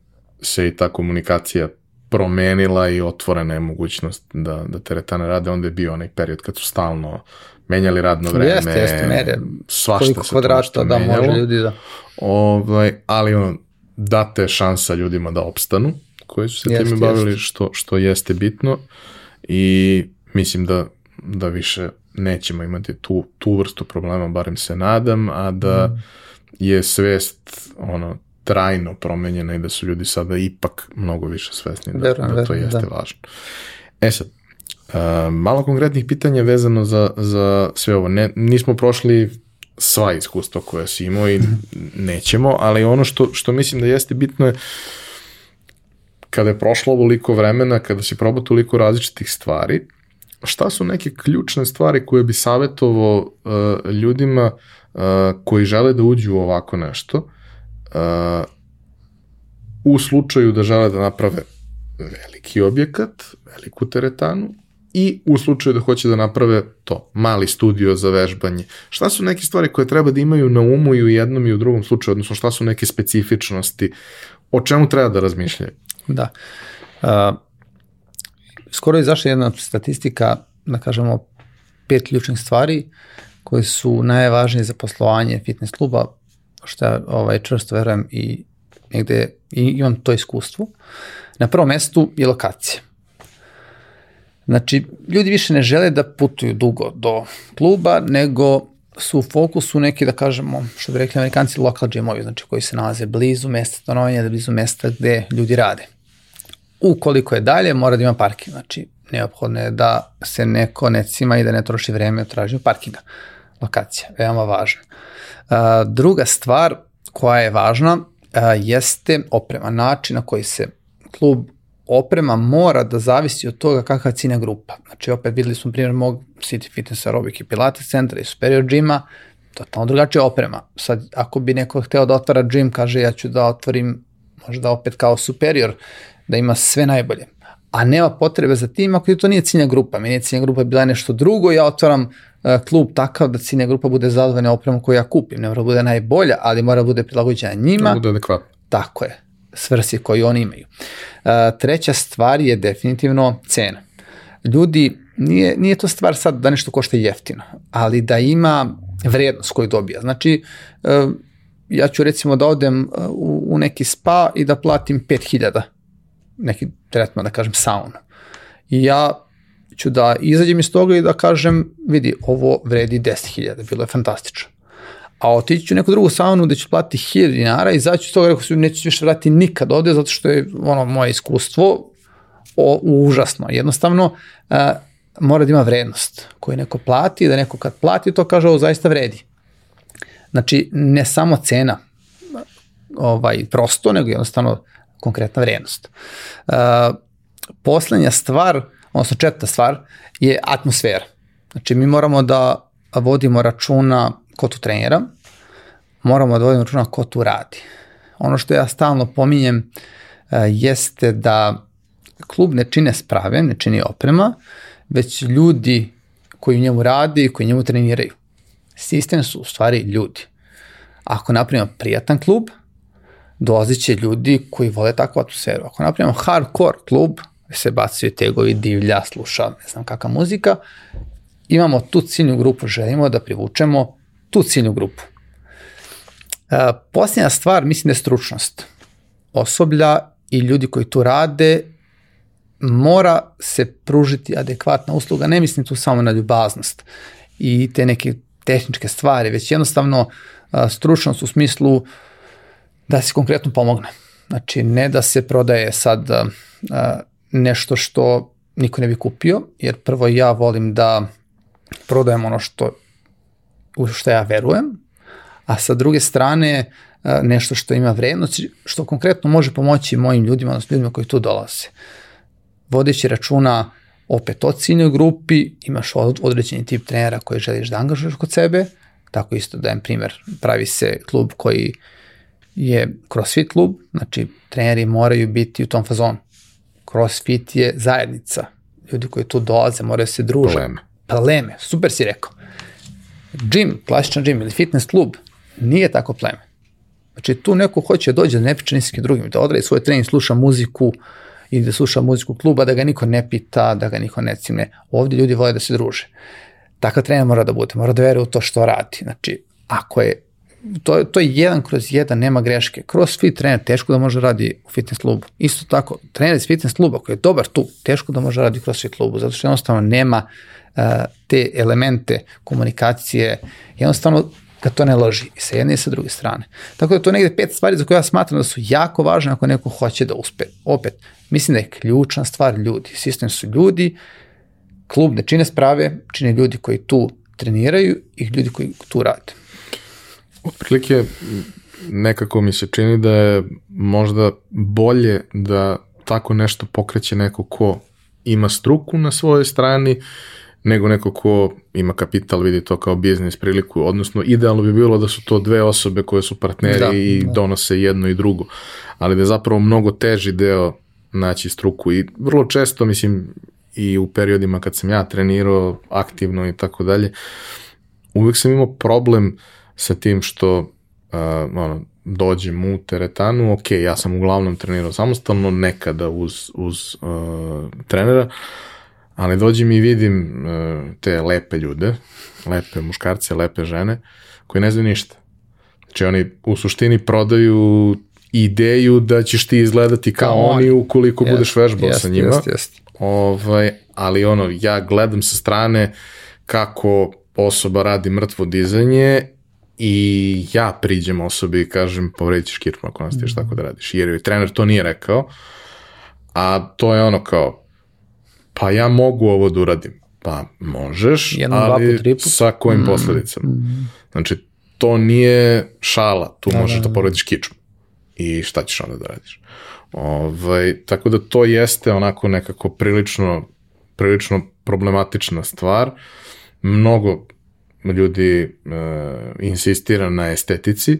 se i ta komunikacija promenila i otvorena je mogućnost da, da teretane rade, onda je bio onaj period kad su stalno menjali radno vreme, Jeste, jeste, mere. svašta Koliko se kvadrata da menjalo. može ljudi da... Ovaj, ali on, date šansa ljudima da opstanu, koji su se Jeste, time bavili, što, što jeste bitno i mislim da, da više nećemo imati tu, tu vrstu problema, barem se nadam, a da Mm. je svest ono, trajno promenjena i da su ljudi sada ipak mnogo više svesni da, Verujem, da to jeste da. važno. E sad, malo konkretnih pitanja vezano za, za sve ovo. Ne, nismo prošli sva iskustva koja si imao i nećemo, ali ono što, što mislim da jeste bitno je kada je prošlo ovoliko vremena, kada si probao toliko različitih stvari, šta su neke ključne stvari koje bi savjetovao uh, ljudima uh, koji žele da uđu u ovako nešto uh, u slučaju da žele da naprave veliki objekat, veliku teretanu i u slučaju da hoće da naprave to, mali studio za vežbanje. Šta su neke stvari koje treba da imaju na umu i u jednom i u drugom slučaju, odnosno šta su neke specifičnosti, o čemu treba da razmišljaju? Da. Uh, skoro je izašla jedna statistika, da kažemo, pet ključnih stvari koje su najvažnije za poslovanje fitness kluba, što ja ovaj, čvrsto verujem i negde i imam to iskustvo. Na prvom mestu je lokacija. Znači, ljudi više ne žele da putuju dugo do kluba, nego su u fokusu neki, da kažemo, što bi rekli amerikanci, local gymovi, znači koji se nalaze blizu mesta stanovanja, blizu mesta gde ljudi rade. Ukoliko je dalje, mora da ima parking, znači neophodno je da se neko ne cima i da ne troši vreme u traženju parkinga. Lokacija, veoma važna. Druga stvar koja je važna jeste oprema, način na koji se klub oprema mora da zavisi od toga kakva je cina grupa. Znači, opet videli smo primjer mog City Fitness Aerobic i Pilates centra i Superior Gyma, totalno drugačija oprema. Sad, ako bi neko hteo da otvara gym, kaže ja ću da otvorim možda opet kao Superior, da ima sve najbolje. A nema potrebe za tim ako to nije ciljna grupa. Meni je ciljna grupa bila nešto drugo, ja otvaram uh, klub takav da ciljna grupa bude zadovoljna opremom koju ja kupim. Ne mora da bude najbolja, ali mora da bude prilagođena njima. Da bude adekvatno. Tako je, svrsi koju oni imaju. Uh, treća stvar je definitivno cena. Ljudi, nije, nije to stvar sad da nešto košta jeftino, ali da ima vrednost koju dobija. Znači, uh, ja ću recimo da odem u, u neki spa i da platim 5000 neki tretman, da kažem saunu. I ja ću da izađem iz toga i da kažem, vidi, ovo vredi 10.000, bilo je fantastično a otići ću u neku drugu saunu gde ću platiti 1000 dinara i iz toga rekao sam neću više vratiti nikad ovde zato što je ono moje iskustvo o, užasno. Jednostavno a, mora da ima vrednost koju neko plati, da neko kad plati to kaže ovo zaista vredi. Znači ne samo cena ovaj prosto, nego jednostavno konkretna vrednost. A, poslednja stvar, odnosno četvrta stvar je atmosfera. Znači mi moramo da vodimo računa ko tu trenira, moramo da vodimo računa ko tu radi. Ono što ja stalno pominjem uh, jeste da klub ne čine sprave, ne čini oprema, već ljudi koji u njemu radi i koji u njemu treniraju. Sistem su u stvari ljudi. Ako napravimo prijatan klub, dolazit će ljudi koji vole takvu atmosferu. Ako napravimo hardcore klub, gde se bacaju tegovi, divlja, sluša, ne znam kakva muzika, imamo tu ciljnu grupu, želimo da privučemo tu ciljnu grupu. E, posljednja stvar, mislim da je stručnost. Osoblja i ljudi koji tu rade mora se pružiti adekvatna usluga, ne mislim tu samo na ljubaznost i te neke tehničke stvari, već jednostavno a, stručnost u smislu da se konkretno pomogne. Znači, ne da se prodaje sad a, nešto što niko ne bi kupio, jer prvo ja volim da prodajem ono što, u što ja verujem, a sa druge strane nešto što ima vrednost, što konkretno može pomoći mojim ljudima, odnosno ljudima koji tu dolaze. Vodeći računa opet o ciljnoj grupi, imaš određeni tip trenera koji želiš da angažuješ kod sebe, tako isto dajem primer, pravi se klub koji je crossfit klub, znači treneri moraju biti u tom fazonu. Crossfit je zajednica, ljudi koji tu dolaze moraju se druže. Pleme. Pleme, super si rekao. Gym, klasičan gym ili fitness klub nije tako pleme. Znači tu neko hoće da dođe da ne priča ni s drugim, da odradi svoj trening, sluša muziku ili da sluša muziku kluba, da ga niko ne pita, da ga niko ne cimne. Ovdje ljudi vole da se druže. Takav trener mora da bude, mora da veruje u to što radi. Znači, ako je to, to je jedan kroz jedan, nema greške. Crossfit trener teško da može radi u fitness klubu. Isto tako, trener iz fitness kluba koji je dobar tu, teško da može radi u crossfit klubu, zato što jednostavno nema uh, te elemente komunikacije, jednostavno kad to ne loži i sa jedne i sa druge strane. Tako da to je negde pet stvari za koje ja smatram da su jako važne ako neko hoće da uspe. Opet, mislim da je ključna stvar ljudi. Sistem su ljudi, klub ne čine sprave, čine ljudi koji tu treniraju i ljudi koji tu rade. Otprilike nekako mi se čini da je možda bolje da tako nešto pokreće neko ko ima struku na svojoj strani nego neko ko ima kapital, vidi to kao biznis priliku, odnosno idealno bi bilo da su to dve osobe koje su partneri da, i da. donose jedno i drugo, ali da je zapravo mnogo teži deo naći struku i vrlo često, mislim, i u periodima kad sam ja trenirao aktivno i tako dalje, uvek sam imao problem sa tim što uh, ono, dođem u teretanu, ok, ja sam uglavnom trenirao samostalno, nekada uz, uz uh, trenera, ali dođem i vidim uh, te lepe ljude, lepe muškarce, lepe žene, koji ne znaju ništa. Znači oni u suštini prodaju ideju da ćeš ti izgledati kao, kao oni ukoliko jest, budeš vežbao jest, sa njima. Jest, jest. Ovaj, ali ono, ja gledam sa strane kako osoba radi mrtvo dizanje i ja priđem osobi i kažem povredit ćeš kirpu ako nastaviš mm. tako da radiš. Jer joj trener to nije rekao, a to je ono kao, pa ja mogu ovo da uradim. Pa možeš, Jednom, ali dva, sa kojim mm. posledicama. Mm. Znači, to nije šala, tu da, možeš da, da, da povrediš kičmu. I šta ćeš onda da radiš? Ovaj, tako da to jeste onako nekako prilično, prilično problematična stvar. Mnogo ljudi uh, insistira na estetici.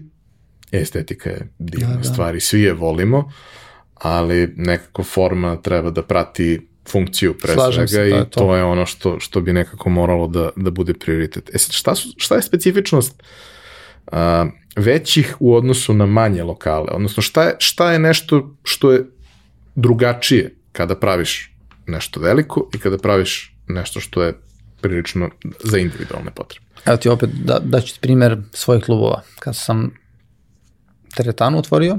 Estetika je divna da, da. stvar i svi je volimo, ali nekako forma treba da prati funkciju pre Slažem svega se, i to. to je ono što, što bi nekako moralo da, da bude prioritet. E sad, šta, su, šta je specifičnost uh, većih u odnosu na manje lokale? Odnosno, šta je, šta je nešto što je drugačije kada praviš nešto veliko i kada praviš nešto što je prilično za individualne potrebe? Evo ti opet da, da ću ti primer svojih klubova. Kad sam teretanu otvorio,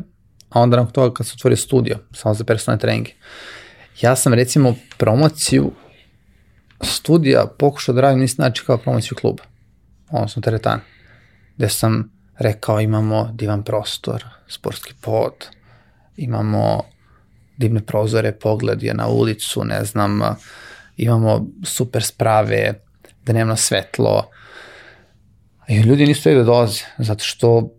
a onda nakon toga kad sam otvorio studio, samo za personalne treninge, ja sam recimo promociju studija pokušao da radim isti način kao promociju kluba, odnosno teretana, gde sam rekao imamo divan prostor, sportski pod, imamo divne prozore, pogled je na ulicu, ne znam, imamo super sprave, dnevno svetlo, I ljudi nisu da dolaze, zato što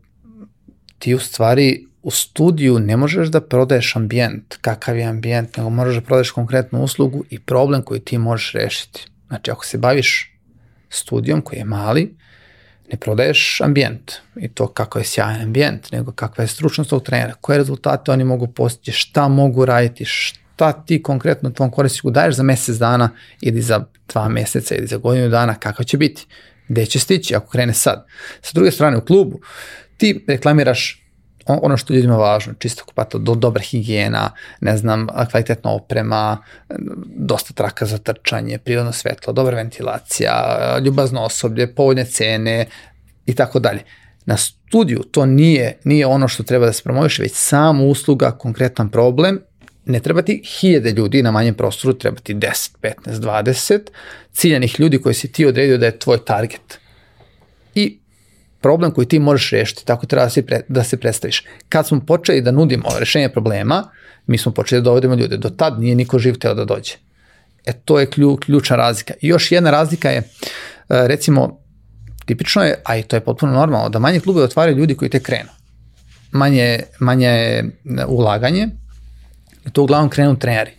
ti u stvari u studiju ne možeš da prodaješ ambijent, kakav je ambijent, nego možeš da prodaješ konkretnu uslugu i problem koji ti možeš rešiti. Znači, ako se baviš studijom koji je mali, ne prodaješ ambijent i to kako je sjajan ambijent, nego kakva je stručnost tog trenera, koje rezultate oni mogu postići, šta mogu raditi, šta ti konkretno tvom korisniku daješ za mesec dana ili za dva meseca ili za godinu dana, kakav će biti gde će stići ako krene sad. Sa druge strane u klubu ti reklamiraš ono što ljudima važno, čisto kupata, do, dobra higijena, ne znam, kvalitetna oprema, dosta traka za trčanje, prirodno svetlo, dobra ventilacija, ljubazno osoblje, povoljne cene i tako dalje. Na studiju to nije, nije ono što treba da se promoviše, već samo usluga, konkretan problem ne treba ti hiljade ljudi na manjem prostoru, treba ti 10, 15, 20 ciljanih ljudi koji si ti odredio da je tvoj target. i problem koji ti možeš rešiti, tako treba da se, pre, da se predstaviš. Kad smo počeli da nudimo rešenje problema, mi smo počeli da dovodimo ljude. Do tad nije niko živ teo da dođe. E to je klju, ključna razlika. I još jedna razlika je, e, recimo, tipično je, a i to je potpuno normalno, da manje klube otvaraju ljudi koji te krenu. Manje, manje je ulaganje, to uglavnom krenu treneri.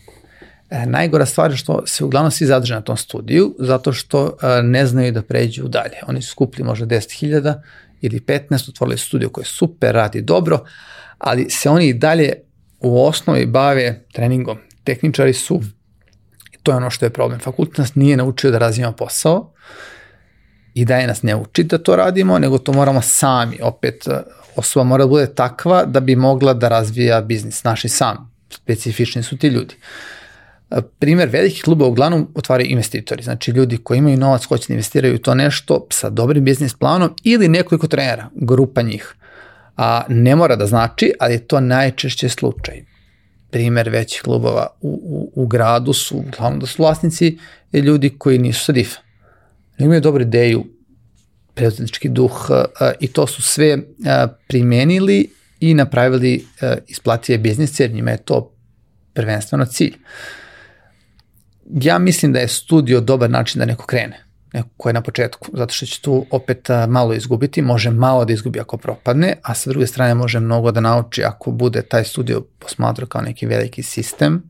E, najgora stvar je što se uglavnom svi zadrže na tom studiju, zato što e, ne znaju da pređu dalje. Oni su skupili možda 10.000 ili 15, otvorili studiju koji super, radi dobro, ali se oni i dalje u osnovi bave treningom. Tehničari su, to je ono što je problem. Fakultet nas nije naučio da razvijamo posao i da je nas ne uči da to radimo, nego to moramo sami. Opet, e, osoba mora da bude takva da bi mogla da razvija biznis, naši sam. Specifični su ti ljudi. Primer velikih kluba uglavnom otvaraju investitori, znači ljudi koji imaju novac, hoće da investiraju u to nešto sa dobrim biznis planom ili nekoliko trenera, grupa njih. A ne mora da znači, ali je to najčešće slučaj. Primer većih klubova u, u, u gradu su uglavnom da su vlasnici ljudi koji nisu sa DIF-a. Imaju dobru ideju, preduzetnički duh i to su sve primenili i napravili isplative biznise, jer njima je to prvenstveno cilj. Uh, ja mislim da je studio dobar način da neko krene, neko ko je na početku, zato što će tu opet malo izgubiti, može malo da izgubi ako propadne, a sa druge strane može mnogo da nauči ako bude taj studio posmatra kao neki veliki sistem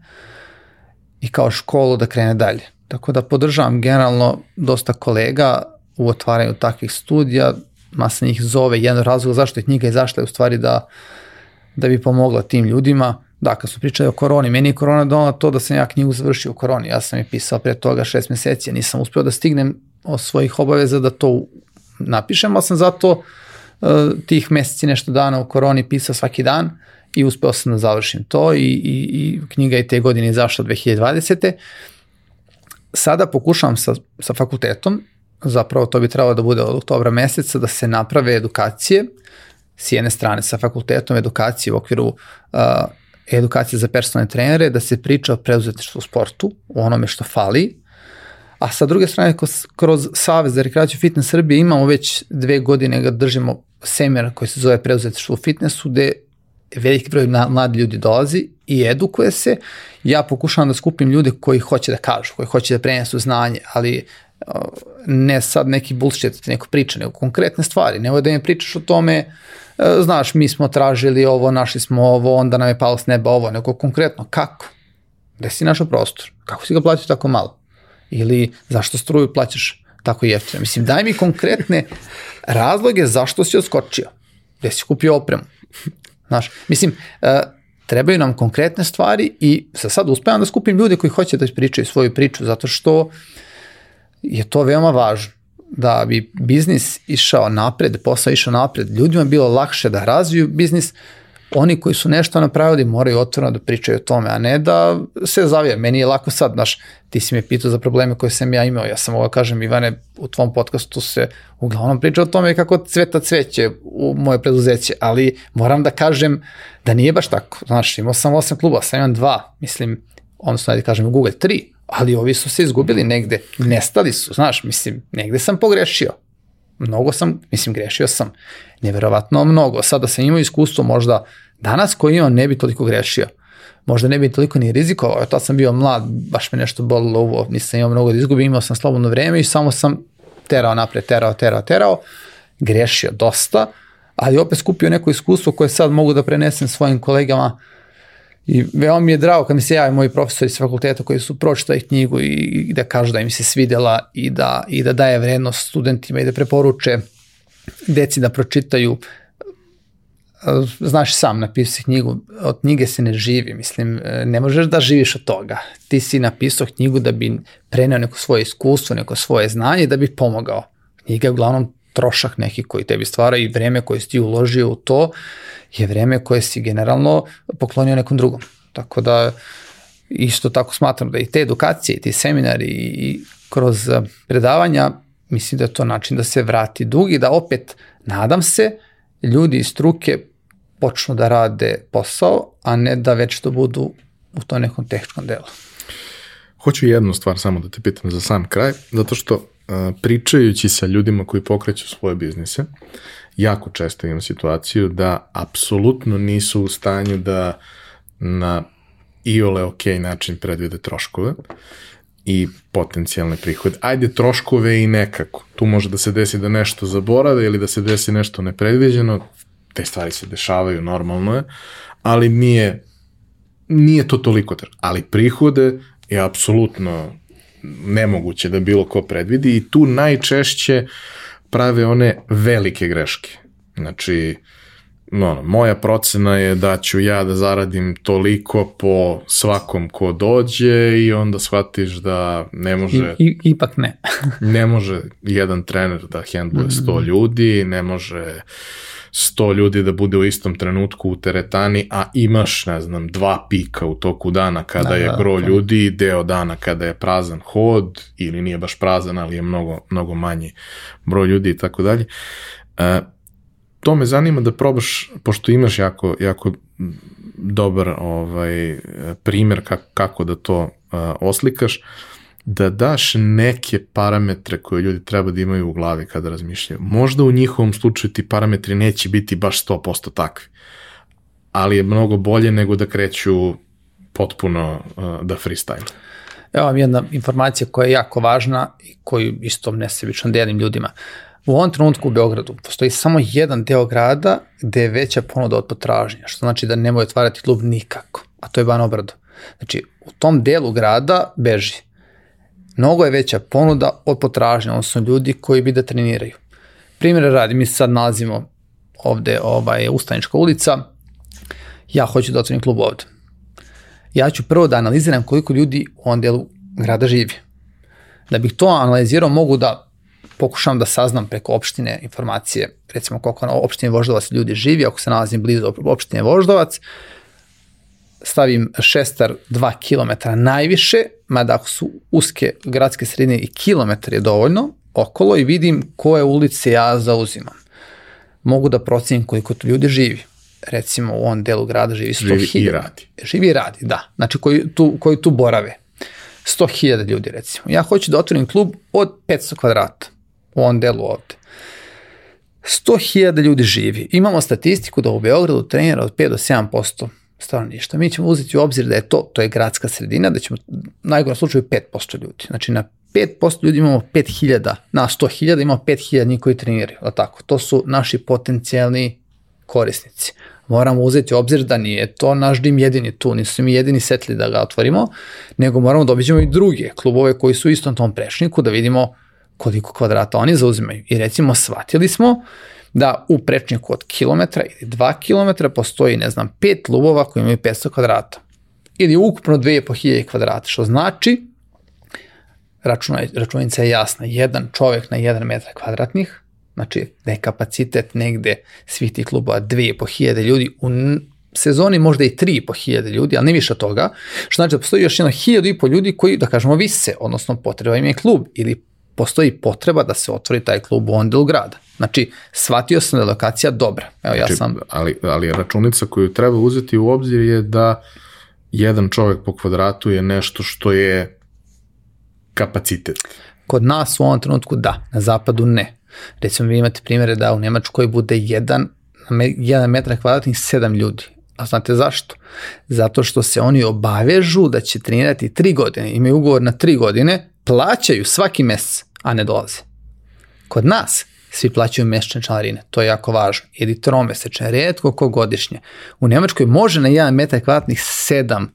i kao školu da krene dalje. Tako da podržavam generalno dosta kolega u otvaranju takvih studija, masa njih zove, jedan razlog zašto je knjiga izašla je u stvari da, da bi pomogla tim ljudima, Da, kad su pričali o koroni, meni je korona donala to da sam ja knjigu završio o koroni. Ja sam je pisao pre toga šest meseci, ja nisam uspeo da stignem od svojih obaveza da to napišem, ali sam zato uh, tih meseci nešto dana u koroni pisao svaki dan i uspeo sam da završim to i, i, i knjiga je te godine izašla 2020. Sada pokušavam sa, sa fakultetom, zapravo to bi trebalo da bude od oktobra meseca, da se naprave edukacije, s jedne strane sa fakultetom edukacije u okviru uh, edukacija za personalne trenere, da se priča o preuzetištvu u sportu, o onome što fali, a sa druge strane kroz Savez za rekreaciju fitness Srbije imamo već dve godine ga držimo semir koji se zove preuzetištvo u fitnessu, gde veliki broj mladi ljudi dolazi i edukuje se. Ja pokušavam da skupim ljude koji hoće da kažu, koji hoće da prenesu znanje, ali ne sad neki bullshit, neko priča, nego konkretne stvari. Nemoj da mi pričaš o tome uh, znaš, mi smo tražili ovo, našli smo ovo, onda nam je palo s neba ovo, nego konkretno, kako? Gde si našao prostor? Kako si ga platio tako malo? Ili zašto struju plaćaš tako jeftino? Mislim, daj mi konkretne razloge zašto si odskočio. Gde si kupio opremu? Znaš, mislim, uh, trebaju nam konkretne stvari i sa sad uspevam da skupim ljude koji hoće da ispričaju svoju priču, zato što je to veoma važno da bi biznis išao napred, posao išao napred, ljudima bilo lakše da razviju biznis, oni koji su nešto napravili moraju otvoreno da pričaju o tome, a ne da se zavije. Meni je lako sad, znaš, ti si me pitao za probleme koje sam ja imao, ja sam ovo kažem, Ivane, u tvom podcastu se uglavnom priča o tome kako cveta cveće u moje preduzeće, ali moram da kažem da nije baš tako. Znaš, imao sam osam kluba, sam imam dva, mislim, odnosno, da kažem, Google tri, ali ovi su se izgubili negde, nestali su, znaš, mislim, negde sam pogrešio. Mnogo sam, mislim, grešio sam, neverovatno mnogo. Sada sam imao iskustvo možda danas koji imam ne bi toliko grešio. Možda ne bi toliko ni rizikovao, tad sam bio mlad, baš me nešto bolilo uvo, nisam imao mnogo da izgubim, imao sam slobodno vreme i samo sam terao napred, terao, terao, terao, grešio dosta, ali opet skupio neko iskustvo koje sad mogu da prenesem svojim kolegama I veoma mi je drago kad mi se jave moji profesori sa fakulteta koji su pročitali knjigu i, i da kažu da im se svidela i da, i da daje vrednost studentima i da preporuče deci da pročitaju znaš sam, napisao knjigu, od knjige se ne živi, mislim, ne možeš da živiš od toga. Ti si napisao knjigu da bi preneo neko svoje iskustvo, neko svoje znanje da bi pomogao. Knjiga je uglavnom trošak neki koji tebi stvara i vreme koje si ti uložio u to je vreme koje si generalno poklonio nekom drugom. Tako da isto tako smatram da i te edukacije i ti seminari i kroz predavanja mislim da je to način da se vrati dug i da opet nadam se ljudi iz struke počnu da rade posao, a ne da već to budu u to nekom tehničkom delu. Hoću jednu stvar samo da te pitam za sam kraj, zato što pričajući sa ljudima koji pokreću svoje biznise, jako često imam situaciju da apsolutno nisu u stanju da na iole ok način predvide troškove i potencijalne prihode. Ajde troškove i nekako. Tu može da se desi da nešto zaborave ili da se desi nešto nepredviđeno, te stvari se dešavaju, normalno je, ali nije, nije to toliko. Ali prihode je apsolutno nemoguće da bilo ko predvidi i tu najčešće prave one velike greške. Znači, no, moja procena je da ću ja da zaradim toliko po svakom ko dođe i onda shvatiš da ne može... I, i, ipak ne. [LAUGHS] ne može jedan trener da hendluje 100 ljudi, ne može 100 ljudi da bude u istom trenutku u teretani, a imaš, ne znam, dva pika u toku dana kada da, je da, gro da, ljudi, deo dana kada je prazan hod, ili nije baš prazan, ali je mnogo, mnogo manji broj ljudi i tako dalje. E, to me zanima da probaš, pošto imaš jako, jako dobar ovaj, primer kako, kako da to uh, oslikaš, da daš neke parametre koje ljudi treba da imaju u glavi kada razmišljaju. Možda u njihovom slučaju ti parametri neće biti baš 100% takvi, ali je mnogo bolje nego da kreću potpuno uh, da freestyle. Evo vam jedna informacija koja je jako važna i koju isto nesebično delim ljudima. U ovom trenutku u Beogradu postoji samo jedan deo grada gde je veća ponuda od potražnja, što znači da nemoj otvarati klub nikako, a to je Ban Obrado. Znači, u tom delu grada beži mnogo je veća ponuda od potražnja, odnosno ljudi koji bi da treniraju. Primjer radi, mi sad nalazimo ovde, ovaj, Ustanička ulica, ja hoću da otvorim klub ovde. Ja ću prvo da analiziram koliko ljudi u ovom delu grada živi. Da bih to analizirao, mogu da pokušam da saznam preko opštine informacije, recimo koliko na opštini Voždovac ljudi živi, ako se nalazim blizu opštine Voždovac, stavim šestar 2 km najviše, mada ako su uske gradske sredine i kilometar je dovoljno, okolo i vidim koje ulice ja zauzimam. Mogu da procenim koliko tu ljudi živi. Recimo u ovom delu grada živi 100.000. Živi i radi. Živi i radi, da. Znači koji tu, koji tu borave. 100.000 ljudi recimo. Ja hoću da otvorim klub od 500 kvadrata u ovom delu ovde. 100.000 ljudi živi. Imamo statistiku da u Beogradu trenira od 5 do 7% stanovništva. Mi ćemo uzeti u obzir da je to, to je gradska sredina, da ćemo u najgorom slučaju 5% ljudi. Znači na 5% ljudi imamo 5000, na 100.000 imamo 5000 njih koji treniraju. Da tako, to su naši potencijalni korisnici. Moramo uzeti u obzir da nije to naš dim jedini tu, nisu mi jedini setli da ga otvorimo, nego moramo da obiđemo i druge klubove koji su istom tom prečniku da vidimo koliko kvadrata oni zauzimaju. I recimo shvatili smo da u prečniku od kilometra ili 2 kilometra postoji, ne znam, pet klubova koji imaju 500 kvadrata. Ili ukupno 2500 kvadrata, što znači, računica je jasna, jedan čovek na 1 metar kvadratnih, znači da je kapacitet negde svih tih klubova 2500 ljudi, u sezoni možda i 3500 ljudi, ali ne više toga, što znači da postoji još jedno 1000 ljudi koji, da kažemo, vise, odnosno potreba im je klub ili postoji potreba da se otvori taj klub u ovom delu grada. Znači, shvatio sam da je lokacija dobra. Evo, ja znači, sam... Ali, ali računica koju treba uzeti u obzir je da jedan čovek po kvadratu je nešto što je kapacitet. Kod nas u ovom trenutku da, na zapadu ne. Recimo vi imate primere da u Nemačkoj bude jedan, jedan metar kvadratnih sedam ljudi. A znate zašto? Zato što se oni obavežu da će trenirati tri godine, imaju ugovor na tri godine, plaćaju svaki mesec, a ne dolaze. Kod nas svi plaćaju mesečne članarine, to je jako važno, ili tromesečne, redko ko godišnje. U Nemačkoj može na 1 metar kvadratnih 7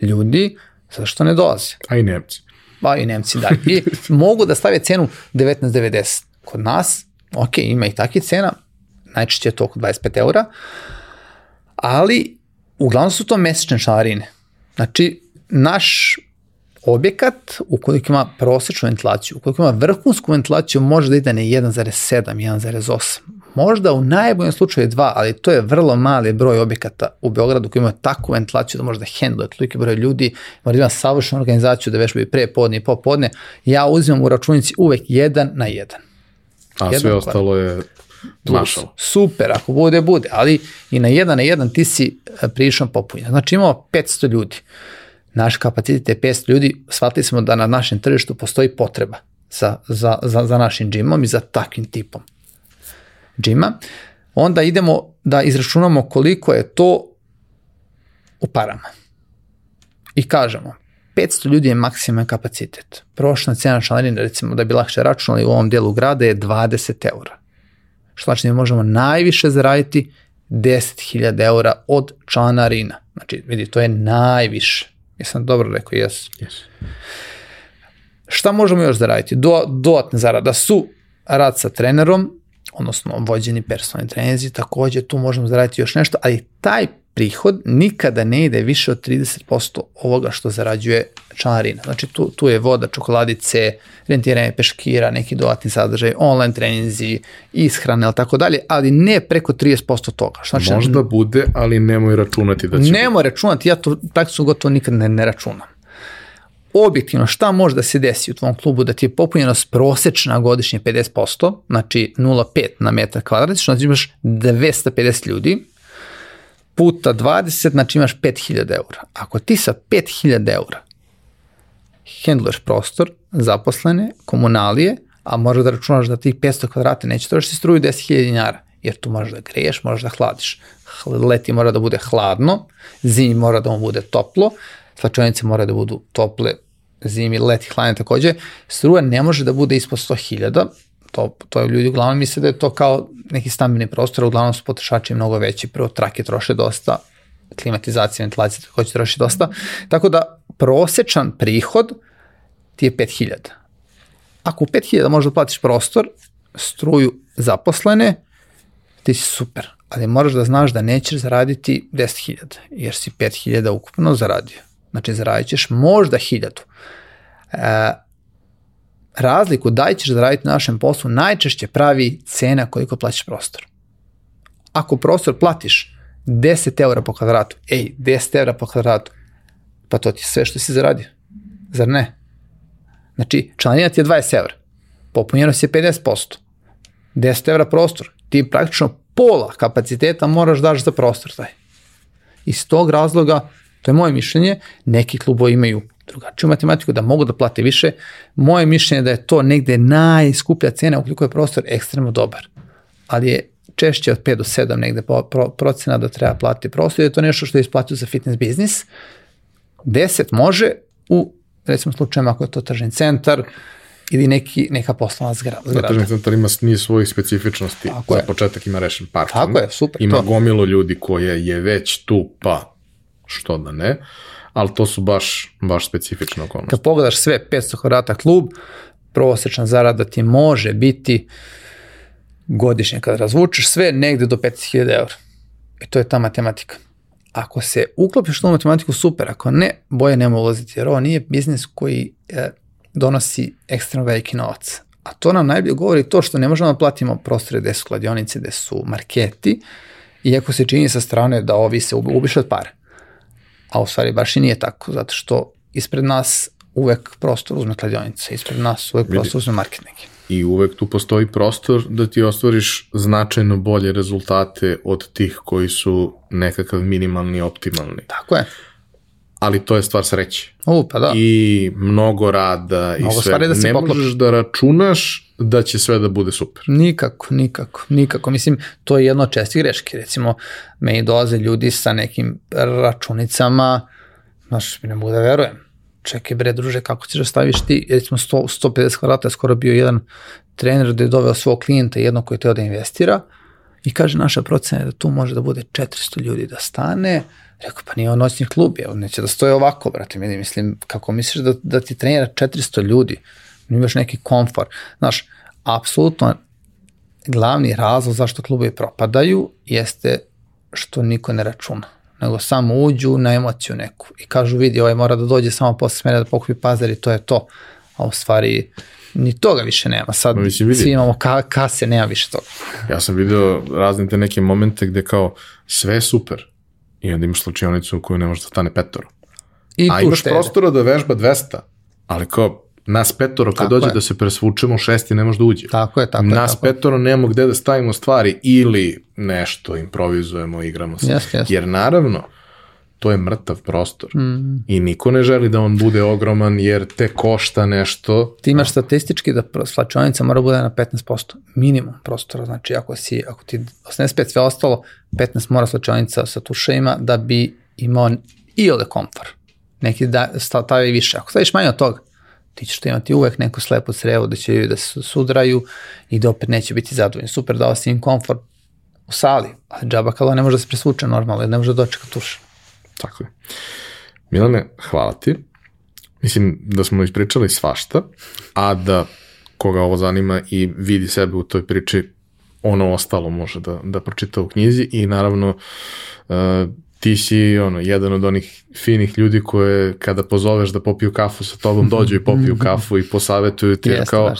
ljudi, zato što ne dolaze. A i Nemci. Pa i Nemci, da. I [LAUGHS] mogu da stave cenu 19,90. Kod nas, ok, ima i takih cena, najčešće je to oko 25 eura, ali uglavnom su to mesečne članarine. Znači, naš objekat, ukoliko ima prosečnu ventilaciju, ukoliko ima vrhunsku ventilaciju, može da ide na 1,7, 1,8. Možda u najboljem slučaju 2, ali to je vrlo mali broj objekata u Beogradu koji ima takvu ventilaciju da može da hendluje toliki broj ljudi, mora da ima savršenu organizaciju da vežbaju pre podne i popodne. Ja uzimam u računici uvek 1 na 1. A jedan sve ostalo je mašalo. Super, ako bude, bude, ali i na 1 na 1 ti si e, prilično popunjen. Znači imamo 500 ljudi naš kapacitet je 500 ljudi, shvatili smo da na našem tržištu postoji potreba. za, za, za, za našim džimom i za takvim tipom džima, onda idemo da izračunamo koliko je to u parama. I kažemo, 500 ljudi je maksimalan kapacitet. Prošla cena članarine, recimo da bi lakše računali u ovom dijelu grada je 20 eura. Što znači da možemo najviše zaraditi 10.000 eura od članarina. Znači, vidi, to je najviše. Jesam dobro rekao, jes. Yes. Šta možemo još zaraditi? Do, dodatne zarada su rad sa trenerom, odnosno vođeni personalni treninzi, takođe tu možemo zaraditi još nešto, ali taj prihod nikada ne ide više od 30% ovoga što zarađuje članarina. Znači tu, tu je voda, čokoladice, rentiranje peškira, neki dodatni sadržaj, online treninzi, ishrane, ali tako dalje, ali ne preko 30% toga. Znači, Možda bude, ali nemoj računati da će... Nemoj računati, ja to praktično gotovo nikad ne, ne računam. Objektivno, šta može da se desi u tvom klubu da ti je popunjenost prosečna godišnje 50%, znači 0,5 na metar kvadrat, što znači imaš 250 ljudi, puta 20, znači imaš 5000 eura. Ako ti sa 5000 eura hendluješ prostor, zaposlene, komunalije, a možeš da računaš da tih 500 kvadrata neće trošiti struju 10.000 dinara, jer tu možeš da greješ, možeš da hladiš. Leti mora da bude hladno, zimi mora da mu bude toplo, slačonice mora da budu tople, zimi, leti, hladne takođe. Struja ne može da bude ispod 100.000, to, to je ljudi uglavnom misle da je to kao neki stambeni prostor, uglavnom su potrošači mnogo veći, prvo trake troše dosta, klimatizacija, ventilacija takođe troši dosta, tako da prosečan prihod ti je 5000. Ako u 5000 možeš da platiš prostor, struju zaposlene, ti si super, ali moraš da znaš da nećeš zaraditi 10.000, jer si 5.000 ukupno zaradio. Znači zaradit ćeš možda 1000. E, razliku da ćeš zaraditi na našem poslu najčešće pravi cena koliko plaćaš prostor. Ako prostor platiš 10 eura po kvadratu, ej, 10 eura po kvadratu, pa to ti sve što si zaradio. Zar ne? Znači, članina ti je 20 eura, popunjenost je 50%, 10 eura prostor, ti praktično pola kapaciteta moraš daš za prostor taj. Iz tog razloga, to je moje mišljenje, neki klubovi imaju drugačiju matematiku, da mogu da plate više. Moje mišljenje je da je to negde najskuplja cena ukoliko je prostor ekstremno dobar. Ali je češće od 5 do 7 negde procena da treba platiti prostor, je to nešto što je isplatio za fitness biznis. 10 može u, recimo slučajima ako je to tržni centar, ili neki, neka poslovna zgrada. Da, tržni centar ima niz svojih specifičnosti. Tako za je. početak ima rešen parking. Tako je, super. Ima to. gomilo ljudi koje je već tu, pa što da ne ali to su baš, baš specifične okolnosti. Kad pogledaš sve 500 kvadrata klub, prosečna zarada ti može biti godišnje kad razvučeš sve negde do 50.000 eur. I to je ta matematika. Ako se uklopiš u matematiku, super. Ako ne, boje nema ulaziti, jer ovo nije biznis koji e, donosi ekstremno veliki novac. A to nam najbolje govori to što ne možemo da platimo prostore gde su kladionice, gde su marketi, iako se čini sa strane da ovi se ubiš od pare a u stvari baš i nije tako, zato što ispred nas uvek prostor uzme kladionica, ispred nas uvek Vidi. prostor uzme marketing. I uvek tu postoji prostor da ti ostvariš značajno bolje rezultate od tih koji su nekakav minimalni, optimalni. Tako je ali to je stvar sreće. U, pa da. I mnogo rada mnogo i sve. Da ne poklopi. možeš da računaš da će sve da bude super. Nikako, nikako, nikako. Mislim, to je jedno od čestih greški. Recimo, meni dolaze ljudi sa nekim računicama, znaš, ne mogu da verujem. Čekaj bre, druže, kako ćeš da staviš ti, recimo 100, 150 kvadrata je skoro bio jedan trener da je doveo svog klijenta, jedno koji je teo da investira, i kaže naša procena da tu može da bude 400 ljudi da stane, Rekao, pa nije on noćni klub, je, neće da stoje ovako, brate, mi mislim, kako misliš da, da ti trenira 400 ljudi, imaš neki komfor. Znaš, apsolutno glavni razlog zašto klubovi propadaju jeste što niko ne računa nego samo uđu na emociju neku i kažu vidi ovaj mora da dođe samo posle smene da pokupi pazar i to je to. A u stvari ni toga više nema. Sad no, mislim, vidi. svi imamo ka, kase, nema više toga. Ja sam video razne te neke momente gde kao sve je super, i onda imaš slučajonicu u kojoj ne može da stane petoro. I A imaš štede. prostora da vežba 200, ali kao nas petoro kad tako dođe je. da se presvučemo šesti ne može da uđe. Tako je, tako nas je. Nas petoro nemamo gde da stavimo stvari ili nešto improvizujemo, igramo se. Yes, yes. Jer naravno, to je mrtav prostor. Mm. I niko ne želi da on bude ogroman jer te košta nešto. Ti imaš statistički da slačionica mora bude na 15% minimum prostora, znači ako, si, ako ti 85 sve ostalo, 15 mora slačionica sa tušajima da bi imao i ole komfor. Neki da stavi više. Ako staviš manje od toga, ti ćeš to imati uvek neko slepo crevo da će da se sudraju i da opet neće biti zadovoljni. Super, dao si im komfor u sali, a džaba kalo ne može da se presvuče normalno, ne može da dočeka tuša. Tako je. Milane, hvala ti. Mislim da smo ispričali svašta, a da koga ovo zanima i vidi sebe u toj priči, ono ostalo može da, da pročita u knjizi i naravno uh, ti si ono, jedan od onih finih ljudi koje kada pozoveš da popiju kafu sa tobom, dođu i popiju [LAUGHS] kafu i posavetuju ti Jeste, kao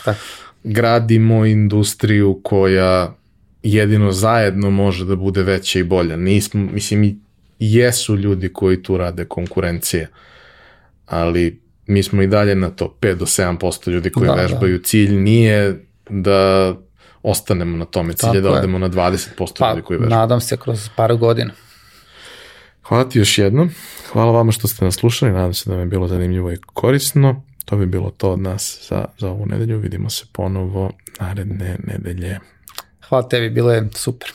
gradimo industriju koja jedino zajedno može da bude veća i bolja. Nismo, mislim, i jesu ljudi koji tu rade konkurencije, ali mi smo i dalje na to 5 do 7% ljudi koji Da, da, da. vežbaju. Cilj nije da ostanemo na tome, cilj je da je. odemo na 20% Pa, ljudi koji vežbaju. nadam se kroz par godina. Hvala ti još jednom. Hvala vama što ste nas slušali. Nadam se da vam je bilo zanimljivo i korisno. To bi bilo to od nas za, za ovu nedelju. Vidimo se ponovo naredne nedelje. Hvala tebi, bilo je super.